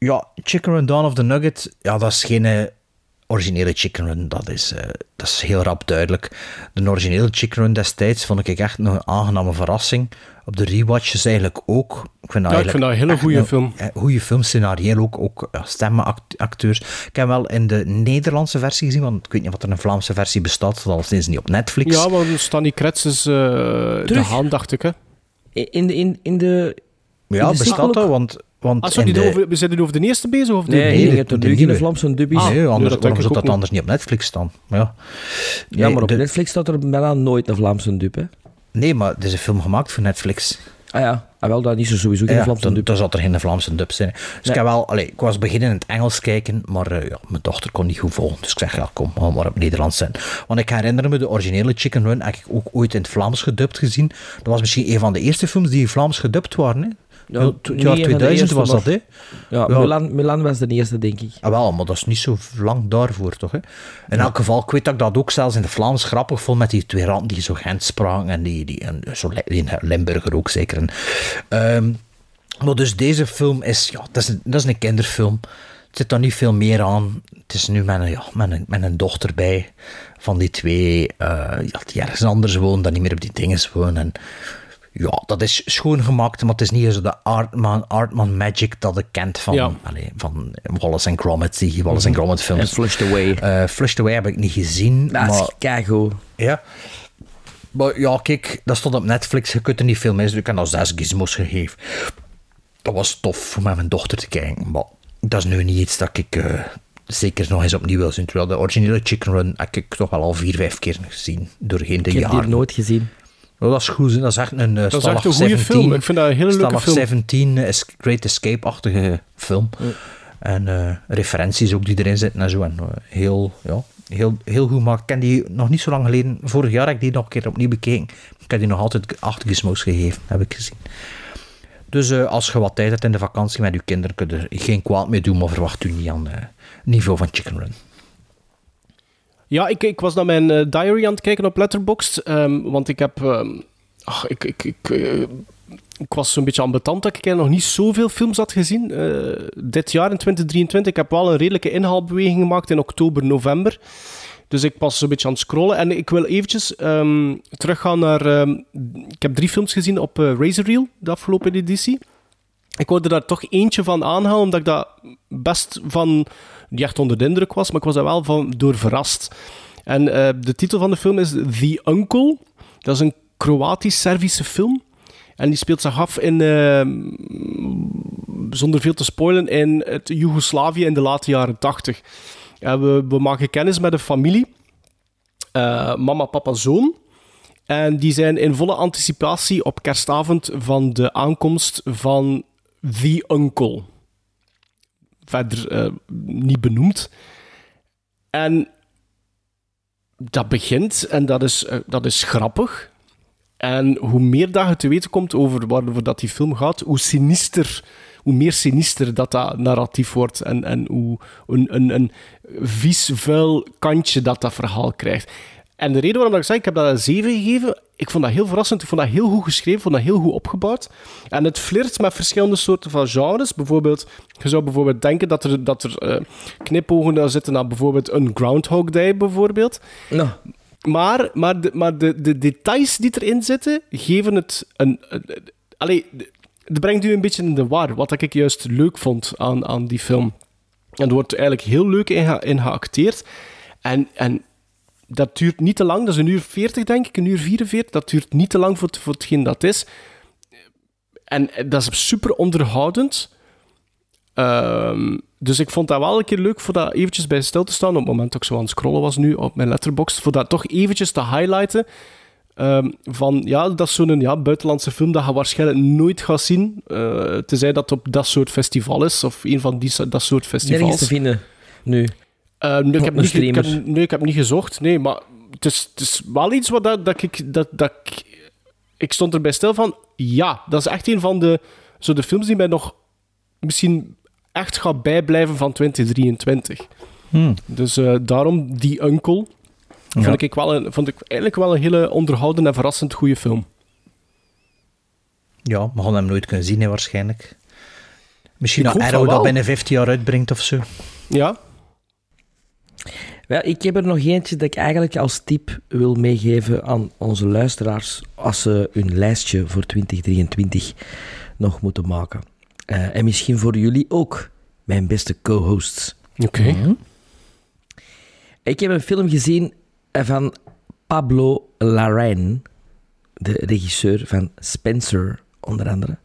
ja, Chicken Run Dawn of the Nugget, ja, dat is geen eh, originele Chicken Run. Dat is, eh, dat is heel rap duidelijk. De originele Chicken Run destijds vond ik echt nog een aangename verrassing. Op de rewatches eigenlijk ook. Ik vind dat, Ja, ik vind dat een hele goede film. eh, Goede film, scenario ook, ook ja, stemmenacteurs. Ik heb wel in de Nederlandse versie gezien, want ik weet niet wat er een Vlaamse versie bestaat, dat is niet op Netflix. Ja, maar Stanny Kretz is eh, de haan, dacht ik. Hè? In de, in, in de, Ja, in de bestaat dat, want... want Ah, sorry, de... over, we zijn nu over de eerste bezig? Of de Nee, Nee, je de- hebt er nu geen nieuwe. Vlaamse dubbies. nee, anders, dat waarom zou dat niet. anders niet op Netflix staan? Ja, ja, Nee, maar op de- Netflix staat er bijna nooit een Vlaamse dub, hè. Nee, maar het is een film gemaakt voor Netflix. Ah ja, ah, wel, dat is er sowieso geen Ja, Vlaamse dan, dub. dan zat er geen Vlaamse dub zijn. Dus ik, heb wel, allee, ik was beginnen in het Engels kijken, maar eh, ja, mijn dochter kon niet goed volgen. Dus ik zeg, ja, kom, we gaan maar op Nederlands zijn. Want ik herinner me, de originele Chicken Run heb ik ook ooit in het Vlaams gedubt gezien. Dat was misschien een van de eerste films die in Vlaams gedubt waren. Hè? Ja, het jaar een van de 2000 eerste, was dat, hè? Ja, Ja. Milan, Milan was de eerste, denk ik. Ah, wel, maar dat is niet zo lang daarvoor, toch? Hè? In elk geval, ik weet dat ik dat ook zelfs in het Vlaams grappig vond met die twee randen die zo Gent spraken en die, die en zo die Limburger ook zeker. En, ehm, maar dus deze film is, ja, dat is, een, dat is een kinderfilm. Er zit daar niet veel meer aan. Het is nu met een, ja, met een, met een dochter bij van die twee, eh, ja, die ergens anders wonen, dan niet meer op die dingen wonen. En, ja, dat is schoongemaakt, maar het is niet zo de Artman, Artman magic dat ik kent van, Ja. allee, van Wallace and Gromit, die Wallace and Gromit films. En Flushed Away. Eh, Flushed Away heb ik niet gezien, Dat is maar... keigoed. Ja. Maar ja, kijk, dat stond op Netflix. Je kunt er niet veel mee doen. Ik heb dat zes gizmos gegeven. Dat was tof om met mijn dochter te kijken. Maar dat is nu niet iets dat ik eh, zeker nog eens opnieuw wil zien. Terwijl de originele Chicken Run heb ik toch wel al vier, vijf keer gezien. Doorheen de Ik heb die jaren. nooit gezien. Dat is goed. Dat is echt een uh, Dat is echt een goede film. Ik vind dat een hele leuke film. 17 is Great Escape-achtige film. En eh, referenties ook die erin zitten en zo. En, eh, heel, ja, heel, heel goed. Maar ik ken die nog niet zo lang geleden. Vorig jaar heb ik die nog een keer opnieuw bekeken. Ik heb die nog altijd acht gizmos gegeven, heb ik gezien. Dus als je wat tijd hebt in de vakantie met je kinderen, kun je er geen kwaad mee doen, maar verwacht u niet aan het niveau van Chicken Run. Ja, ik, ik was naar mijn eh, diary aan het kijken op Letterboxd. ehm, want ik heb... ehm, ach, ik, ik, ik, eh, ik was zo'n beetje ambetant dat ik nog niet zoveel films had gezien. eh, dit jaar in 2023. Ik heb wel een redelijke inhaalbeweging gemaakt in oktober, november. Dus ik was een beetje aan het scrollen. En ik wil eventjes ehm, teruggaan naar... ik heb drie films gezien op eh, Razor Reel, de afgelopen editie. Ik wilde daar toch eentje van aanhalen, omdat ik dat best van... Niet echt onder de indruk was, maar ik was daar wel van door verrast. En eh, de titel van de film is The Uncle. Dat is een Kroatisch-Servische film. En die speelt zich af in, ehm, zonder veel te spoilen, in het Joegoslavië in de late jaren 80. En we, we maken kennis met een familie. Eh, mama, papa, zoon. En die zijn in volle anticipatie op kerstavond van de aankomst van The Uncle. Verder eh, niet benoemd. En dat begint en dat is, eh, dat is grappig. En hoe meer dat je te weten komt over waarover dat die film gaat, hoe sinister, hoe meer sinister dat dat narratief wordt. En, en hoe een, een, een vies, vuil kantje dat dat verhaal krijgt. En de reden waarom ik zei, ik heb dat een 7 gegeven, ik vond dat heel verrassend. Ik vond dat heel goed geschreven, ik vond dat heel goed opgebouwd. En het flirt met verschillende soorten van genres. Bijvoorbeeld, je zou bijvoorbeeld denken dat er, dat er eh, knipogen zitten naar bijvoorbeeld een Groundhog Day, bijvoorbeeld. Maar, maar, de, maar de, de details die erin zitten, geven het een... een- een- allee, het brengt u een beetje in de war, wat ik juist leuk vond aan, aan die film. En er wordt eigenlijk heel leuk in, ge- in geacteerd. En, en dat duurt niet te lang, dat is een uur 40 denk ik, een uur 44. Dat duurt niet te lang voor, voor hetgeen dat is. En dat is super onderhoudend. Ehm, dus ik vond dat wel een keer leuk voor dat eventjes bij stil te staan. Op het moment dat ik zo aan het scrollen was nu op mijn letterbox. Voor dat toch eventjes te highlighten. Ehm, van ja, dat is zo'n ja, buitenlandse film dat je waarschijnlijk nooit gaat zien. eh tenzij dat op dat soort festival is. Of een van die, dat soort festivals. Nergens te vinden nu. Eh, nee, ik heb niet, ik heb, streamer. nee, ik heb niet gezocht. Nee, maar het is, het is wel iets wat dat, dat ik... Dat, dat ik, ik stond erbij stil van... Ja, dat is echt een van de, zo de films die mij nog misschien echt gaat bijblijven van 2023. Hmm. Dus eh, daarom Die Uncle. Ja. Vond, ik wel een, vond ik eigenlijk wel een hele onderhoudende en verrassend goede film. Ja, we gaan hem nooit kunnen zien, hè, waarschijnlijk. Misschien dat Arrow dat binnen 15 jaar uitbrengt of zo. Ja? Ja, ik heb er nog eentje dat ik eigenlijk als tip wil meegeven aan onze luisteraars als ze hun lijstje voor 2023 nog moeten maken. Eh, en misschien voor jullie ook, mijn beste co-hosts. Oké. Ik heb een film gezien van Pablo Larraín, de regisseur van Spencer, onder andere.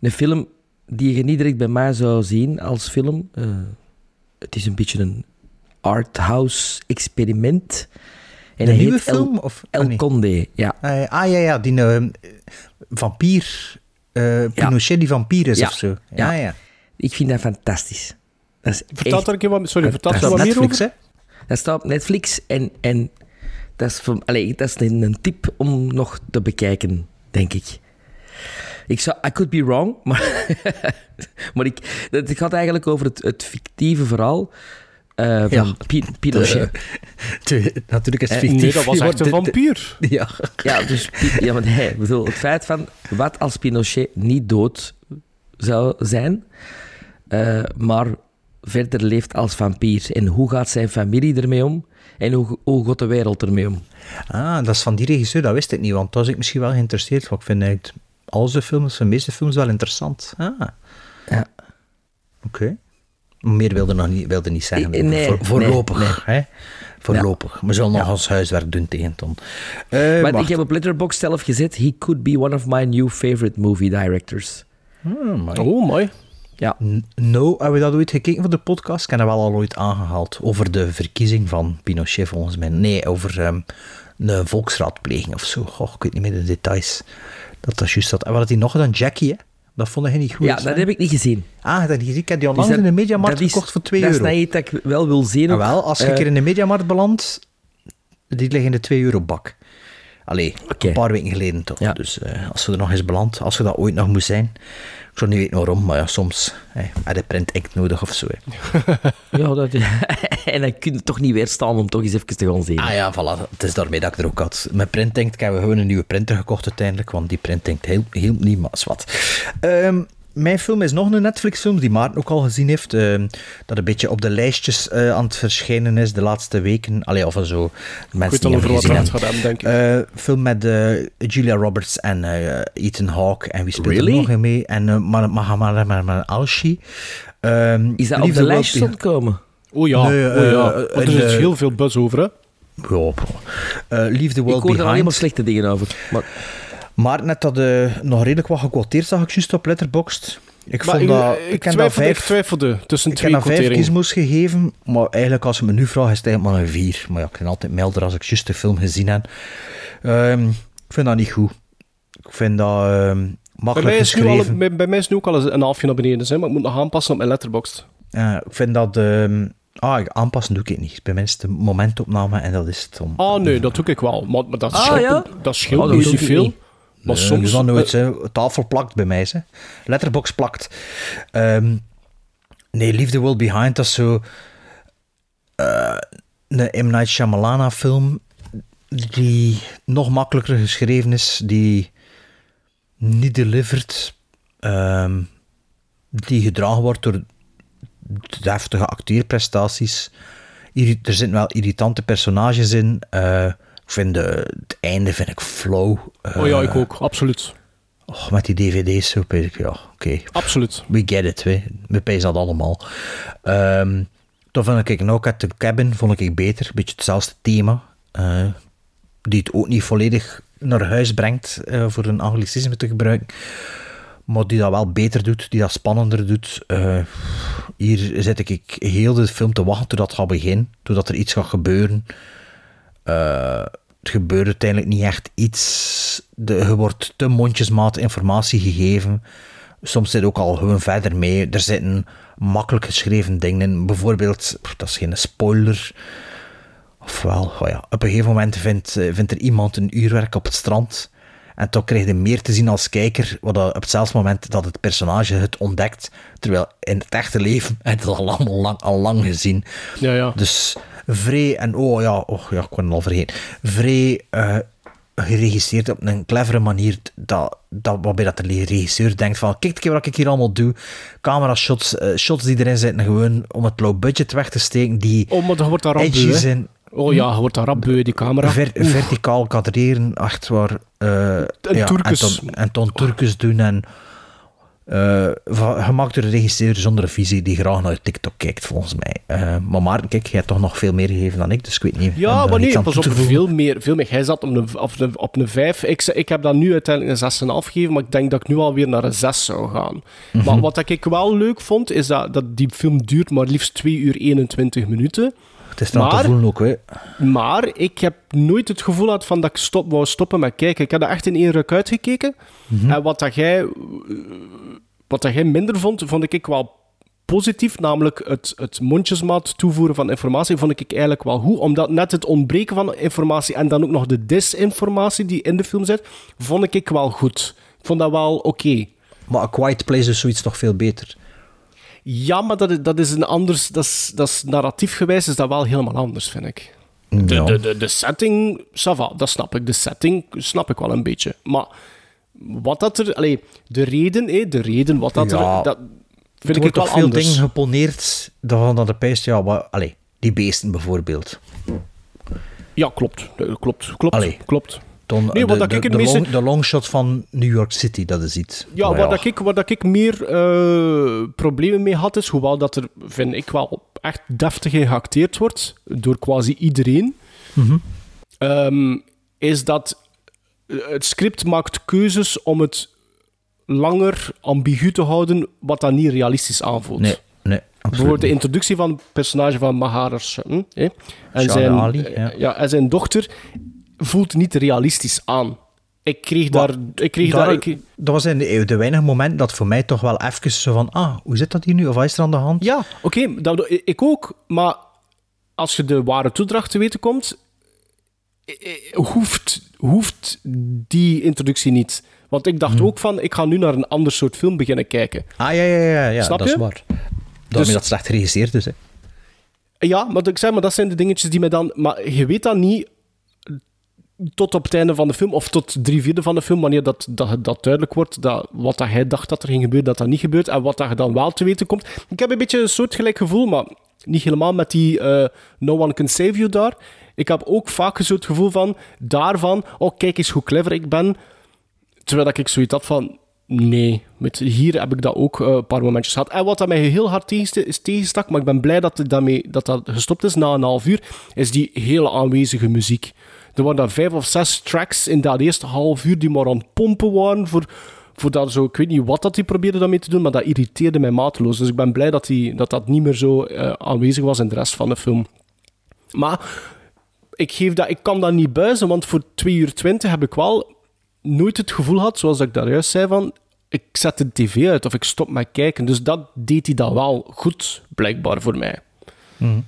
Een film die je niet direct bij mij zou zien als film. Eh, het is een beetje een arthouse experiment. En Een nieuwe heet El- film? Of, El ah, nee. Conde, ja. Ah, ah, ja, ja, die eh, vampier... eh, Pinochet die vampier is Ja. of zo. Ja. Ja, ja. Ik vind dat fantastisch. Dat is Vertel er een keer wat, sorry, vertel er Dat wat is meer Netflix, over. hè? Dat staat op Netflix en, en dat, is voor, allee, dat is een, een tip om nog te bekijken, denk ik. Ik zou, I could be wrong, *laughs* maar, maar ik, het gaat eigenlijk over het, het fictieve verhaal eh, van Ja. Pi- Pinochet. Natuurlijk is het Eh, fictief. Nee, dat was echt een vampier. *laughs* Ja. Ja, dus ja, maar nee, ik bedoel, het feit van wat als Pinochet niet dood zou zijn, eh, maar verder leeft als vampier. En hoe gaat zijn familie ermee om? En hoe, hoe gaat de wereld ermee om? Ah, dat is van die regisseur, dat wist ik niet, want daar was ik misschien wel geïnteresseerd. Want ik vind eigenlijk al zijn films, de meeste films, wel interessant. Ah. Ja. Oké. Meer wilde nog niet, wilde niet zeggen. Nee, Voor- voorlopig. nee, Hè? Voorlopig. We zullen nog ons huiswerk doen tegen Ton. Eh, Maar wacht. ik heb op Letterboxd zelf gezet, he could be one of my new favorite movie directors. Hmm, mooi. Oh, mooi. Ja. No, hebben we dat ooit gekeken voor de podcast? Ik heb dat wel al ooit aangehaald. Over de verkiezing van Pinochet, volgens mij. Nee, over ehm, een volksraadpleging of zo. Goh, ik weet niet meer de details. Dat dat juist dat. En wat had hij nog gedaan? Jackie, hè? Dat vond hij niet goed. Ja, dat heb ik niet gezien. Ah, dat heb gezien. Ik heb die Dus onlangs dat- in de Mediamarkt dat is- gekocht voor 2 Dat euro. is niet iets dat ik wel wil zien. Ah, ook. wel, als je Eh, een keer in de Mediamarkt belandt, die liggen in de 2 euro bak. Allee, een paar weken geleden toch. Ja. Dus eh, als je er nog eens belandt, als je dat ooit nog moet zijn. Ik zou niet weten waarom, maar ja, soms heb je print inkt nodig of zo. *laughs* Ja, dat, *laughs* en dan kun je toch niet weerstaan om toch eens even te gaan zien. Ah ja, voilà. Het is daarmee dat ik er ook had. Mijn printinkt, ik heb gewoon een nieuwe printer gekocht uiteindelijk, want die printinkt hielp, hielp niet, maar is wat. Ehm, mijn film is nog een Netflix-film die Maarten ook al gezien heeft. eh, dat een beetje op de lijstjes eh, aan het verschijnen is de laatste weken. Allee, of zo. Mensen weet al die over wat het gaat hebben, denk ik. Eh, film met eh, Julia Roberts en eh, Ethan Hawke. En wie speelt Really? er nog in mee? En uh, Mahamad Alshi. Ehm, Is dat op de lijstjes ontkomen? Oh ja, Nee, oh ja. er is heel veel buzz over, hè. Ja, Leave the Ik World hoor er alleen maar Behind. slechte dingen over. Maar Maar net dat eh, nog redelijk wat gequoteerd zag ik juist op Letterboxd. Ik Maar vond dat... ik, Ik, heb dat twijfelde, ik vijf, twijfelde tussen ik vijf gizmos gegeven, maar eigenlijk als je me nu vraagt, is het eigenlijk maar een vier. Maar ja, ik ben altijd milder als ik juist de film gezien heb. Ehm, ik vind dat niet goed. Ik vind dat ehm, Bij makkelijk mij, is nu al, geschreven. bij, bij mij is nu ook al eens een halfje naar beneden, hè, maar ik moet nog aanpassen op mijn letterbox. Ja, ik vind dat... ehm, ah, ik- aanpassen doe ik niet. Bij mij is het de momentopname en dat is het om... Ah, nee, dat doe ik wel. Maar, maar dat Ah, scheelt, ja? dat scheelt Oh, dat niet zoveel. Maar Nee, soms... dat nooit, eh, hè. Tafel plakt bij mij, hè. Letterbox plakt. Ehm, nee, Leave the World Behind, dat is zo... eh, een M. Night Shyamalan film die nog makkelijker geschreven is, die niet delivered, ehm, die gedragen wordt door deftige acteerprestaties. Er zitten wel irritante personages in. Eh, ik vind de- het einde vind ik flow. oh ja, Eh, ik ook. Absoluut. Oh, met die dvd's zo, ik, ja, oké. Absoluut. We get it, we, we pijzen dat allemaal. Ehm toen vond ik Knock at the Cabin vond ik beter. Een beetje hetzelfde thema. eh, die het ook niet volledig naar huis brengt, eh, voor een anglicisme te gebruiken. Maar die dat wel beter doet, die dat spannender doet. Eh, hier zit ik heel de film te wachten totdat het gaat beginnen. Totdat er iets gaat gebeuren. Eh, het gebeurt uiteindelijk niet echt iets. De, je wordt te mondjesmaat informatie gegeven. Soms zit ook al gewoon verder mee. Er zitten makkelijk geschreven dingen in. Bijvoorbeeld, dat is geen spoiler. Ofwel, oh ja, op een gegeven moment vindt, eh, vindt er iemand een uurwerk op het strand. En toch krijg je meer te zien als kijker, wat dat op hetzelfde moment dat het personage het ontdekt. Terwijl in het echte leven heb *laughs* je het al allemaal lang, al lang gezien. Ja, ja. Dus vrij, en oh ja, oh ja, ik kon het al vergeten. Vrij eh, geregisseerd op een clevere manier, dat, dat, waarbij dat de regisseur denkt van, kijk wat ik hier allemaal doe. Camera shots, eh, shots die erin zitten, gewoon om het low budget weg te steken, die Oh, maar dat wordt daar edgy zijn. Oh ja, je wordt daar rap beu, die camera. Ver- verticaal kadreren, echt waar. eh, En ja, Turkus. En ton, en ton Turkus doen. En, va- gemaakt door een regisseur zonder een visie die graag naar TikTok kijkt, volgens mij. Eh, maar Maarten, kijk, jij hebt toch nog veel meer gegeven dan ik, dus ik weet niet. Ja, maar nee, pas op, veel meer, veel meer. Hij zat op een, op een, op een 5. Ik, ik heb dat nu uiteindelijk een 6,5 gegeven, maar ik denk dat ik nu alweer naar een 6 zou gaan. Mhm. Maar wat ik wel leuk vond, is dat, dat die film duurt maar liefst 2 uur 21 minuten. Het is dan te maar- voelen ook, hè. Maar ik heb nooit het gevoel gehad van dat ik stop, wou stoppen met kijken. Ik heb dat echt in één ruk uitgekeken. Mhm. En wat dat jij, eh, wat dat jij minder vond, vond ik wel positief. Namelijk het, het mondjesmaat toevoeren van informatie vond ik eigenlijk wel goed. Omdat net het ontbreken van informatie en dan ook nog de disinformatie die in de film zit, vond ik wel goed. Ik vond dat wel oké. Maar A Quiet Place is zoiets toch veel beter. Ja, maar dat is, dat is een anders... Dat is, dat is narratief gewijs is dat wel helemaal anders, vind ik. De, Ja. de, de, de setting, ça va, dat snap ik. De setting snap ik wel een beetje. Maar wat dat er... Allee, de reden, hé, de reden, wat dat Ja, er... Dat Er vind ik wordt wel toch veel anders. dingen geponeerd dan dat de pijst, ja, wat, allee, die beesten bijvoorbeeld. Ja, klopt. Klopt, klopt, Allee. klopt. Dan, Nee, wat de, de, ik het de, meeste- long, de longshot van New York City, dat is iets. Ja, waar, Dat ik, waar dat ik meer eh, problemen mee had, is hoewel dat er, vind ik wel, echt deftig in geacteerd wordt, door quasi iedereen, Mhm. ehm, is dat eh, het script maakt keuzes om het langer ambigu te houden, wat dat niet realistisch aanvoelt. Nee, nee, absoluut Bijvoorbeeld de introductie van het personage van Maharaj hm, en, Shah zijn, Ali, eh, ja. en zijn dochter voelt niet realistisch aan. Ik kreeg Maar daar... Ik kreeg Daar- daar ik, dat was in de, de weinige moment dat voor mij toch wel even zo van, ah, hoe zit dat hier nu? Of wat is er aan de hand? Ja, oké, dat ik ook. Maar als je de ware toedracht te weten komt, hoeft, hoeft die introductie niet. Want ik Hmm. dacht ook van, ik ga nu naar een ander soort film beginnen kijken. Ah, ja, ja, ja, ja Snap dat is waar. Daarmee Dus- dat slecht geregisseerd is, hè. Ja, maar ik zeg maar, dat zijn de dingetjes die mij dan... Maar je weet dan niet... tot op het einde van de film, of tot drie vierde van de film, wanneer dat, dat, dat duidelijk wordt, dat wat dat hij dacht dat er ging gebeuren, dat dat niet gebeurt, en wat dat dan wel te weten komt. Ik heb een beetje een soortgelijk gevoel, maar niet helemaal met die eh, No One Can Save You daar. Ik heb ook vaak zo het gevoel van, daarvan, oh kijk eens hoe clever ik ben, terwijl dat ik zoiets had van, nee, met, hier heb ik dat ook eh, een paar momentjes gehad. En wat dat mij heel hard tegenstak, maar ik ben blij dat, daarmee, dat dat gestopt is na een half uur, is die hele aanwezige muziek. Er waren daar vijf of zes tracks in dat eerste half uur die maar aan het pompen waren voor, voor dat zo, ik weet niet wat dat die probeerde daarmee te doen, maar dat irriteerde mij mateloos. Dus ik ben blij dat die, dat, dat niet meer zo eh, aanwezig was in de rest van de film. Maar ik, geef dat, ik kan dat niet buizen, want voor 2 uur 20 heb ik wel nooit het gevoel gehad, zoals ik daar juist zei, van ik zet de tv uit of ik stop met kijken. Dus dat deed hij dan wel goed, blijkbaar voor mij. Mhm.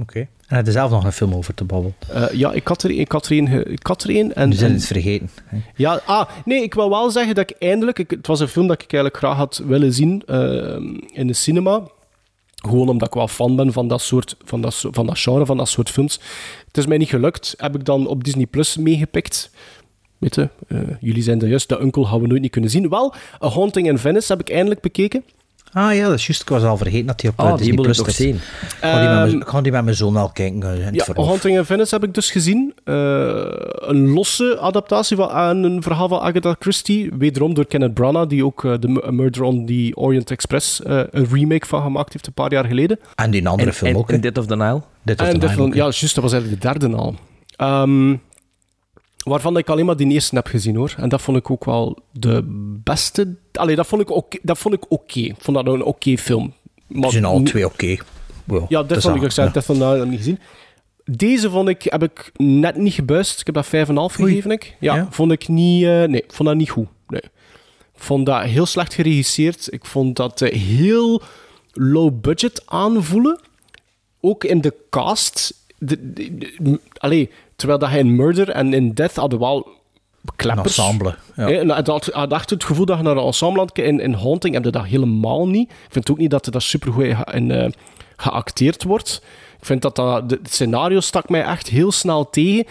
Oké. En had er zelf nog een film over te babbelen. Eh, ja, ik had er, ik had er een. Ik had er een en, Nu zijn en- het vergeten. hè. ja, ah, nee, ik wil wel zeggen dat ik eindelijk... Ik, het was een film dat ik eigenlijk graag had willen zien eh, in de cinema. Gewoon omdat ik wel fan ben van dat, soort, van, dat, van dat genre, van dat soort films. Het is mij niet gelukt. Heb ik dan op Disney Plus meegepikt. Weet je, eh, jullie zijn er juist. De Uncle gaan we nooit niet kunnen zien. Wel, A Haunting in Venice heb ik eindelijk bekeken. Ah ja, dat is juist. Ik was al vergeten dat hij op Ah, eh, die Disney Plus nog zien. Ik ga die met mijn- Ehm, ga die met mijn zoon al kijken. eh, Ja. Haunting in Venice heb ik dus gezien. Eh, een losse adaptatie van aan een verhaal van Agatha Christie. Wederom door Kenneth Branagh, die ook eh, de Murder on the Orient Express eh, een remake van gemaakt heeft een paar jaar geleden. En die andere En, film en, ook. en Death of the Nile. Death Nile on- ook, ja, juist, dat was eigenlijk de derde al. Ehm, waarvan ik alleen maar die eerste heb gezien hoor. En dat vond ik ook wel de beste. Allee, dat vond ik oké. dat vond ik oké. Ik vond dat een oké film. Maar zijn al twee oké. Wow, Ja, dat vond ik ook. ja. Dat vond ik nou niet gezien. Deze vond ik, heb ik net niet gebuist. Ik heb dat 5,5 Oei. gegeven. Ik. Ja, Ja? vond ik niet... eh, nee, vond dat niet goed. Nee. Vond dat heel slecht geregisseerd. Ik vond dat eh, heel low budget aanvoelen. Ook in de cast. De, de- de- allee, terwijl dat hij in Murder en in Death hadden wel Een kleppers. ensemble. Ja. Hè, en dat had, had echt het gevoel dat je naar een ensemble in, in Haunting heb je dat helemaal niet. Ik vind ook niet dat er dat supergoed in, eh, geacteerd wordt. Ik vind dat, dat de, het scenario stak mij echt heel snel tegen.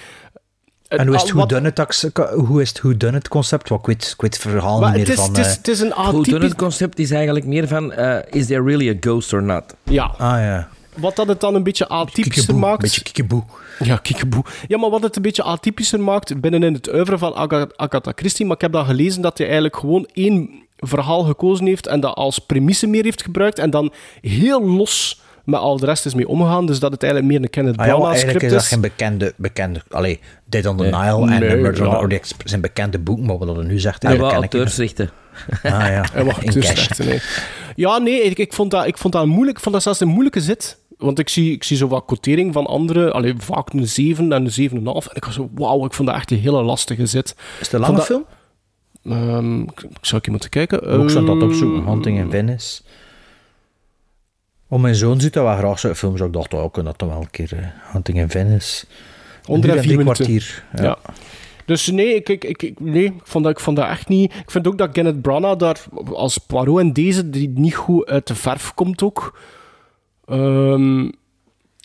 En hoe is het wat- acts- hoe is het whodunit concept? Want ik weet, ik weet het verhaal Maar niet het meer is, van... het, is, eh, het is een Hoe atypisch... het concept is eigenlijk meer van... eh, is there really a ghost or not? Ja, ah ja, wat dat het dan een beetje kiekeboe. maakt... Beetje kiekeboe. Ja, kiekeboe. Ja, maar wat het een beetje atypischer maakt binnenin het oeuvre van Aga- Agatha Christie, maar ik heb dan gelezen dat hij eigenlijk gewoon één verhaal gekozen heeft en dat als premisse meer heeft gebruikt en dan heel los met al de rest is mee omgegaan, dus dat het eigenlijk meer een Kenneth Ah ja, maar Branagh eigenlijk script is is. dat geen bekende... bekende allee, Dead on the Nee. Nile en Nee, The Murder on ja. the zijn bekende boeken, maar wat er nu zegt, En auteursrechten. Ah ja, *laughs* nee. Ja, nee, ik, ik, vond dat, ik vond dat moeilijk. Ik vond dat zelfs een moeilijke zit. Want ik zie, ik zie zo wat quotering van anderen. Allee, vaak een 7 en een 7,5. En ik was zo, wauw, ik vond dat echt een hele lastige zit. Is het een lange dat- film? Ehm, ik, ik zou ik moeten kijken. Ook zo dat opzoeken. Ehm, Hunting in Venice. Want mijn zoon ziet dat wel graag zo'n films. Ik dacht, oh, ik kan dat toch wel een keer. eh, Hunting in Venice. Onder Een en vier minuten. kwartier. Ja. Ja. Dus nee, ik, ik, ik, ik- nee ik, vond dat, ik vond dat echt niet... Ik vind ook dat Kenneth Branagh daar als Poirot en deze die niet goed uit de verf komt ook. Ehm,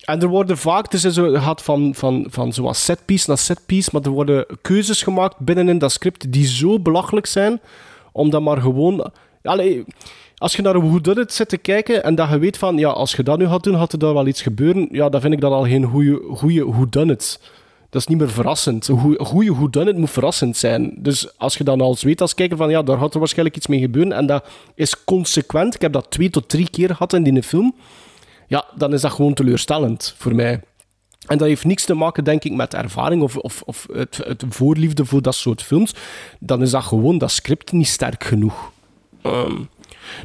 en er worden vaak... Dus zo gaat van, van, van zoals setpiece naar setpiece, maar er worden keuzes gemaakt binnenin dat script die zo belachelijk zijn, omdat maar gewoon... Als je naar een whodunit zit te kijken en dat je weet van, ja, als je dat nu gaat doen, gaat er daar wel iets gebeuren, ja, dan vind ik dat al geen goede whodunit. Dat is niet meer verrassend. Een goeie- een goede whodunit moet verrassend zijn. Dus als je dan als weet als kijker van, ja, daar gaat er waarschijnlijk iets mee gebeuren en dat is consequent, ik heb dat twee tot drie keer gehad in die film, ja, dan is dat gewoon teleurstellend voor mij. En dat heeft niks te maken, denk ik, met ervaring of, of, of het, het voorliefde voor dat soort films. Dan is dat gewoon dat script niet sterk genoeg. Ehm,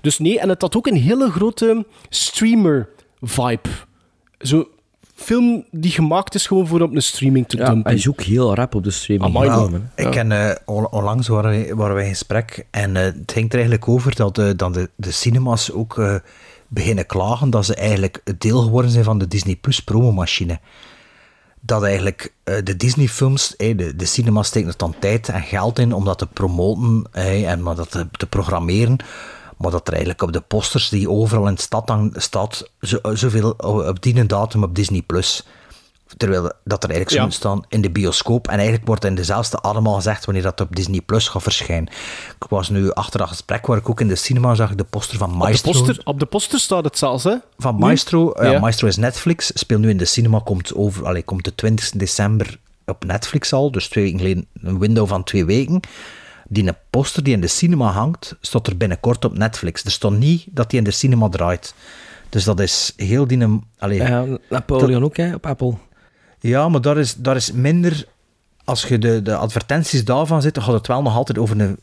dus nee, en het had ook een hele grote streamer-vibe. Zo'n film die gemaakt is gewoon voor op een streaming te Ja, dumpen. hij is ook heel rap op de streaming. Amai, Ja. Ik ken, eh, on- onlangs waren wij, waren wij in gesprek en eh, het ging er eigenlijk over dat, eh, dat de, de cinemas ook eh, beginnen klagen dat ze eigenlijk deel geworden zijn van de Disney Plus promomachine. Dat eigenlijk eh, de Disney-films, eh, de, de cinemas steken er dan tijd en geld in om dat te promoten eh, en maar dat te, programmeren. Maar dat er eigenlijk op de posters die overal in de stad hangen, staat zo, zoveel op die datum op Disney Plus. Terwijl dat er eigenlijk zou Ja. moeten staan in de bioscoop. En eigenlijk wordt in dezelfde adem al gezegd wanneer dat op Disney Plus gaat verschijnen. Ik was nu achter dat gesprek waar ik ook in de cinema zag de poster van Op de, Maestro. poster, op de poster staat het zelfs, hè? Van Nu? Maestro. Ja, Ja. Maestro is Netflix. Speelt nu in de cinema. Komt, over, allee, komt de 20 december op Netflix al. Dus twee weken geleden. Een window van twee weken. Die een poster die in de cinema hangt, staat er binnenkort op Netflix. Er stond niet dat die in de cinema draait. Dus dat is heel die... Allee, Ja, Napoleon ook, hè, op Apple. Ja, maar daar is, daar is minder... Als je de, de advertenties daarvan zit, dan gaat het wel nog altijd over een...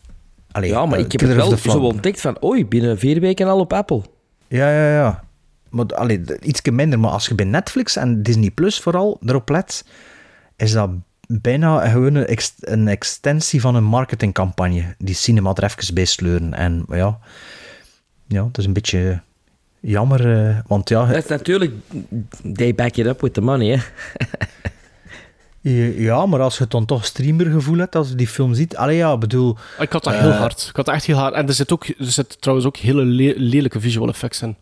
Allee, Ja, maar eh, ik heb het wel zo ontdekt van, oei, binnen vier weken al op Apple. Ja, ja, ja. Maar allee, ietsje minder. Maar als je bij Netflix en Disney Plus vooral erop let, is dat bijna gewoon een, een extensie van een marketingcampagne. Die cinema er even bij sleuren. En ja, ja, het is een beetje jammer. eh, want ja, Dat is natuurlijk, they back it up with the money, hè. ja, maar als je het dan toch streamergevoel hebt als je die film ziet. Allee, ja, ik bedoel... Ik had dat heel eh, hard. Ik had dat echt heel hard. En er zit, ook, er zit trouwens ook hele le- lelijke visual effects in.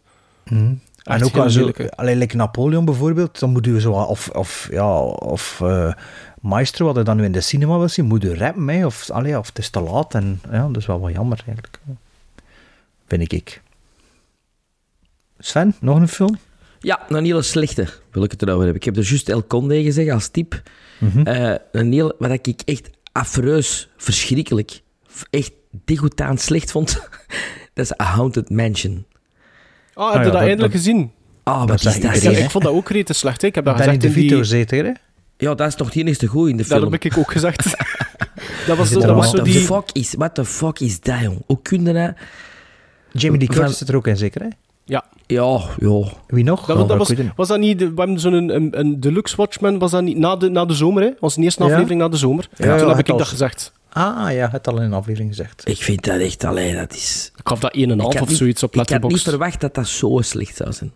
Echt En ook als alleen like Napoleon bijvoorbeeld, dan moet je zo, of, of, ja, of eh, Maestro, wat je dan nu in de cinema wil zien, moet je rappen, hè, of, allee, of het is te laat. En ja, dat is wel wat jammer eigenlijk. Vind ik. Sven, nog een film? Ja, een hele slechte wil ik het erover hebben. Ik heb er juist El Conde gezegd als tip. Mhm. Eh, een heel, wat ik echt affreus, verschrikkelijk, echt degoutant slecht vond, *laughs* dat is A Haunted Mansion. Ah, heb je ja, dat dat- eindelijk dat- gezien? Ah, wat Dat is dat? iedereen, ik vond dat ook rete slecht. hè. Ik heb dat gezegd in DeVito die... zeker, hè? Ja, dat is toch het enigste goed in de Dat film. heb ik ook gezegd. *laughs* dat was, zo, dat was zo What the die... fuck is, what the fuck is dat, jong? Hoe kun je dat? Jamie Lee Curtis zit er ook in, zeker, hè? Ja, Ja, ja. Wie nog? dat, Oh, dat ik was, was dat niet... de- we hebben zo'n een, een, een Deluxe Watchmen, was dat niet na de, na de zomer, hè? Was de eerste Ja. aflevering na de zomer. Ja, Toen ja, heb ik als- dat gezegd. Ah, ja, het al in een aflevering gezegd. Ik vind dat echt, alleen dat is... Ik gaf dat 1,5 Ik had of niet- zoiets op Ik had niet Letterboxd. verwacht dat dat zo slecht zou zijn.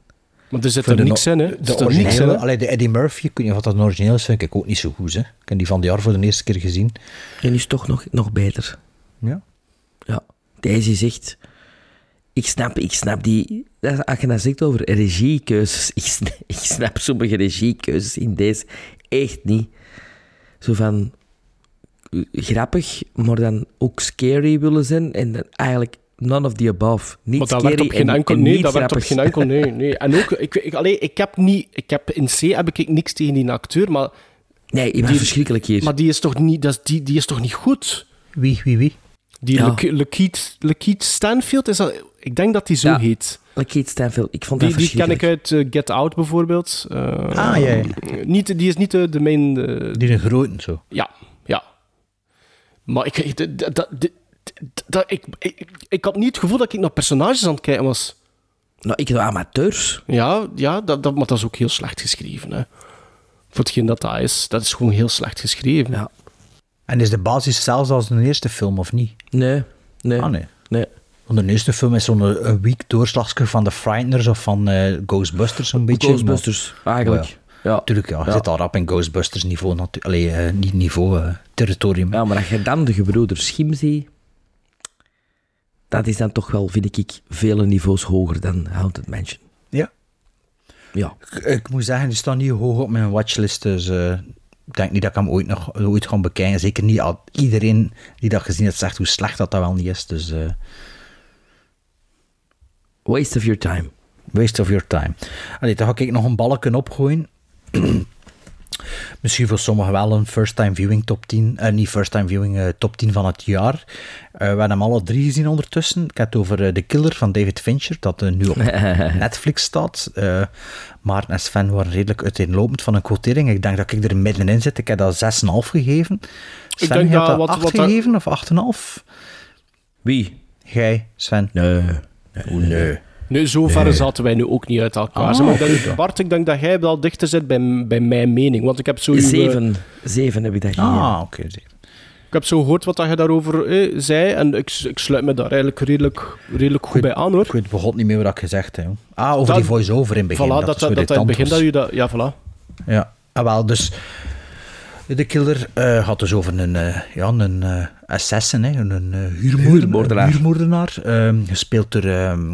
Maar er zit er de niks in, hè. Er De zit niks in, originele, allee, de Eddie Murphy, ik weet niet of dat een origineel is, vind ik ook niet zo goed, hè. Ik heb die van de jaar voor de eerste keer gezien. En is toch nog, nog beter. Ja. Ja, deze is echt... Ik snap, ik snap die... dat- Als je dat zegt over regiekeuzes, *laughs* ik snap, ik snap sommige regiekeuzes in deze echt niet. Zo van... Grappig, maar dan ook scary willen zijn en dan eigenlijk none of the above. Niet Maar dat scary werkt op geen en- enkel... en Nee, niet dat werkt op geen enkel... Nee, *laughs* nee. En ook, ik, ik, allee, ik heb niet... Ik heb, in C heb ik niks tegen die acteur, maar, Nee, Die- verschrikkelijk hier. maar die, is toch niet, dat is, die, die is toch niet goed? Wie, wie, wie? Die Ja. Lakeith Stanfield, is dat, ik denk dat die zo Ja. heet. Stanfield, ik vond Die, dat die ken ik uit eh, Get Out bijvoorbeeld. Eh, Ah, ja, ja. Niet, die is niet de, de main... Die een grote, zo. ja, ja. Maar ik, ik, dat, dat, dat, dat- ik, ik, ik had niet het gevoel dat ik naar personages aan het kijken was. Nou, ik doe amateurs. Ja, ja dat, dat, maar dat is ook heel slecht geschreven. Hè. Voor hetgeen dat dat is, dat is gewoon heel slecht geschreven. Ja. En is de basis hetzelfde als de eerste film, of niet? Nee, nee. Ah, nee. nee. Want de eerste film is zo'n eh, een week doorslagsker van The Frighteners of van eh, Ghostbusters, zo'n beetje. Ghostbusters, eigenlijk. Ja. Natuurlijk, ja. Zit al rap in Ghostbusters niveau, natu- Allee, eh, niet niveau, territorium. Ja, maar als je dan de gebroeders Schim ziet, dat is dan toch wel, vind ik, vele niveaus hoger dan Haunted Mansion. Ja. Ja. Ik, ik moet zeggen, die staan niet hoog op mijn watchlist, dus ik denk niet dat ik hem ooit nog ooit ga bekijken. Zeker niet al iedereen die dat gezien heeft zegt hoe slecht dat dat wel niet is. Dus Waste of your time. waste of your time. Allee, dan ga ik nog een balken opgooien. Misschien voor sommigen wel een first time viewing top 10. eh, niet first time viewing, eh, top 10 van het jaar. Eh, we hebben hem alle drie gezien ondertussen. Ik heb het over eh, The Killer van David Fincher, dat nu op *laughs* Netflix staat. Eh Maarten en Sven waren redelijk uiteenlopend van een quotering. Ik denk dat ik er middenin zit. Ik heb dat 6,5 gegeven. Sven, denk je hebt dat dat wat- 8 wat dat- gegeven of 8,5? Wie? Jij, Sven? Nee. Oeh, nee. Nee, zo ver zaten wij nu ook niet uit elkaar. Ah, maar ik denk. Bart, ik denk dat jij wel dichter zit bij, bij mijn mening. Want ik heb zo, uw, eh, Zeven. Zeven heb ik dat. Ah, oké. ik heb zo gehoord wat dat je daarover eh, zei. En ik, ik sluit me daar eigenlijk redelijk, redelijk goed bij aan, hoor. Ik weet begot niet meer wat ik gezegd heb. Ah, over Dat- die voice-over in het begin. Voilà, dat, dat, dat, dat, in het begin dat je dat... Ja, voilà. Ja, ah, wel, dus... De killer eh had dus over een, eh, ja, een eh, assassin, hè, een uh, huurmoordenaar. Huurmoordenaar. huurmoordenaar ehm, gespeeld door... ehm,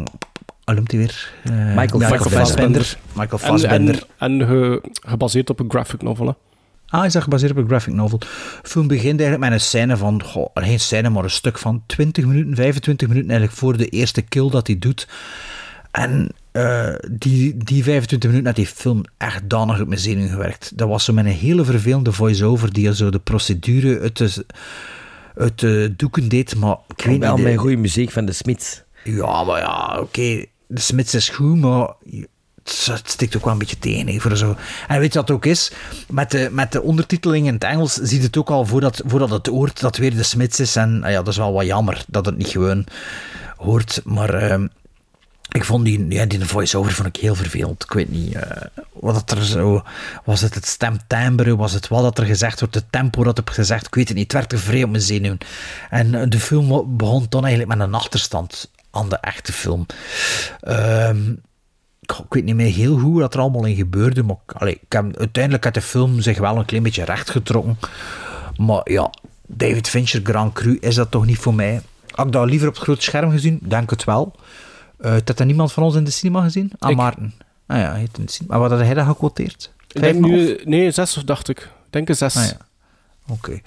hoe noemt hij weer? Michael Fassbender. Michael Fassbender. En, en ge- gebaseerd op een graphic novel. Hè? Ah, is dat gebaseerd op een graphic novel. De film begint eigenlijk met een scène van, goh, geen scène, maar een stuk van 20 minuten, 25 minuten eigenlijk voor de eerste kill dat hij doet. En eh, die, die 25 minuten had die film echt danig op mijn zenuwen gewerkt. Dat was zo met een hele vervelende voice-over die zo de procedure uit de, uit de doeken deed, maar ik weet Wel met de- goede muziek van de Smiths. ja, maar ja, oké. De Smits is goed, maar het stikt ook wel een beetje tegen. voor zo. En weet je wat het ook is? Met de, met de ondertiteling in het Engels ziet het ook al voordat, voordat het hoort dat weer de Smits is. En ah ja, dat is wel wat jammer dat het niet gewoon hoort. Maar ehm, ik vond die, ja, die voice-over vond ik heel vervelend. Ik weet niet eh, wat dat er zo... Was het het stemtimbre? Was het wat dat er gezegd wordt? Het tempo dat er gezegd? Ik weet het niet. Het werkte vrij op mijn zenuwen. En eh, de film begon dan eigenlijk met een achterstand aan de echte film. Ehm, ik weet niet meer heel goed wat er allemaal in gebeurde, maar allee, ik heb, uiteindelijk had de film zich wel een klein beetje rechtgetrokken. Maar ja, David Fincher Grand Cru is dat toch niet voor mij. Had ik dat liever op het grote scherm gezien? Denk het wel. Uh, heeft dat niemand van ons in de cinema gezien? Ah, Ik. Maarten. Ah ja, in de cinema. Maar wat had hij dat gequoteerd? Ik denk nu, nee, zes dacht ik. Ik denk een zes. Ah, ja. Oké.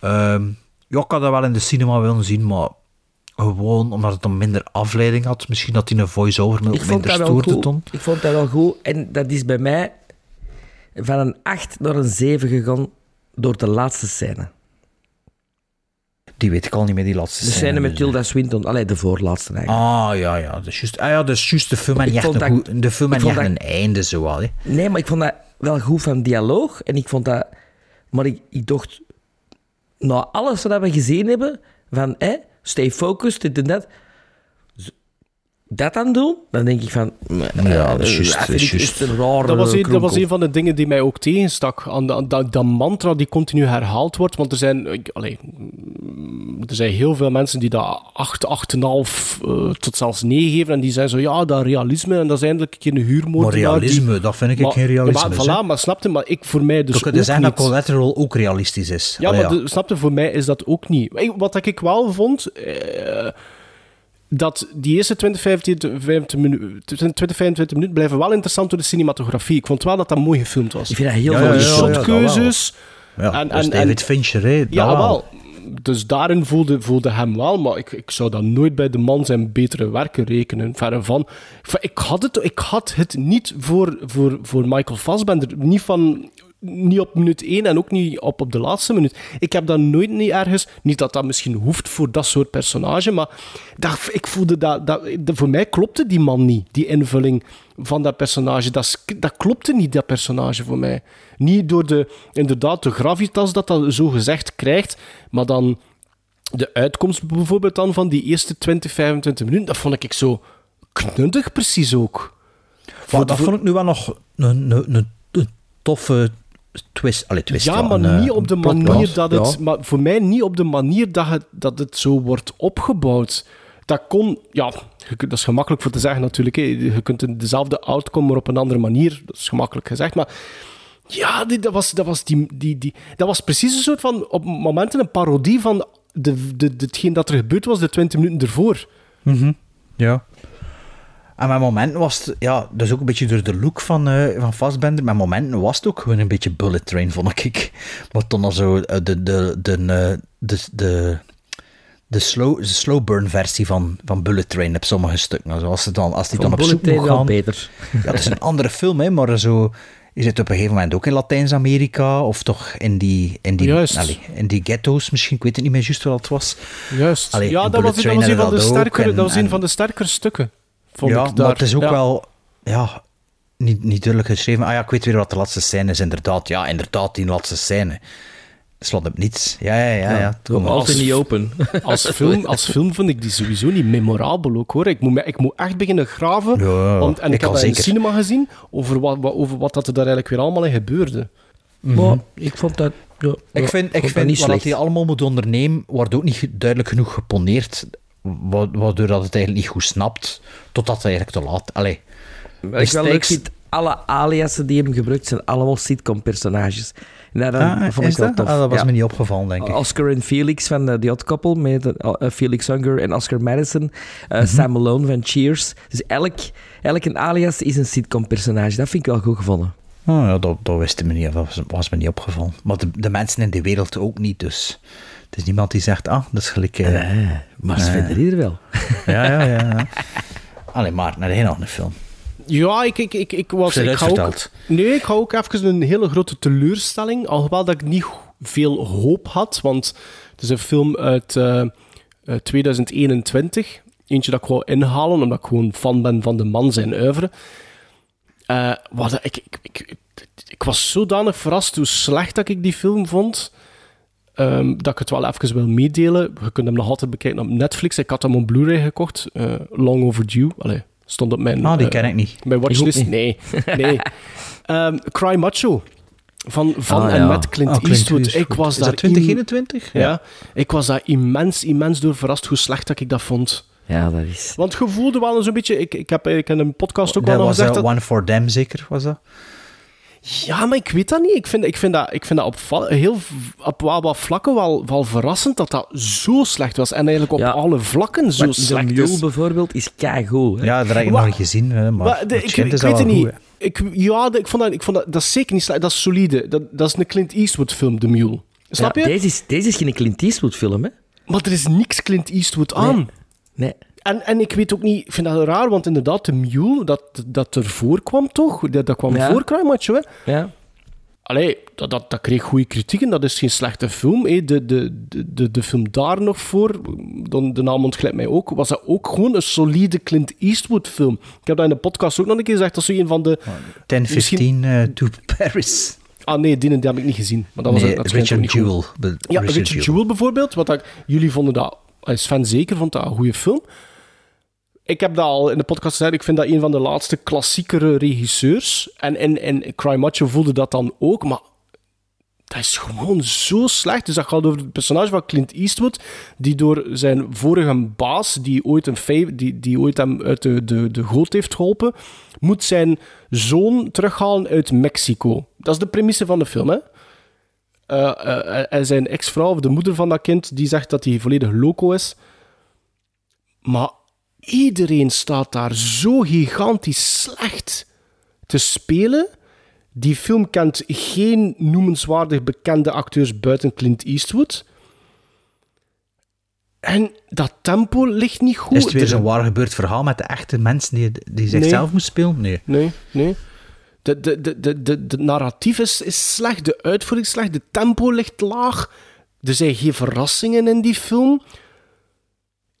Ehm, ja, ik had dat wel in de cinema willen zien, maar gewoon omdat het dan minder afleiding had. Misschien dat hij een voice-over me ook Ik vond minder dat wel stoorde goed. dan. Ik vond dat wel goed. En dat is bij mij van een 8 naar een 7 gegaan door de laatste scène. Die weet ik al niet meer, die laatste De scène met dus. Tilda Swinton. Allee, de voorlaatste eigenlijk. Ah, ja, ja. Dat is juist, ah, ja, dat is juist de film en vond een, goed, de film en een einde zo al. Hè. Nee, maar ik vond dat wel goed van dialoog. En ik vond dat... Maar ik, ik dacht... Na alles wat we gezien hebben, van hè, stay focused, dit en dat... Dat dan doen, dan denk ik van... Ja, dat is eh, juist, dat dat is een Dat was, een, dat was een van de dingen die mij ook tegenstak. Aan, de, aan dat, dat mantra die continu herhaald wordt. Want er zijn, ik- allee, mm, er zijn heel veel mensen die dat 8, 8,5 eh, tot zelfs 9 geven. En die zijn zo, ja, dat realisme. En dat is eindelijk een keer een huurmoord. Maar realisme, dat vind ik geen realisme. Maar, voilà, maar snapte, maar ik voor mij dus Dus ook kunnen zeggen dat. Collateral ook realistisch is. Ja, Allee, maar de- snapte, voor mij is dat ook niet. Wat ik wel vond, eh, dat die eerste 20, 25, 25 minuten, 20, 25 minuten blijven wel interessant door de cinematografie. Ik vond wel dat dat mooi gefilmd was. Ik vind dat heel Ja, veel ja, de ja, ja, dat shotkeuzes. Ja, en, en, David Fincher, hè. ja, wel. wel. Dus daarin voelde, voelde hem wel, maar ik, ik zou dat nooit bij de man zijn betere werken rekenen. Verre van. Ik- Ik had het, ik had het niet voor, voor, voor Michael Fassbender. Niet, van, niet op minuut 1 en ook niet op, op de laatste minuut. Ik heb dat nooit niet ergens. Niet dat dat misschien hoeft voor dat soort personage, maar dat, ik voelde dat, dat, dat- Voor mij klopte die man niet, die invulling van dat personage. Dat, dat klopte niet, dat personage voor mij. Niet door de, inderdaad, de gravitas dat dat zo gezegd krijgt, maar dan de uitkomst bijvoorbeeld dan van die eerste 20, 25 minuten, dat vond ik zo knuddig precies ook. Maar dat vond ik nu wel nog een, een, een, een toffe twist. Allee, twist ja, maar een, eh, niet op de manier dat het... ja. Maar voor mij niet op de manier dat het, dat het zo wordt opgebouwd. Dat kon... Ja, je kunt- dat is gemakkelijk voor te zeggen natuurlijk. hè. Je kunt dezelfde outcome, maar op een andere manier. Dat is gemakkelijk gezegd, maar... Ja, die, dat, was, dat, was die, die, die, dat was precies een soort van... Op momenten een parodie van de, de, de, hetgeen dat er gebeurd was de 20 minuten ervoor. Mhm, Ja. En met momenten was het, ja, dat is ook een beetje door de look van, eh van Fassbender, met momenten was het ook gewoon een beetje bullet train, vond ik. *laughs* Maar toen al zo eh, de, de, de, eh, de, de, de, slow, de slow burn versie van, van bullet train op sommige stukken. Also als, het dan, als die Van dan op zoek moet gaan... beter. *laughs* Ja, het is een andere film, hè, maar zo... Je zit op een gegeven moment ook in Latijns-Amerika, of toch in die, in, die, allee, in die ghetto's misschien. Ik weet het niet meer juist wat het was. Juist. Allee, ja, dat was, dat een van de dat ook sterkere, en- dat was een en- van de sterkere stukken. Vond ja, ik daar. maar het is ook Ja. wel ja, niet, niet duidelijk geschreven. Ah ja, ik weet weer wat de laatste scène is, inderdaad. Ja, inderdaad, die laatste scène. Slaat op niets. Ja, ja, ja. ja. Hem altijd niet open. *laughs* Als film, als film vind ik die sowieso niet memorabel ook hoor. Ik moet, me- ik moet echt beginnen graven. Ja, want, en ik, ik heb al dat in de zeker. cinema gezien over wat, wat, over wat dat er daar eigenlijk weer allemaal in gebeurde. Maar ik vond dat... Ja, Ik vind, ik dat vind niet wat slecht. hij allemaal moet ondernemen, wordt ook niet duidelijk genoeg geponeerd. Wa- Waardoor dat het eigenlijk niet goed snapt, totdat het eigenlijk te laat... Allee, Wat ik wel leuk vind alle aliasen die hem gebruikt zijn allemaal sitcom-personages. Dat, Ah, vond ik wel dat? tof. Ah, dat was Ja. me niet opgevallen, denk ik. Oscar en Felix van uh, The Odd Couple, met uh, Felix Unger en Oscar Madison. Uh, Mhm. Sam Malone van Cheers. Dus elk, elk een alias is een sitcom-personage. Dat vind ik wel goed gevonden. Oh, ja, dat, dat wist me niet, dat was, was me niet opgevallen. Maar de, de mensen in die wereld ook niet, dus... Het is niemand die zegt, ah, dat is gelijk... eh, Nee, maar ze nee. vinden hier wel. *laughs* Ja, ja, ja. *laughs* Allee, maar, naar de nog een film. Ja, ik, ik, ik, ik was... Ik ga ook, nee, ik had ook even een hele grote teleurstelling. Alhoewel dat ik niet veel hoop had, want het is een film uit eh, eh, 2021. Eentje dat ik wou inhalen, omdat ik gewoon fan ben van de man zijn oeuvre. Eh, wat, ik, ik, ik, ik, ik was zodanig verrast hoe slecht dat ik die film vond. Ehm, dat ik het wel even wil meedelen. Je kunt hem nog altijd bekijken op Netflix. Ik had hem op Blu-ray gekocht. eh, long overdue. Allee, stond op mijn... Ah, die eh, ken ik niet. Mijn watchlist? Nee. *laughs* nee. Ehm, Cry Macho. Van, van Ah, en ja. met Clint, Ah, Clint Eastwood. Eastwood. Ik was Is daar dat 2021? im- ja. ik was daar immens, immens door verrast hoe slecht dat ik dat vond. Ja, dat is... Want je voelde wel eens een beetje... Ik, ik heb eigenlijk in een podcast ook Dat wel nog was gezegd... dat- One for Them, zeker, was dat? Ja, maar ik weet dat niet. Ik vind, ik vind dat, ik vind dat op, heel, op wel wat vlakken wel, wel verrassend dat dat zo slecht was. En eigenlijk op Ja. alle vlakken zo Maar de slecht Mule is. bijvoorbeeld is keigoed. hè. Ja, dat heb ik Wa- nog niet gezien, hè, maar, de- ik, weet het wel niet. goed. Ik, ja, de- ik vond dat, ik vond dat, dat is zeker niet slecht. Dat is solide. Dat, dat is een Clint Eastwood film, The Mule. Snap Ja, je? Deze is, deze is geen Clint Eastwood film, hè? Maar er is niks Clint Eastwood aan. Nee. En, en ik weet ook niet, ik vind dat raar, want inderdaad, de Mule, dat, dat ervoor kwam toch? Dat, dat kwam Ja. voor hè? Ja. Allee, dat, dat, dat kreeg goede kritieken. Dat is geen slechte film. Hè. De, de, de, de, de film daar nog voor, dan, de naam ontglijdt mij ook, was dat ook gewoon een solide Clint Eastwood film. Ik heb dat in de podcast ook nog een keer gezegd. Dat is zo een van de... 10, Misschien- 15 eh, to *laughs* Paris. Ah nee, die, die heb ik niet gezien. Maar dat was nee, dat Richard niet goed. Jewell. Ja, Richard, Jewell bijvoorbeeld. Wat dat, jullie vonden dat, als Sven zeker vond dat een goede film. Ik heb dat al in de podcast gezegd. Ik vind dat een van de laatste klassiekere regisseurs. En in, in Cry Macho voelde dat dan ook. Maar dat is gewoon zo slecht. Dus dat gaat over het personage van Clint Eastwood. Die door zijn vorige baas, die ooit, een die, die ooit hem uit de, de, de goot heeft geholpen, moet zijn zoon terughalen uit Mexico. Dat is de premisse van de film, hè? Eh, eh, en zijn ex-vrouw, of de moeder van dat kind, die zegt dat hij volledig loco is. Maar iedereen staat daar zo gigantisch slecht te spelen. Die film kent geen noemenswaardig bekende acteurs buiten Clint Eastwood. En dat tempo ligt niet goed. Is het weer Er- zo'n waar gebeurd verhaal met de echte mensen die, die zichzelf Nee. moest spelen? Nee. Nee, nee. De, de, de, de, de, de narratief is, is slecht, de uitvoering is slecht, de tempo ligt laag. Er zijn geen verrassingen in die film.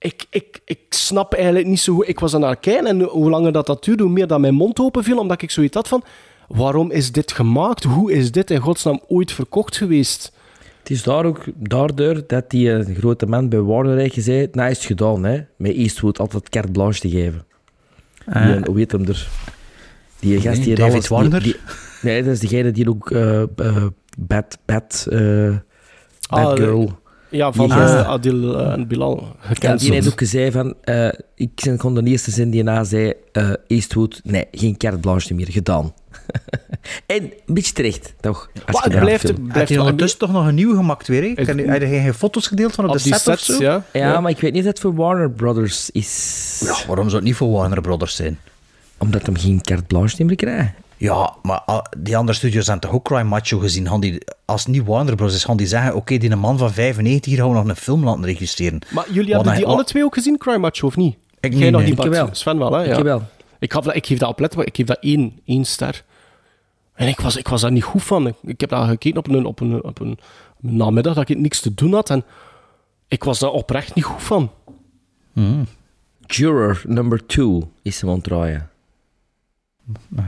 Ik, ik, ik snap eigenlijk niet zo goed. Ik was aan het kijken en hoe langer dat, dat duurde, hoe meer dat mijn mond open viel, omdat ik zoiets had van... Waarom is dit gemaakt? Hoe is dit in godsnaam ooit verkocht geweest? Het is daar ook daardoor dat die eh, grote man bij Warner heeft gezegd, nou is het gedaan, hè, met Eastwood altijd carte blanche te geven. Die, Ah. eh, hoe heet hem er? Die gast die David alles... die- Warner? die- nee, dat is degene die ook eh eh, Bad, Bad, eh, Bad Ah, Girl... Ja, van eh, Adil eh, en Bilal. Ja, Gekend. die heeft ook gezegd van... eh, ik kon de eerste zin die na zei... eh, Eastwood, nee, geen carte blanche meer, gedaan. *laughs* en een beetje terecht, toch? Als Maar je het blijft- het wel- ondertussen toch nog een nieuwe gemaakt weer? hè? Het- je- Heb je geen foto's gedeeld van op, Op de set of zo? ja. Ja, maar ik weet niet dat het voor Warner Brothers is. Ja, waarom zou het niet voor Warner Brothers zijn? Omdat hem geen carte blanche meer krijgt. Ja, maar die andere studios hebben toch ook Cry Macho gezien? Gaan die, als het niet Warner Bros. is, gaan die zeggen... Oké, die man van 95 hier gaan we nog een film laten registreren. Maar jullie hebben hij- die alle twee ook gezien, Cry Macho, of niet? Ik Jij niet, nog nee. niet, Ik wel. Sven wel, hè? Ja. Ik wel. Ik, gaf ik geef dat op letterlijk, ik geef dat één, één ster. En ik was, ik was daar niet goed van. Ik, ik heb daar gekeken op een, op, een, op, een, op een namiddag dat ik niks te doen had. En ik was daar oprecht niet goed van. Juror number 2 is hem aan het draaien.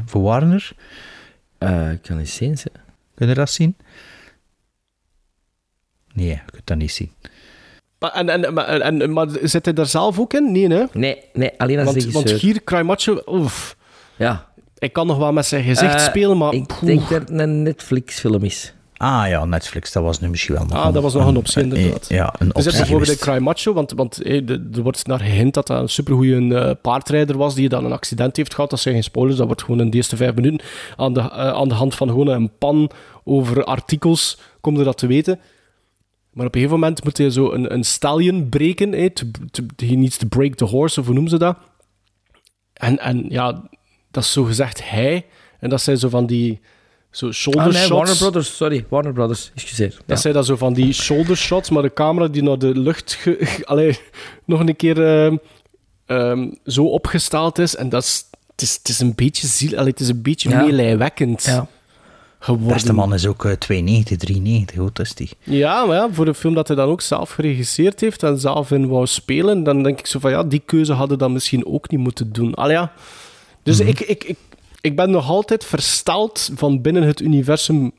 Voor Warner? Eh, ik kan eens zien. ze. Kun je dat zien? Nee, je kunt dat niet zien. Maar, en, en, maar, en, maar zit hij daar zelf ook in? Nee, hè? Nee, nee, alleen als Want, regisseur. want hier, Macho, oef. Ja. Ik kan nog wel met zijn gezicht Eh, spelen, maar... Ik poeh. denk dat het een Netflix-film is. Ah ja, Netflix, dat was nu misschien wel nog Ah, dat was nog een optie, inderdaad. Ja, een Dus optie je bijvoorbeeld in Cry Macho, want, want eh, de- er wordt naar gehind dat dat een supergoeie eh, paardrijder was die dan een accident heeft gehad. Dat zijn geen spoilers, dat wordt gewoon in de eerste vijf minuten aan de, eh, aan de hand van gewoon een pan over artikels, kom je dat te weten. Maar op een gegeven moment moet hij zo een, een stallion breken, to, to, he needs to break the horse, of hoe noemen ze dat? En, en ja, dat is zo gezegd hij, en dat zijn zo van die zo shoulder Ah nee, shots. Warner Brothers, sorry. Warner Brothers, excuseer. Dat Ja. zijn dan zo van die shoulder shots, maar de camera die naar de lucht ge- *laughs* allee, nog een keer ehm, ehm, zo opgesteld is. En dat is, het, is, het is een beetje ziel, allee, het is een beetje Ja. meelijwekkend Ja. geworden. Beste man is ook eh, 2,90, 3,90, hoe oud is die? Ja, maar ja, voor een film dat hij dan ook zelf geregisseerd heeft en zelf in wou spelen, dan denk ik zo van ja, die keuze hadden dan misschien ook niet moeten doen. Allee, ja. Dus ik, ik, ik, ik ben nog altijd versteld van binnen het universum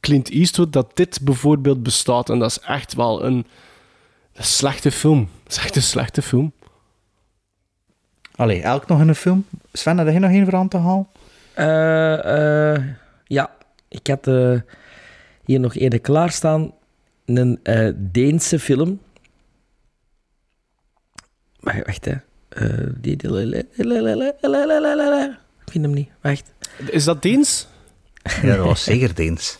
Clint Eastwood dat dit bijvoorbeeld bestaat. En dat is echt wel een, een slechte film. Dat is echt een slechte film. Allee, elk nog in een film? Sven, had jij nog één voor aan te halen? Eh, eh, ja, ik had eh, hier nog een klaarstaan. Een eh, Deense film. Wacht, wacht hè. Eh, die, vind hem niet. Wacht. Is dat Deens? Ja, dat was zeker Deens.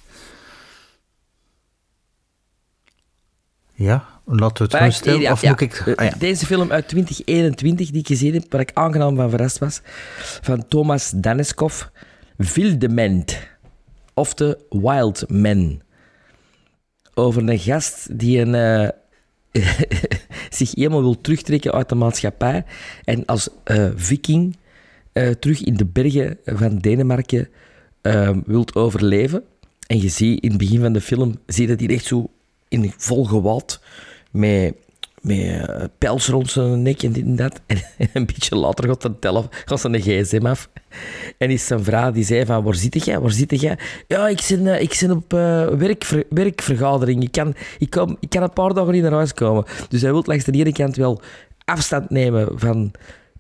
Ja, laten we het gewoon stil, ja, of ja. moet ik... Eh, Ah, ja. Deze film uit 2021 die ik gezien heb, waar ik aangenaam van verrast was, van Thomas Daniskov, Wildement, of de Wild Man. Over een gast die een, eh, *laughs* zich helemaal wil terugtrekken uit de maatschappij en als eh, viking eh, terug in de bergen van Denemarken eh, wilt overleven. En je ziet in het begin van de film, zie je dat hij echt zo in vol gewaad met, met eh, pels rond zijn nek en dit en dat. *laughs* En, een beetje later gaat, de tele, gaat zijn gsm af. En is zijn vrouw die zei van, waar zit jij, waar zit jij? Ja, ik zit, eh, ik zit op eh, werkver, werkvergadering. Ik kan, ik, kom, ik kan een paar dagen niet naar huis komen. Dus hij wil langs de ene kant wel afstand nemen van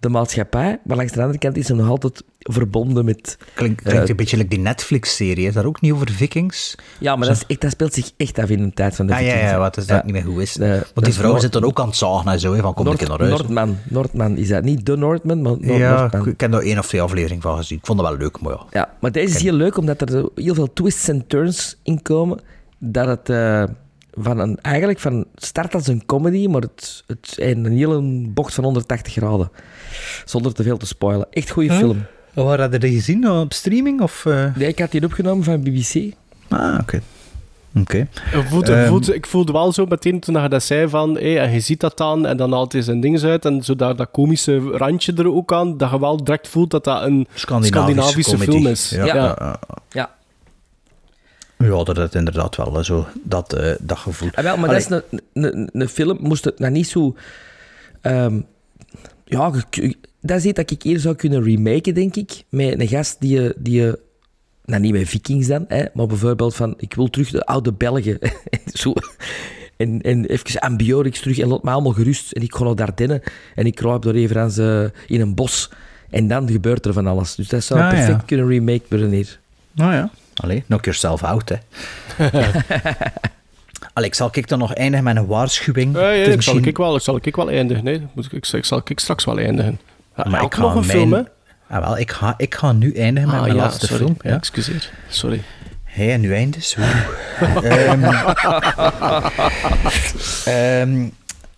de maatschappij, maar langs de andere kant is hij nog altijd verbonden met... Klinkt, klinkt eh, een beetje like die Netflix-serie. Is dat ook niet over vikings? Ja, maar dat, is echt, dat speelt zich echt af in de tijd van de Ah, ja, Vikings, ja, wat is dat Ja. niet meer goed is. Dat Want die vrouw Noord- zit dan ook aan het zagen en zo, hè, van kom Noord, ik naar huis. Noordman, Noordman is dat. Niet de Noordman, maar Noord, ja, Noordman. ik heb er één of twee afleveringen van gezien. Ik vond het wel leuk, maar ja. Ja, maar deze is heel leuk omdat er zo heel veel twists en turns in komen. Dat het eh, van een, eigenlijk van start als een comedy, maar het, het een hele bocht van 180 graden. Zonder te veel te spoilen. Echt goede Huh? film. Waar had je die gezien? Op streaming? Of, eh? Nee, ik had die opgenomen van BBC. Ah, oké. Oké. Ik voelde, Ehm, ik voelde wel zo meteen toen je dat zei van, hé, en je ziet dat dan, en dan haalt hij zijn dingen uit, en zo dat, dat komische randje er ook aan, dat je wel direct voelt dat dat een Scandinavische, film is. Ja, Ja. ja. ja. Ja. Dat is inderdaad wel eh, zo, dat, eh, dat gevoel. Ah, wel, maar Allee, dat is een, een, een film, moest het nou niet zo... ehm, ja, dat is iets dat ik eerder zou kunnen remaken, denk ik. Met een gast die je... Die je nou, niet met vikings dan, hè, maar bijvoorbeeld van... Ik wil terug de oude Belgen. *laughs* zo. En, en even ambiotics terug en laat me allemaal gerust. En ik ga naar Dardenne en ik kruip door even aan ze in een bos. En dan gebeurt er van alles. Dus dat zou Ah, ja. perfect kunnen remake worden hier. Nou ja. Allee, knock yourself out, hè. *laughs* Allee, zal ik dan nog eindigen met een waarschuwing. Ja, ja, ik zal misschien- ik wel, ik zal ik wel eindigen. Nee, moet ik, ik, zal- ik straks wel eindigen. Ja, Maar ik ga nog een mijn- film, hè? Ah, wel, ik ga, ik ga nu eindigen met Ah, mijn ja, laatste sorry. film. Ja, excuseer. Sorry. Hé, en nu eindigt. Oeh. *laughs* Ehm, ehm,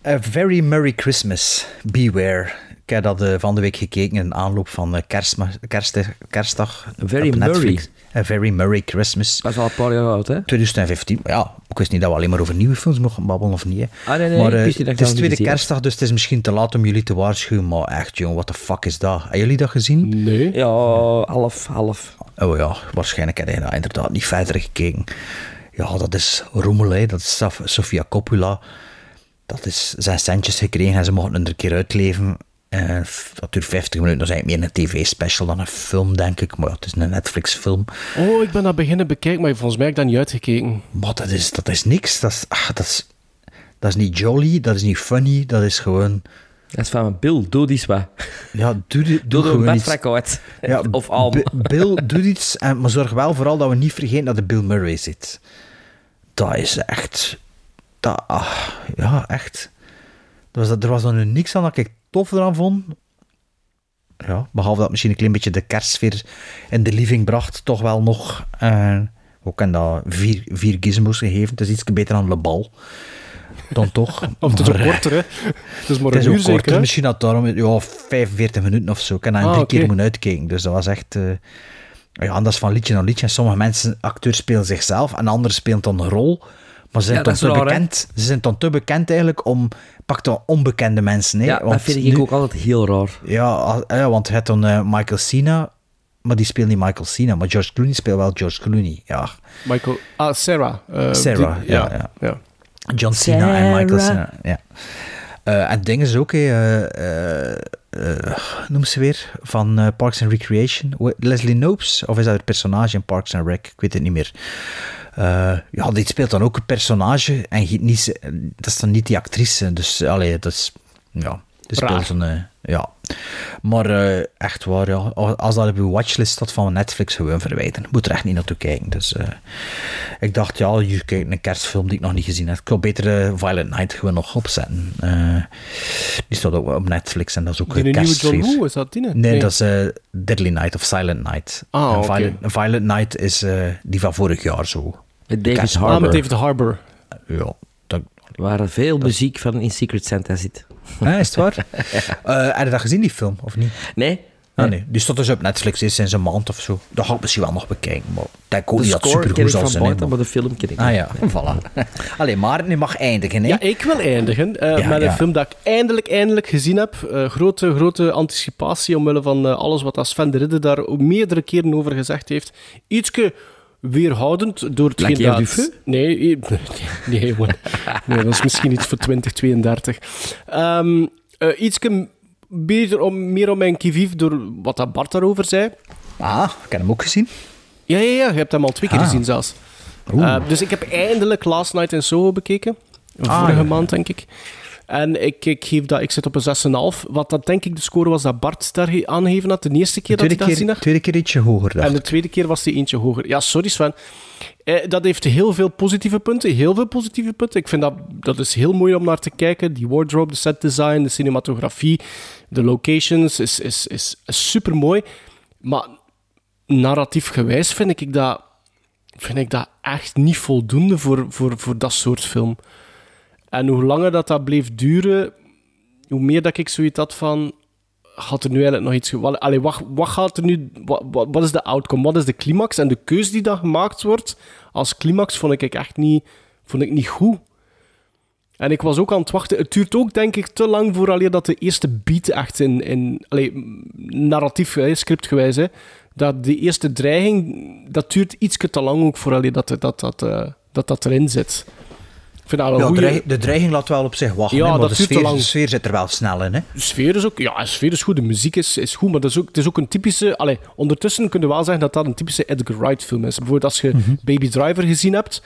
A Very Merry Christmas. Beware. Ik heb dat eh, van de week gekeken in aanloop van eh, kerstma- kerst, kerstdag. Very op. Netflix. A Very Merry Christmas. Dat is al een paar jaar oud, hè? 2015. Maar Ja, ik wist niet dat we alleen maar over nieuwe films mochten babbelen of niet. Hè. Ah, nee, nee, maar ik eh, wist niet dat het is tweede gezien kerstdag, dus het is misschien te laat om jullie te waarschuwen. Maar echt, jong, what the fuck is dat? Hebben jullie dat gezien? Nee. Ja, half, half. Oh ja, waarschijnlijk heb je dat inderdaad niet verder gekeken. Ja, dat is rommel, hè. dat is Sofia Coppola. Dat is zijn centjes gekregen en ze mochten het er een keer uitleven. Eh, f- dat duurt 50 minuten, dat is eigenlijk meer een tv-special dan een film, denk ik. Maar ja, het is een Netflix-film. Oh, ik ben dat beginnen bekijken, maar volgens mij heb ik dat niet uitgekeken. Maar dat is, dat is niks. Dat is, ah, dat, is, dat is niet jolly, dat is niet funny, dat is gewoon... Dat is van Bill, doe eens wat. Ja, doe, doe, Doe er een gewoon iets. Ja, *laughs* of. B- Bill doet iets, en, maar zorg wel vooral dat we niet vergeten dat er Bill Murray zit. dat is echt... Dat, ah, ja, echt. Er was, er was dan nu niks aan dat ik tof eraan vond. Ja, behalve dat misschien een klein beetje de kerstsfeer in de living bracht, toch wel nog... eh ook en dat vier, vier gizmos gegeven. Het is iets beter dan Le Bal. Dan toch. *laughs* Of het is ook eh, korter, hè? Het is maar het is een uur zeker, korter, misschien dat daarom ja, 45 minuten of zo. Ik heb daar Ah, drie keer moeten uitkijken. Dus dat was echt... eh, ja, dat is van liedje naar liedje. En sommige mensen, acteurs spelen zichzelf en anderen spelen dan een rol. Maar ze zijn Ja, dan dat te raar, bekend. Ze zijn dan te bekend eigenlijk om... Pak dan onbekende mensen. Hè? Ja, dat Want vind ik nu- ook altijd heel raar. Ja, ja, want je hebt dan eh, Michael Cena... Maar die speelt niet Michael Cena. Maar George Clooney speelt wel George Clooney. Ja. Michael... Ah, Sarah. eh, Sarah, die- ja, ja. ja. John Cena en Michael. Cena. Ja. Eh, en dingen is ook, hè, eh, eh, eh, noem ze weer, van Parks and Recreation. Leslie Nopes, of is dat het personage in Parks and Rec? Ik weet het niet meer. Eh, ja, die speelt dan ook een personage en niet, dat is dan niet die actrice. Dus, allee, dat is, ja, Raar. speelt een, ja. Maar eh, echt waar, ja, als dat op uw watchlist staat van Netflix, gewoon verwijderen. Moet er echt niet naartoe kijken. Dus eh, ik dacht, ja, je kijkt een kerstfilm die ik nog niet gezien heb. Ik wil beter Violent Night gewoon nog opzetten. Die staat ook op Netflix en dat is ook een nieuwe John kerstsfeer. Woo, is dat die? ne? Nee, dat is Deadly Night of Silent Night. Ah. Violent, Night is die van vorig jaar zo. David kerst- Ah, Harbour. met David Harbour. Ja, dat, Waar er veel muziek van in Secret Santa zit. Ah, is het waar? *laughs* Eh, heb je dat gezien, die film, of niet? Nee? Ah, nee. Die stond dus op Netflix is sinds een maand of zo. Dat ga ik misschien wel nog bekijken, maar ik ook niet dat score ken supergoed ik zal zijn. buiten, maar- de film ken ik Ah niet. ja, voilà. *laughs* Allee, maar nu mag eindigen, hè? Ja, ik wil eindigen eh, Ja, met een film dat ik eindelijk, eindelijk gezien heb. Eh, grote, grote anticipatie omwille van eh, alles wat als Sven de Ridder daar ook meerdere keren over gezegd heeft. Ietske weerhoudend door het La Guerre du Feu? Nee, nee, nee, dat is misschien iets voor 2032. Ehm eh, ietske beter om, meer om mijn kivief door wat dat Bart daarover zei. Ah, ik heb hem ook gezien. Ja, ja, ja, je hebt hem al twee keer Ah. gezien zelfs. Eh, dus ik heb eindelijk Last Night in Soho bekeken. Ah, Vorige ja. maand, denk ik. En ik, ik, geef dat, ik zit op een 6,5. Wat dat denk ik de score was dat Bart daar aangegeven had. De eerste keer De dat hij tweede dat gezien had. tweede keer ietsje hoger, dacht En de ik. tweede keer was die eentje hoger. Ja, sorry Sven. Eh, dat heeft heel veel positieve punten. Heel veel positieve punten. Ik vind dat, dat is heel mooi om naar te kijken. Die wardrobe, de set design, de cinematografie, de locations is, is, is, super mooi. Maar narratief gewijs vind ik dat, vind ik dat echt niet voldoende voor, voor, voor dat soort film. En hoe langer dat, dat bleef duren, hoe meer dat ik zoiets had van... Gaat er nu eigenlijk nog iets... allee, wat, wat gaat er nu... Wat, wat, is de outcome? Wat is de climax? En de keus die dan gemaakt wordt als climax vond ik echt niet, vond ik niet goed. En ik was ook aan het wachten. Het duurt ook, denk ik, te lang vooraleer dat de eerste beat echt in... in allee, narratief, scriptgewijs, dat de eerste dreiging, dat duurt iets te lang ook vooraleer dat dat, dat, eh, dat, dat erin zit. Vind dat Ja, goeie- de dreiging laat wel op zich wachten, Ja, dat de sfeer, lang. de sfeer zit er wel snel in. Hè? De sfeer is ook, ja, de sfeer is goed, de muziek is, is goed, maar dat is ook, het is ook een typische. Allee, ondertussen kun je wel zeggen dat dat een typische Edgar Wright film is. Bijvoorbeeld als je Mhm. Baby Driver gezien hebt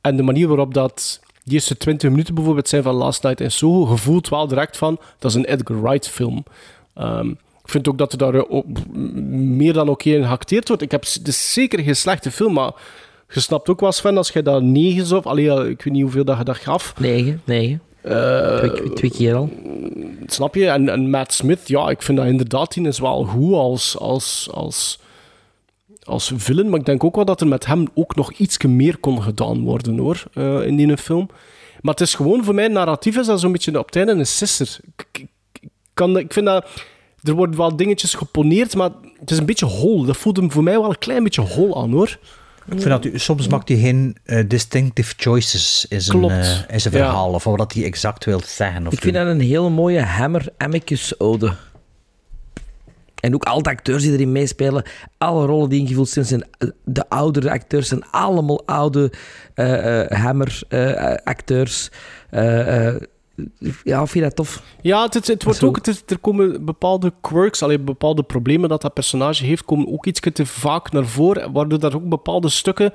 en de manier waarop dat die eerste 20 minuten bijvoorbeeld zijn van Last Night in Soho, gevoelt wel direct van dat is een Edgar Wright film. Ehm, ik vind ook dat er daar eh, m- meer dan oké in geacteerd wordt. Ik heb, het is zeker geen slechte film, maar je snapt ook wel, Sven, als je dat negen of, allee, ik weet niet hoeveel dat je dat gaf. Negen, negen. Eh, twee, twee keer al. Snap je? En, en Matt Smith, ja, ik vind dat inderdaad, die is wel goed als, als, als, als villain. Maar ik denk ook wel dat er met hem ook nog iets meer kon gedaan worden, hoor, eh, in die film. Maar het is gewoon, voor mij, narratief is dat zo'n beetje op het einde een sister. Ik kan, ik vind dat... Er worden wel dingetjes geponeerd, maar het is een beetje hol. Dat voelt hem voor mij wel een klein beetje hol aan, hoor. Ik vind dat u, soms maakt hij geen eh, distinctive choices in zijn, eh, in zijn Ja. verhaal, of wat hij exact wil zeggen. Of Ik vind doen. dat een hele mooie Hammer Amicus ode. En ook al de acteurs die erin meespelen, alle rollen die ingevuld zijn, zijn de oudere acteurs zijn allemaal oude eh, eh, Hammer eh, acteurs. Ja, vind je dat tof? Ja, het, het, het wordt ook, het er komen bepaalde quirks, allee, bepaalde problemen dat dat personage heeft, komen ook iets te vaak naar voren, waardoor dat ook bepaalde stukken...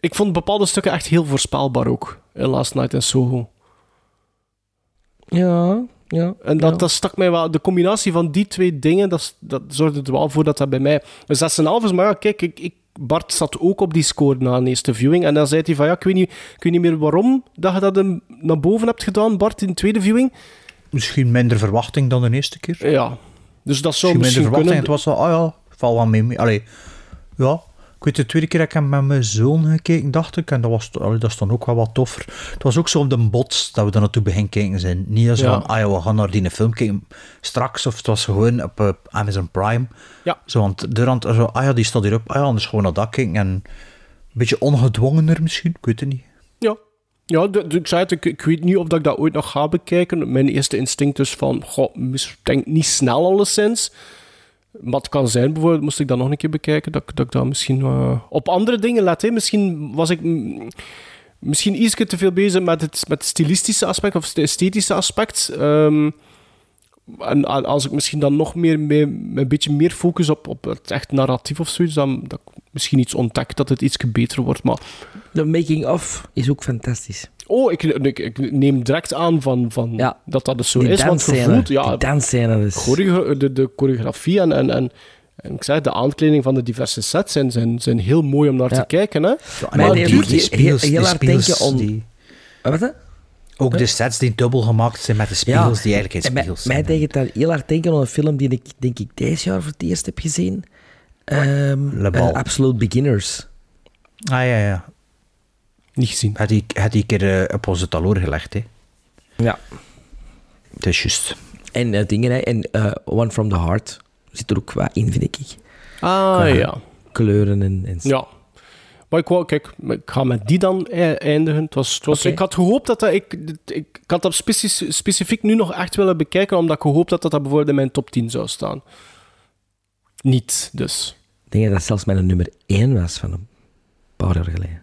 Ik vond bepaalde stukken echt heel voorspelbaar ook, in Last Night in Soho. Ja, Ja, En dat, ja. dat stak mij wel... De combinatie van die twee dingen, dat, dat zorgde er wel voor dat dat bij mij... Een 6,5 is, maar ja, kijk, ik, ik, Bart zat ook op die score na een eerste viewing. En dan zei hij van, ja, ik weet niet, ik weet niet meer waarom dat je dat hem naar boven hebt gedaan, Bart, in de tweede viewing. Misschien minder verwachting dan de eerste keer. Ja, dus dat zou Misschien minder misschien verwachting. kunnen... Het was wel, ah ja, val wel mee. mee. Allee, ja. Ik weet de tweede keer dat ik hem met mijn zoon gekeken, dacht ik. En dat, was, allee, dat is dan ook wel wat toffer. Het was ook zo op de bots dat we er naartoe beginnen kijken zijn. Niet als Ja. van, ah ja, we gaan naar die film kijken straks. Of het was gewoon op eh, Amazon Prime. Ja. Zo, want de rand, zo, ah ja, die staat hierop. Ah ja, anders gewoon naar dat kijken. En een beetje ongedwongener misschien, ik weet het niet. Ja, ja ik zei het, ik, ik weet niet of dat ik dat ooit nog ga bekijken. Mijn eerste instinct is van, goh, denk niet snel alleszins. Het kan zijn, bijvoorbeeld, moest ik dat nog een keer bekijken, dat, dat ik dat misschien eh, op andere dingen let. Hè. Misschien was ik misschien iets te veel bezig met het, met stilistische aspect of het esthetische aspect. Ehm, en als ik misschien dan nog meer, mee- een beetje meer focus op, op het echt narratief of zoiets, dan dat misschien iets ontdek dat het iets beter wordt. Maar De making-of is ook fantastisch. Oh, ik, ik, ik neem direct aan van, van Ja. dat dat dus zo die is. Want voelt, ja, die dansscène is... choreo- de, de choreografie en, en, en, en ik zei, de aankleding van de diverse sets zijn, zijn, zijn heel mooi om naar Ja. te kijken. Hè? Ja, Maar die die, die je spiegels, heel- heel die hard denken om- die- Wat hè? ook de sets die dubbel gemaakt zijn met de spiegels, die eigenlijk geen en mij- spiegels mij, zijn. deed het daar heel hard denken aan een film die ik denk ik deze jaar voor het eerst heb gezien. Ehm eh, Absolute Beginners. Ah ja, ja. Niet gezien. Had die, had die keer eh, op onze taloor gelegd, hè. Ja. Het is juist. En eh, dingen, hè. En eh, One from the Heart zit er ook wat in, vind ik. Ah, Qua ja. Kleuren en... en Ja. Maar ik wou, kijk, ik ga met die dan e- eindigen. Het was, het was, Oké. Ik had gehoopt dat dat... Ik, ik, ik had dat speci- specifiek nu nog echt willen bekijken, omdat ik gehoopt had dat dat bijvoorbeeld in mijn top 10 zou staan. Niet, dus. Ik denk dat dat zelfs mijn nummer 1 was van een paar jaar geleden.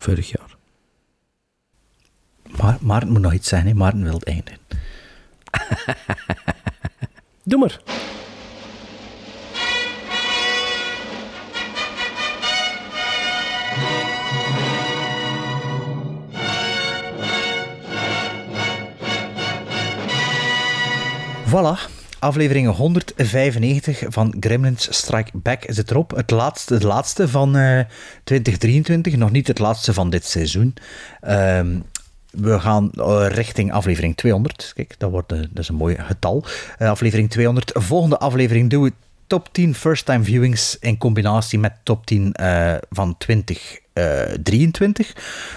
Vorig jaar. Maar Maarten moet nog iets zijn, hè. Maarten wil het einde. *laughs* Doe maar. Voilà. Aflevering 195 van Gremlins Strike Back zit erop. Het laatste, het laatste van eh, 2023, nog niet het laatste van dit seizoen. Ehm, we gaan eh, richting aflevering 200. Kijk, dat, wordt, eh, dat is een mooi getal. Eh, aflevering 200. Volgende aflevering doen we top 10 first-time viewings in combinatie met top 10 eh, van 2023.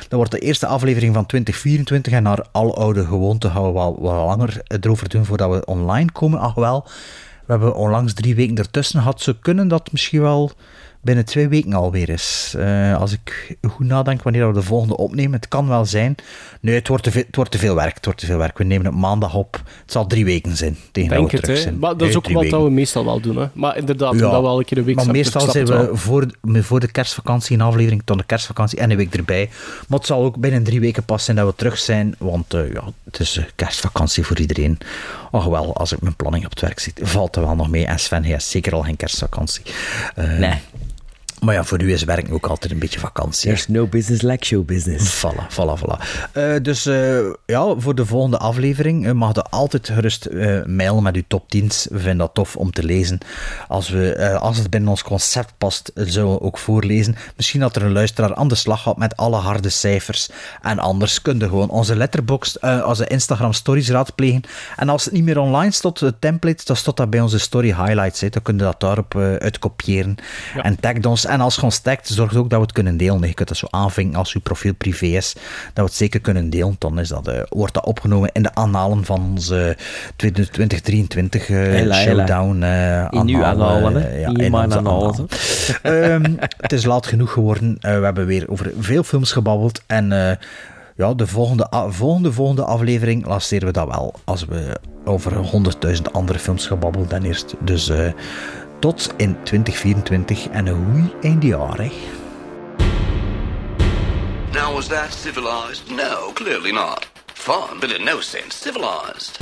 Dan wordt de eerste aflevering van 2024 en naar al oude gewoonte gaan we wel wat langer erover doen voordat we online komen. Ach wel, we hebben onlangs drie weken ertussen gehad. Ze kunnen dat misschien wel binnen twee weken alweer is. Eh, als ik goed nadenk wanneer we de volgende opnemen, het kan wel zijn. Nee, het wordt te veel, het wordt te veel werk. Het wordt te veel werk. We nemen het maandag op. Het zal drie weken zijn tegen dat Denk we het, terug zijn. Maar dat is ook wat weken. dat we meestal wel doen. Hè. Maar inderdaad, dat we wel een keer een week Maar meestal zijn we voor, voor de kerstvakantie een aflevering tot de kerstvakantie en een week erbij. Maar het zal ook binnen drie weken pas zijn dat we terug zijn, want eh, ja, het is eh, kerstvakantie voor iedereen. Och wel, als ik mijn planning op het werk zit, valt er wel nog mee. En Sven heeft zeker al geen kerstvakantie. Nee. Maar ja, voor u is werken ook altijd een beetje vakantie. There's no business like show business. *laughs* Voilà, voilà, voilà. Eh, dus eh, ja, voor de volgende aflevering eh, mag je altijd gerust eh, mailen met uw top 10's. We vinden dat tof om te lezen. Als, we, eh, als het binnen ons concept past, zullen we ook voorlezen. Misschien dat er een luisteraar aan de slag gaat met alle harde cijfers. En anders kun je gewoon onze letterbox, eh, onze Instagram stories raadplegen. En als het niet meer online staat, de template, dan staat dat bij onze story highlights. Hè. Dan kun je dat daarop eh uitkopiëren. En tag ons. En als je ons tagt, zorg ook dat we het kunnen delen. Je kunt dat zo aanvinken als uw profiel privé is. Dat we het zeker kunnen delen. Dan is dat, eh, wordt dat opgenomen in de annalen van onze 2023 eh, Hela, hela. showdown. eh, In uw annalen, eh, ja, In mijn annalen, Ehm, het is laat genoeg geworden. Eh, we hebben weer over veel films gebabbeld. En eh, ja, de volgende, volgende, volgende aflevering lanceren we dat wel. Als we over 100.000 andere films gebabbeld dan eerst. Dus eh, tot in 2024 en een eindjaar. Hè. Now, was that civilized? No, clearly not. Fun, but in no sense civilized.